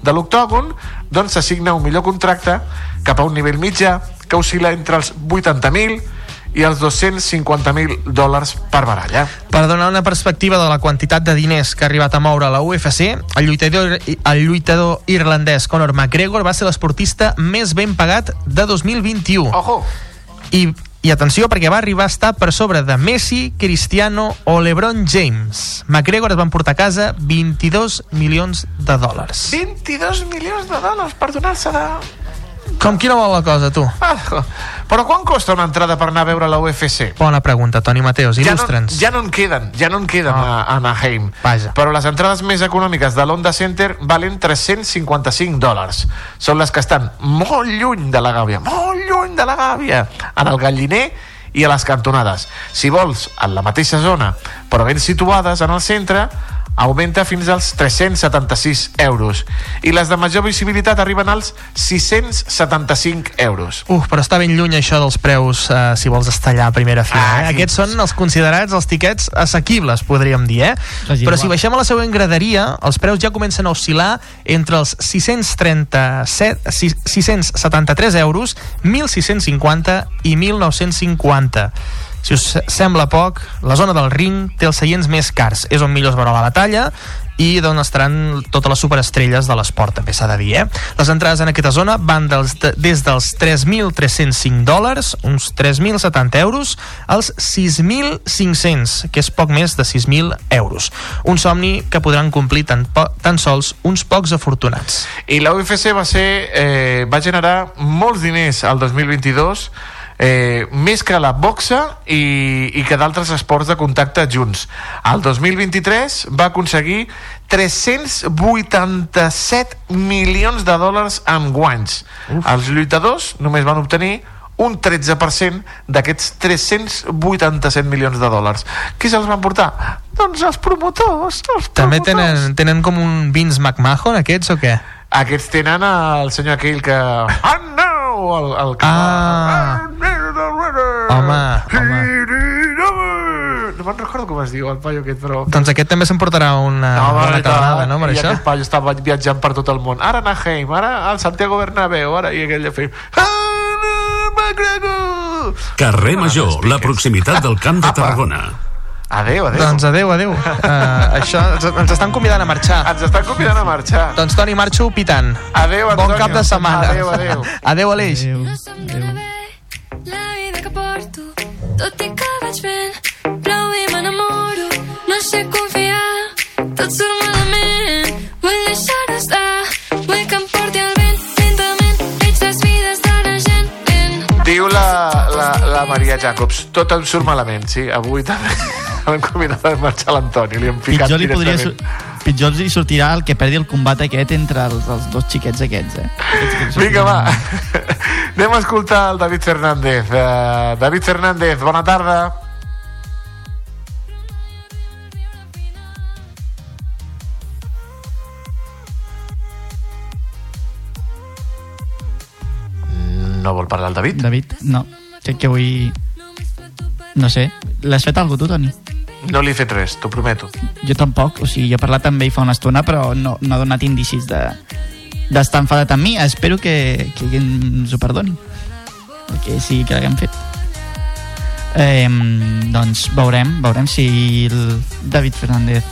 de l'octògon, doncs s'assigna un millor contracte cap a un nivell mitjà que oscil·la entre els 80.000 i els 250.000 dòlars per baralla. Per donar una perspectiva de la quantitat de diners que ha arribat a moure la UFC, el lluitador, el lluitador irlandès Conor McGregor va ser l'esportista més ben pagat de 2021. Ojo! I, I atenció, perquè va arribar a estar per sobre de Messi, Cristiano o LeBron James. McGregor es va emportar a casa 22 milions de dòlars. 22 milions de dòlars per donar-se de... Com quina vol la cosa, tu? Ah, però quan costa una entrada per anar a veure la UFC? Bona pregunta, Toni Mateos, Ja no, il·lustra'ns. ja no en queden, ja no en queden Ah. a Anaheim. Vaja. Però les entrades més econòmiques de l'Honda Center valen 355 dòlars. Són les que estan molt lluny de la gàbia, molt lluny de la gàbia, en el galliner i a les cantonades. Si vols, en la mateixa zona, però ben situades en el centre, augmenta fins als 376 euros. I les de major visibilitat arriben als 675 euros. Uf, però està ben lluny això dels preus eh, si vols estar allà a primera fila. Ah, eh? sí. Aquests són els considerats els tiquets assequibles, podríem dir, eh? Però si baixem a la següent graderia, els preus ja comencen a oscil·lar entre els 637, sis- 673 euros, 1.650 i 1.950. Si us sembla poc, la zona del ring té els seients més cars. És on millor es veurà la batalla i d'on estaran totes les superestrelles de l'esport, també s'ha de dir, eh? Les entrades en aquesta zona van dels, de, des dels 3.305 dòlars, uns 3.070 euros, als 6.500, que és poc més de 6.000 euros. Un somni que podran complir tan, po tan sols uns pocs afortunats. I la UFC va ser eh, va generar molts diners al 2022 eh, més que la boxa i, i que d'altres esports de contacte junts. Al 2023 va aconseguir 387 milions de dòlars en guanys. Uf. Els lluitadors només van obtenir un 13% d'aquests 387 milions de dòlars. Qui se'ls van portar? Doncs els promotors. Els També promotors. tenen, tenen com un Vince McMahon, aquests, o què? Aquests tenen el senyor aquell que... Ah, no! El, el que... Ah. Home, home. No me'n recordo com es diu el paio aquest, però... Doncs aquest també s'emportarà una bona i tant. tabanada, no, per I això? aquest paio estava viatjant per tot el món. Ara a Anaheim, ara al Santiago Bernabéu, ara i aquell de fer... Ah! Carrer Major, la proximitat del Camp de Tarragona. Adéu, adéu. Doncs adéu, adéu. Uh, això, ens, ens estan convidant a marxar. Ens estan convidant a marxar. Doncs Toni, marxo pitant. Adéu, Bon Antonio. cap de setmana. Adéu, adéu. Adéu, Aleix. La vida que porto, tot i que vaig fent, plou i m'enamoro. No sé confiar, tot surt malament. Vull deixar-ho estar, vull que em porti el vent. Lentament, veig les vides de la gent. Vent. Diu la, la, la Maria Jacobs, tot em surt malament, sí, avui també hem convidat a marxar l'Antoni, li hem picat Pitjor li, podria, pitjor li sortirà el que perdi el combat aquest entre els, els dos xiquets aquests, eh? Aquests que Vinga, va. Anem a escoltar el David Fernández. Uh, David Fernández, bona tarda. No vol parlar el David? David, no. Crec que avui... No sé. L'has fet algú tu, Toni? No li he fet res, t'ho prometo. Jo tampoc. O sigui, jo he parlat amb ell fa una estona, però no, no ha donat indicis de d'estar enfadat amb mi. Espero que, que ens ho perdoni. El que sigui que l'haguem fet. Eh, doncs veurem, veurem si el David Fernández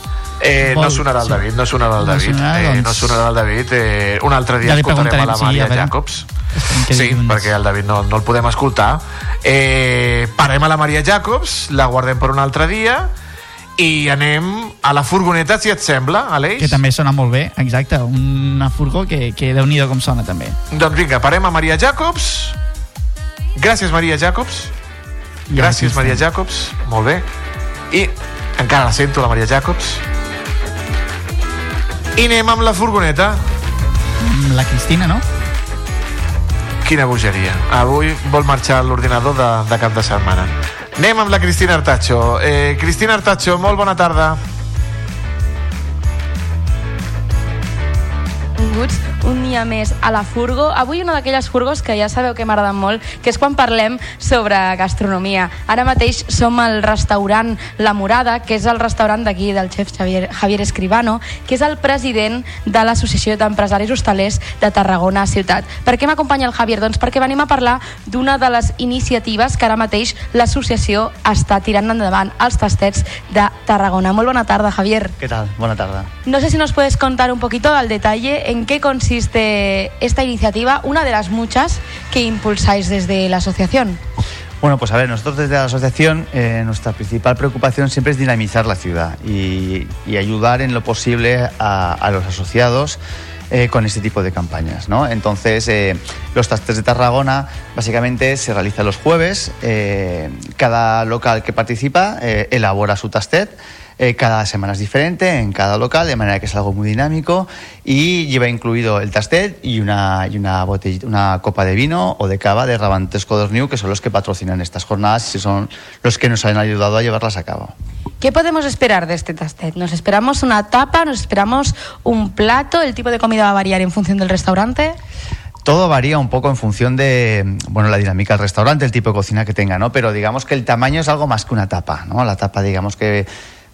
Eh, no sonarà el sí. David, no sonarà el No David. sonarà, eh, doncs- No sonarà el David. Eh, un altre dia Ja escoltarem a la preguntarem, sí, Maria a. Jacobs. Sí, dilluns. perquè el David no, no el podem escoltar. Eh, parem a la Maria Jacobs, la guardem per un altre dia i anem a la furgoneta, si et sembla, Aleix. que també sona molt bé, exacte, una furgó que, que déu nhi com sona també. Doncs vinga, parem a Maria Jacobs. Gràcies, Maria Jacobs. Gràcies, Maria Jacobs. Molt bé. I encara la sento, la Maria Jacobs. I anem amb la furgoneta. La Cristina, no? Quina bogeria. Avui vol marxar l'ordinador de, de cap de setmana. Anem amb la Cristina Artacho. Eh, Cristina Artacho, molt bona tarda. Benvinguts. un dia més a la Furgo. Avui una d'aquelles Furgos que ja sabeu que m'agraden molt, que és quan parlem sobre gastronomia. Ara mateix som al restaurant La Morada, que és el restaurant d'aquí del xef Javier, Javier Escribano, que és el president de l'Associació d'Empresaris Hostalers de Tarragona Ciutat. Per què m'acompanya el Javier? Doncs perquè venim a parlar d'una de les iniciatives que ara mateix l'associació està tirant endavant, els tastets de Tarragona. Molt bona tarda, Javier. ¿Qué tal? Buena tarde. No sé si nos puedes contar un poquito al detalle en qué consiste esta iniciativa, una de las muchas que impulsáis desde la asociación. Bueno, pues a ver, nosotros desde la asociación, eh, nuestra principal preocupación siempre es dinamizar la ciudad y, y ayudar en lo posible a, a los asociados eh, con este tipo de campañas. ¿no? Entonces, eh, los tastes de Tarragona básicamente se realizan los jueves. eh, cada local que participa eh, elabora su tastet. Eh, cada semana es diferente en cada local, de manera que es algo muy dinámico y lleva incluido el tastet y una, y una, botellita, una copa de vino o de cava de Rabantes Codorniu, que son los que patrocinan estas jornadas y son los que nos han ayudado a llevarlas a cabo. ¿Qué podemos esperar de este tastet? ¿Nos esperamos una tapa? ¿Nos esperamos un plato? ¿El tipo de comida va a variar en función del restaurante? Todo varía un poco en función de bueno, la dinámica del restaurante, el tipo de cocina que tenga, ¿no? Pero digamos que el tamaño es algo más que una tapa, ¿no? La tapa, digamos que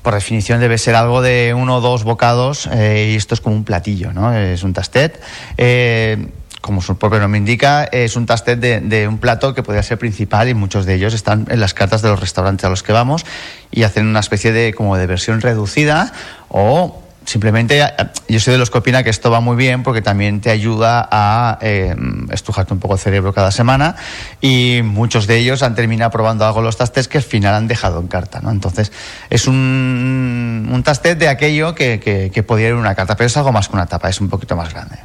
por definición debe ser algo de uno o dos bocados eh, y esto es como un platillo, ¿no? Es un tastet. eh, como su propio nombre indica, es un tastet de, de un plato que podría ser principal y muchos de ellos están en las cartas de los restaurantes a los que vamos y hacen una especie de como de versión reducida o simplemente eh, yo soy de los que opina que esto va muy bien porque también te ayuda a eh, estrujarte un poco el cerebro cada semana y muchos de ellos han terminado probando algo los tastes que al final han dejado en carta ¿no? entonces es un, un tastet de aquello que, que, podría ir una carta pero es algo más que una tapa es un poquito más grande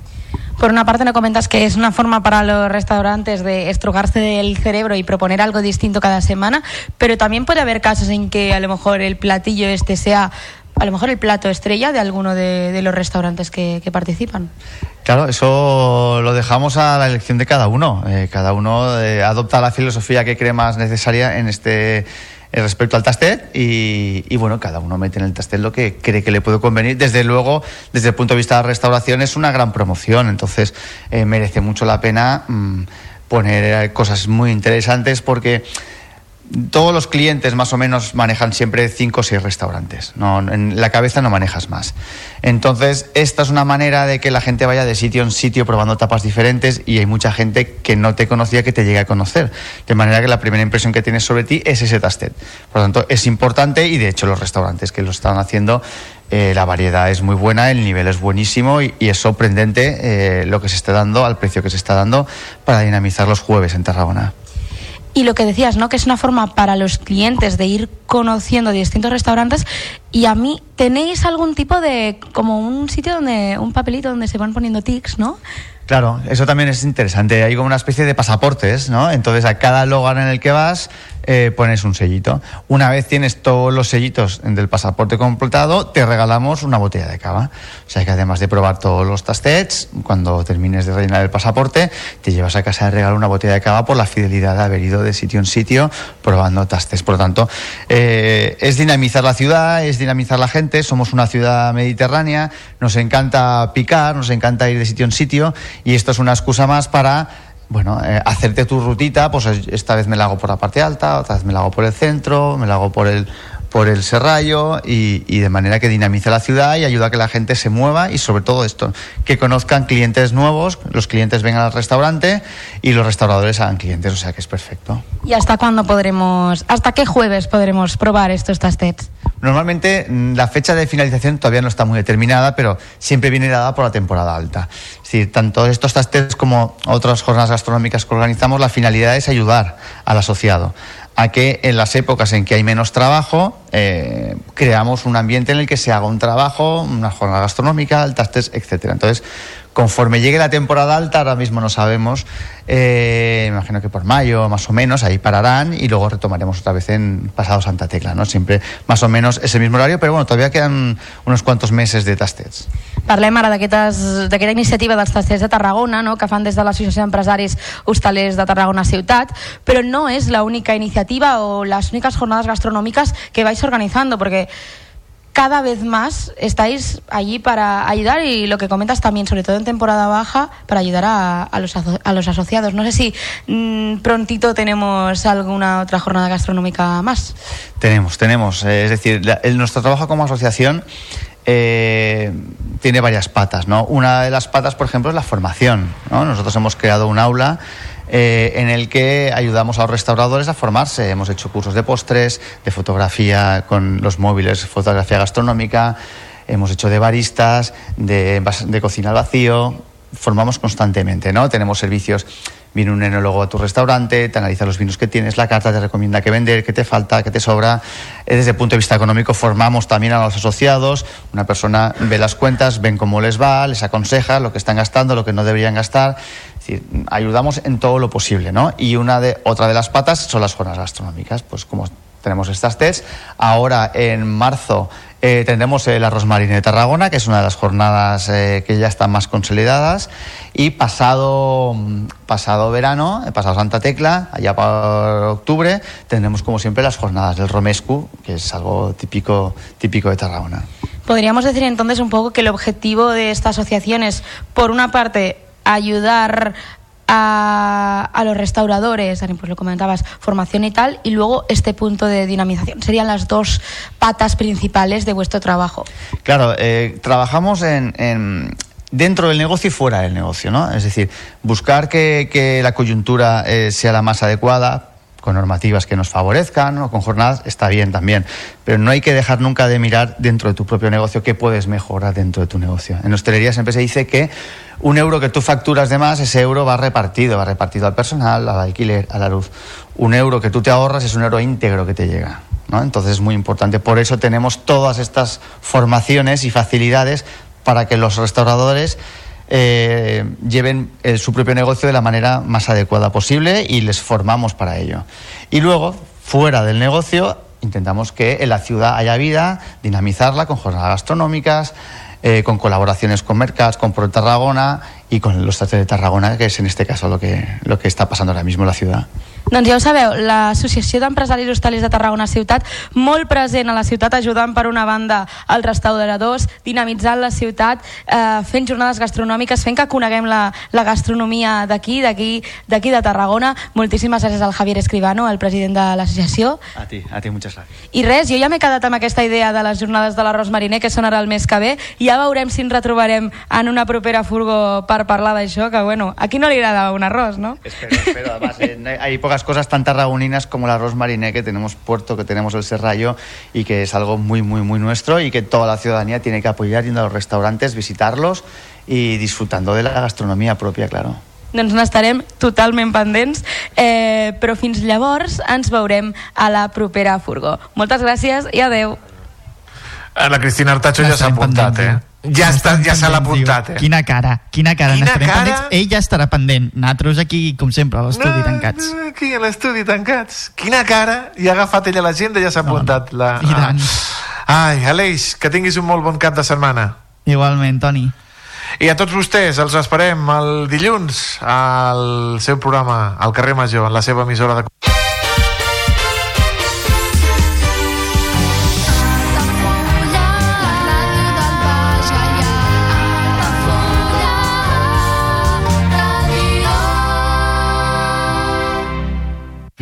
Por una parte, me comentas que es una forma para los restaurantes de estrujarse del cerebro y proponer algo distinto cada semana, pero también puede haber casos en que a lo mejor el platillo este sea a lo mejor el plato estrella de alguno de, los restaurantes que, participan. Claro, eso lo dejamos a la elección de cada uno. Eh, cada uno eh, adopta la filosofía que cree más necesaria en este eh, respecto al tastet y, bueno, cada uno mete en el tastet lo que cree que le puede convenir. Desde luego, desde el punto de vista de la restauración es una gran promoción, entonces merece mucho la pena mm, poner cosas muy interesantes porque todos los clientes más o menos manejan siempre cinco o seis restaurantes. No, en la cabeza no manejas más. Entonces, esta es una manera de que la gente vaya de sitio en sitio probando tapas diferentes y hay mucha gente que no te conocía que te llegue a conocer. De manera que la primera impresión que tienes sobre ti es ese tastet. Por lo tanto, es importante y de hecho los restaurantes que lo están haciendo eh, la variedad es muy buena, el nivel es buenísimo y, es sorprendente eh, lo que se está dando, al precio que se está dando para dinamizar los jueves en Tarragona. Y lo que decías, ¿no? Que es una forma para los clientes de ir conociendo distintos restaurantes. Y a mí, ¿tenéis algún tipo de, como un sitio donde, un papelito donde se van poniendo tics, ¿no? Claro, eso también es interesante. Hay como una especie de pasaportes, ¿no? Entonces a cada lugar en el que vas eh, pones un sellito. Una vez tienes todos los sellitos del pasaporte completado, te regalamos una botella de cava. O sea que además de probar todos los tastets, cuando termines de rellenar el pasaporte, te llevas a casa de regalo una botella de cava por la fidelidad de haber ido de sitio en sitio probando tastets. Por lo tanto, eh, es dinamizar la ciudad, es dinamizar la gente. Somos una ciudad mediterránea, nos encanta picar, nos encanta ir de sitio en sitio y esto es una excusa más para bueno, eh, hacerte tu rutita, pues esta vez me la hago por la parte alta, otra vez me la hago por el centro, me la hago por el por el serrallo y, y, de manera que dinamice la ciudad y ayuda a que la gente se mueva y sobre todo esto, que conozcan clientes nuevos, los clientes vengan al restaurante y los restauradores hagan clientes, o sea que es perfecto. ¿Y hasta cuándo podremos, hasta qué jueves podremos probar estos tastets? Normalmente la fecha de finalización todavía no está muy determinada, pero siempre viene dada por la temporada alta. Es decir, tanto estos tastets como otras jornadas gastronómicas que organizamos, la finalidad es ayudar al asociado a que en las épocas en que hay menos trabajo eh, creamos un ambiente en el que se haga un trabajo, una jornada gastronómica, el tastes, etcétera. Entonces, conforme llegue la temporada alta, ahora mismo no sabemos, eh, imagino que por mayo más o menos, ahí pararán y luego retomaremos otra vez en pasado Santa Tecla, ¿no? Siempre más o menos ese mismo horario, pero bueno, todavía quedan unos cuantos meses de tastets. Parlem ara d'aquesta iniciativa dels tasters de Tarragona, no? que fan des de l'Associació d'Empresaris Hostalers de Tarragona Ciutat, però no és la única iniciativa o les úniques jornades gastronòmiques que vais organizando, porque cada vez más estáis allí para ayudar y lo que comentas también, sobre todo en temporada baja, para ayudar a, a los, a los asociados. No sé si mm, prontito tenemos alguna otra jornada gastronómica más. Tenemos, tenemos. eh, es decir, la- el- nuestro trabajo como asociación eh, tiene varias patas, ¿no? Una de las patas, por ejemplo, es la formación. ¿no? Nosotros hemos creado un aula eh, en el que ayudamos a los restauradores a formarse. Hemos hecho cursos de postres, de fotografía con los móviles, fotografía gastronómica, hemos hecho de baristas, de, de cocina al vacío. Formamos constantemente, ¿no? Tenemos servicios. Viene un enólogo a tu restaurante, te analiza los vinos que tienes, la carta te recomienda qué vender, qué te falta, qué te sobra. Eh, Desde el punto de vista económico formamos también a los asociados. Una persona ve las cuentas, ven cómo les va, les aconseja lo que están gastando, lo que no deberían gastar. Es decir, ayudamos en todo lo posible, ¿no? Y una de, otra de las patas son las jornadas gastronómicas. Pues como tenemos estas test, ahora en marzo eh, tendremos el arroz marino de Tarragona, que es una de las jornadas eh, que ya están más consolidadas. Y pasado, mm, pasado verano, eh, pasado Santa Tecla, allá para octubre, tendremos como siempre las jornadas del Romescu, que es algo típico, típico de Tarragona. Podríamos decir entonces un poco que el objetivo de esta asociación es, por una parte, ayudar a, los restauradores, pues lo comentabas, formación y tal, y luego este punto de dinamización. Serían las dos patas principales de vuestro trabajo. Claro, eh, trabajamos en, en- dentro del negocio y fuera del negocio, ¿no? Es decir, buscar que, que la coyuntura eh, sea la más adecuada con normativas que nos favorezcan o con jornadas está bien también, pero no hay que dejar nunca de mirar dentro de tu propio negocio qué puedes mejorar dentro de tu negocio. En hostelería siempre se dice que un euro que tú facturas de más, ese euro va repartido, va repartido al personal, al alquiler, a la luz. Un euro que tú te ahorras es un euro íntegro que te llega. ¿no? Entonces es muy importante. Por eso tenemos todas estas formaciones y facilidades para que los restauradores eh, lleven eh, su propio negocio de la manera más adecuada posible y les formamos para ello. Y luego, fuera del negocio, intentamos que en la ciudad haya vida, dinamizarla con jornadas gastronómicas, eh, con colaboraciones con Mercats, con Pro Tarragona y con los teatres de Tarragona, que es en este caso lo que, lo que está pasando ahora mismo en la ciudad. Doncs ja ho sabeu, l'Associació d'Empresaris Hostalers de Tarragona Ciutat, molt present a la ciutat, ajudant per una banda els restauradors, dinamitzant la ciutat, eh, fent jornades gastronòmiques, fent que coneguem la, la gastronomia d'aquí, d'aquí d'aquí de Tarragona. Moltíssimes gràcies al Javier Escribano, el president de l'associació. A ti, a ti, muchas gracias. I res, jo ja m'he quedat amb aquesta idea de les jornades de l'arròs mariner, que són ara el mes que ve. Ja veurem si ens retrobarem en una propera furgo per parlar d'això, que bueno, aquí no li agrada un arròs, no? Espero, espero. Además, eh, hay- hay pocas cosas tan tarragoninas como el arroz mariné, que tenemos Puerto, que tenemos el Serrallo y que es algo muy, muy, muy nuestro y que toda la ciudadanía tiene que apoyar yendo a los restaurantes, visitarlos y disfrutando de la gastronomía propia, claro. Doncs n'estarem totalment pendents, eh, però fins llavors ens veurem a la propera furgó. Moltes gràcies i adeu. Eh, La Cristina Artacho ja s'ha apuntat, eh? Ja, està, ja se l'ha apuntat, eh? Quina cara, quina cara. Quina cara? pendents. Ell ja estarà pendent. Nosaltres aquí, com sempre, a l'estudi No, tancats. Aquí a l'estudi tancats. Quina cara! I ha agafat ella l'agenda i ja s'ha apuntat. La... I tant. Ai, Aleix, que tinguis un molt bon cap de setmana. Igualment, Toni. I a tots vostès els esperem el dilluns al seu programa al carrer Major, en la seva emissora de...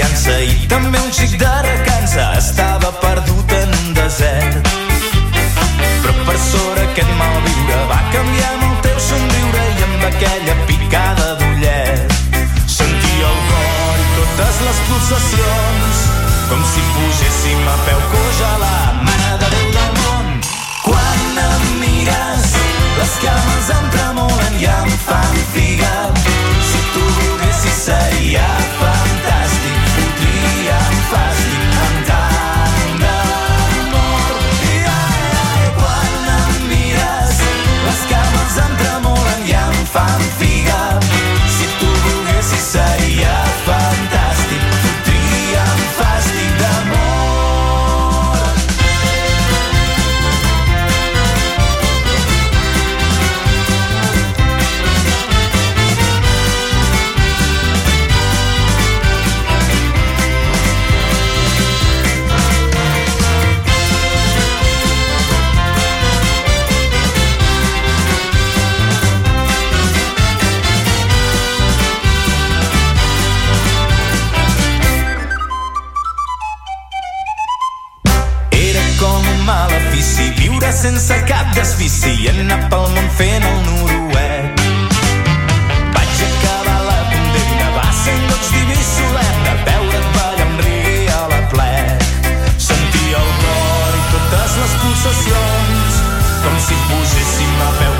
confiança i també un xic de recança. Estava perdut en un desert. Però per sort aquest malviure va canviar amb el teu somriure i amb aquella picada d'ullet. Sentia el cor i totes les pulsacions com si pugéssim a peu coix a la mare de Déu del món. Quan em mires, les cames em tremolen i em fan figa. Si tu volguessis seria fàcil sense cap desfici i anar pel món fent el noruec. Vaig acabar la condemna, va ser en llocs diví solemne, veure't ballar amb reggae a la ple. Sentir el cor i totes les pulsacions, com si poséssim a peu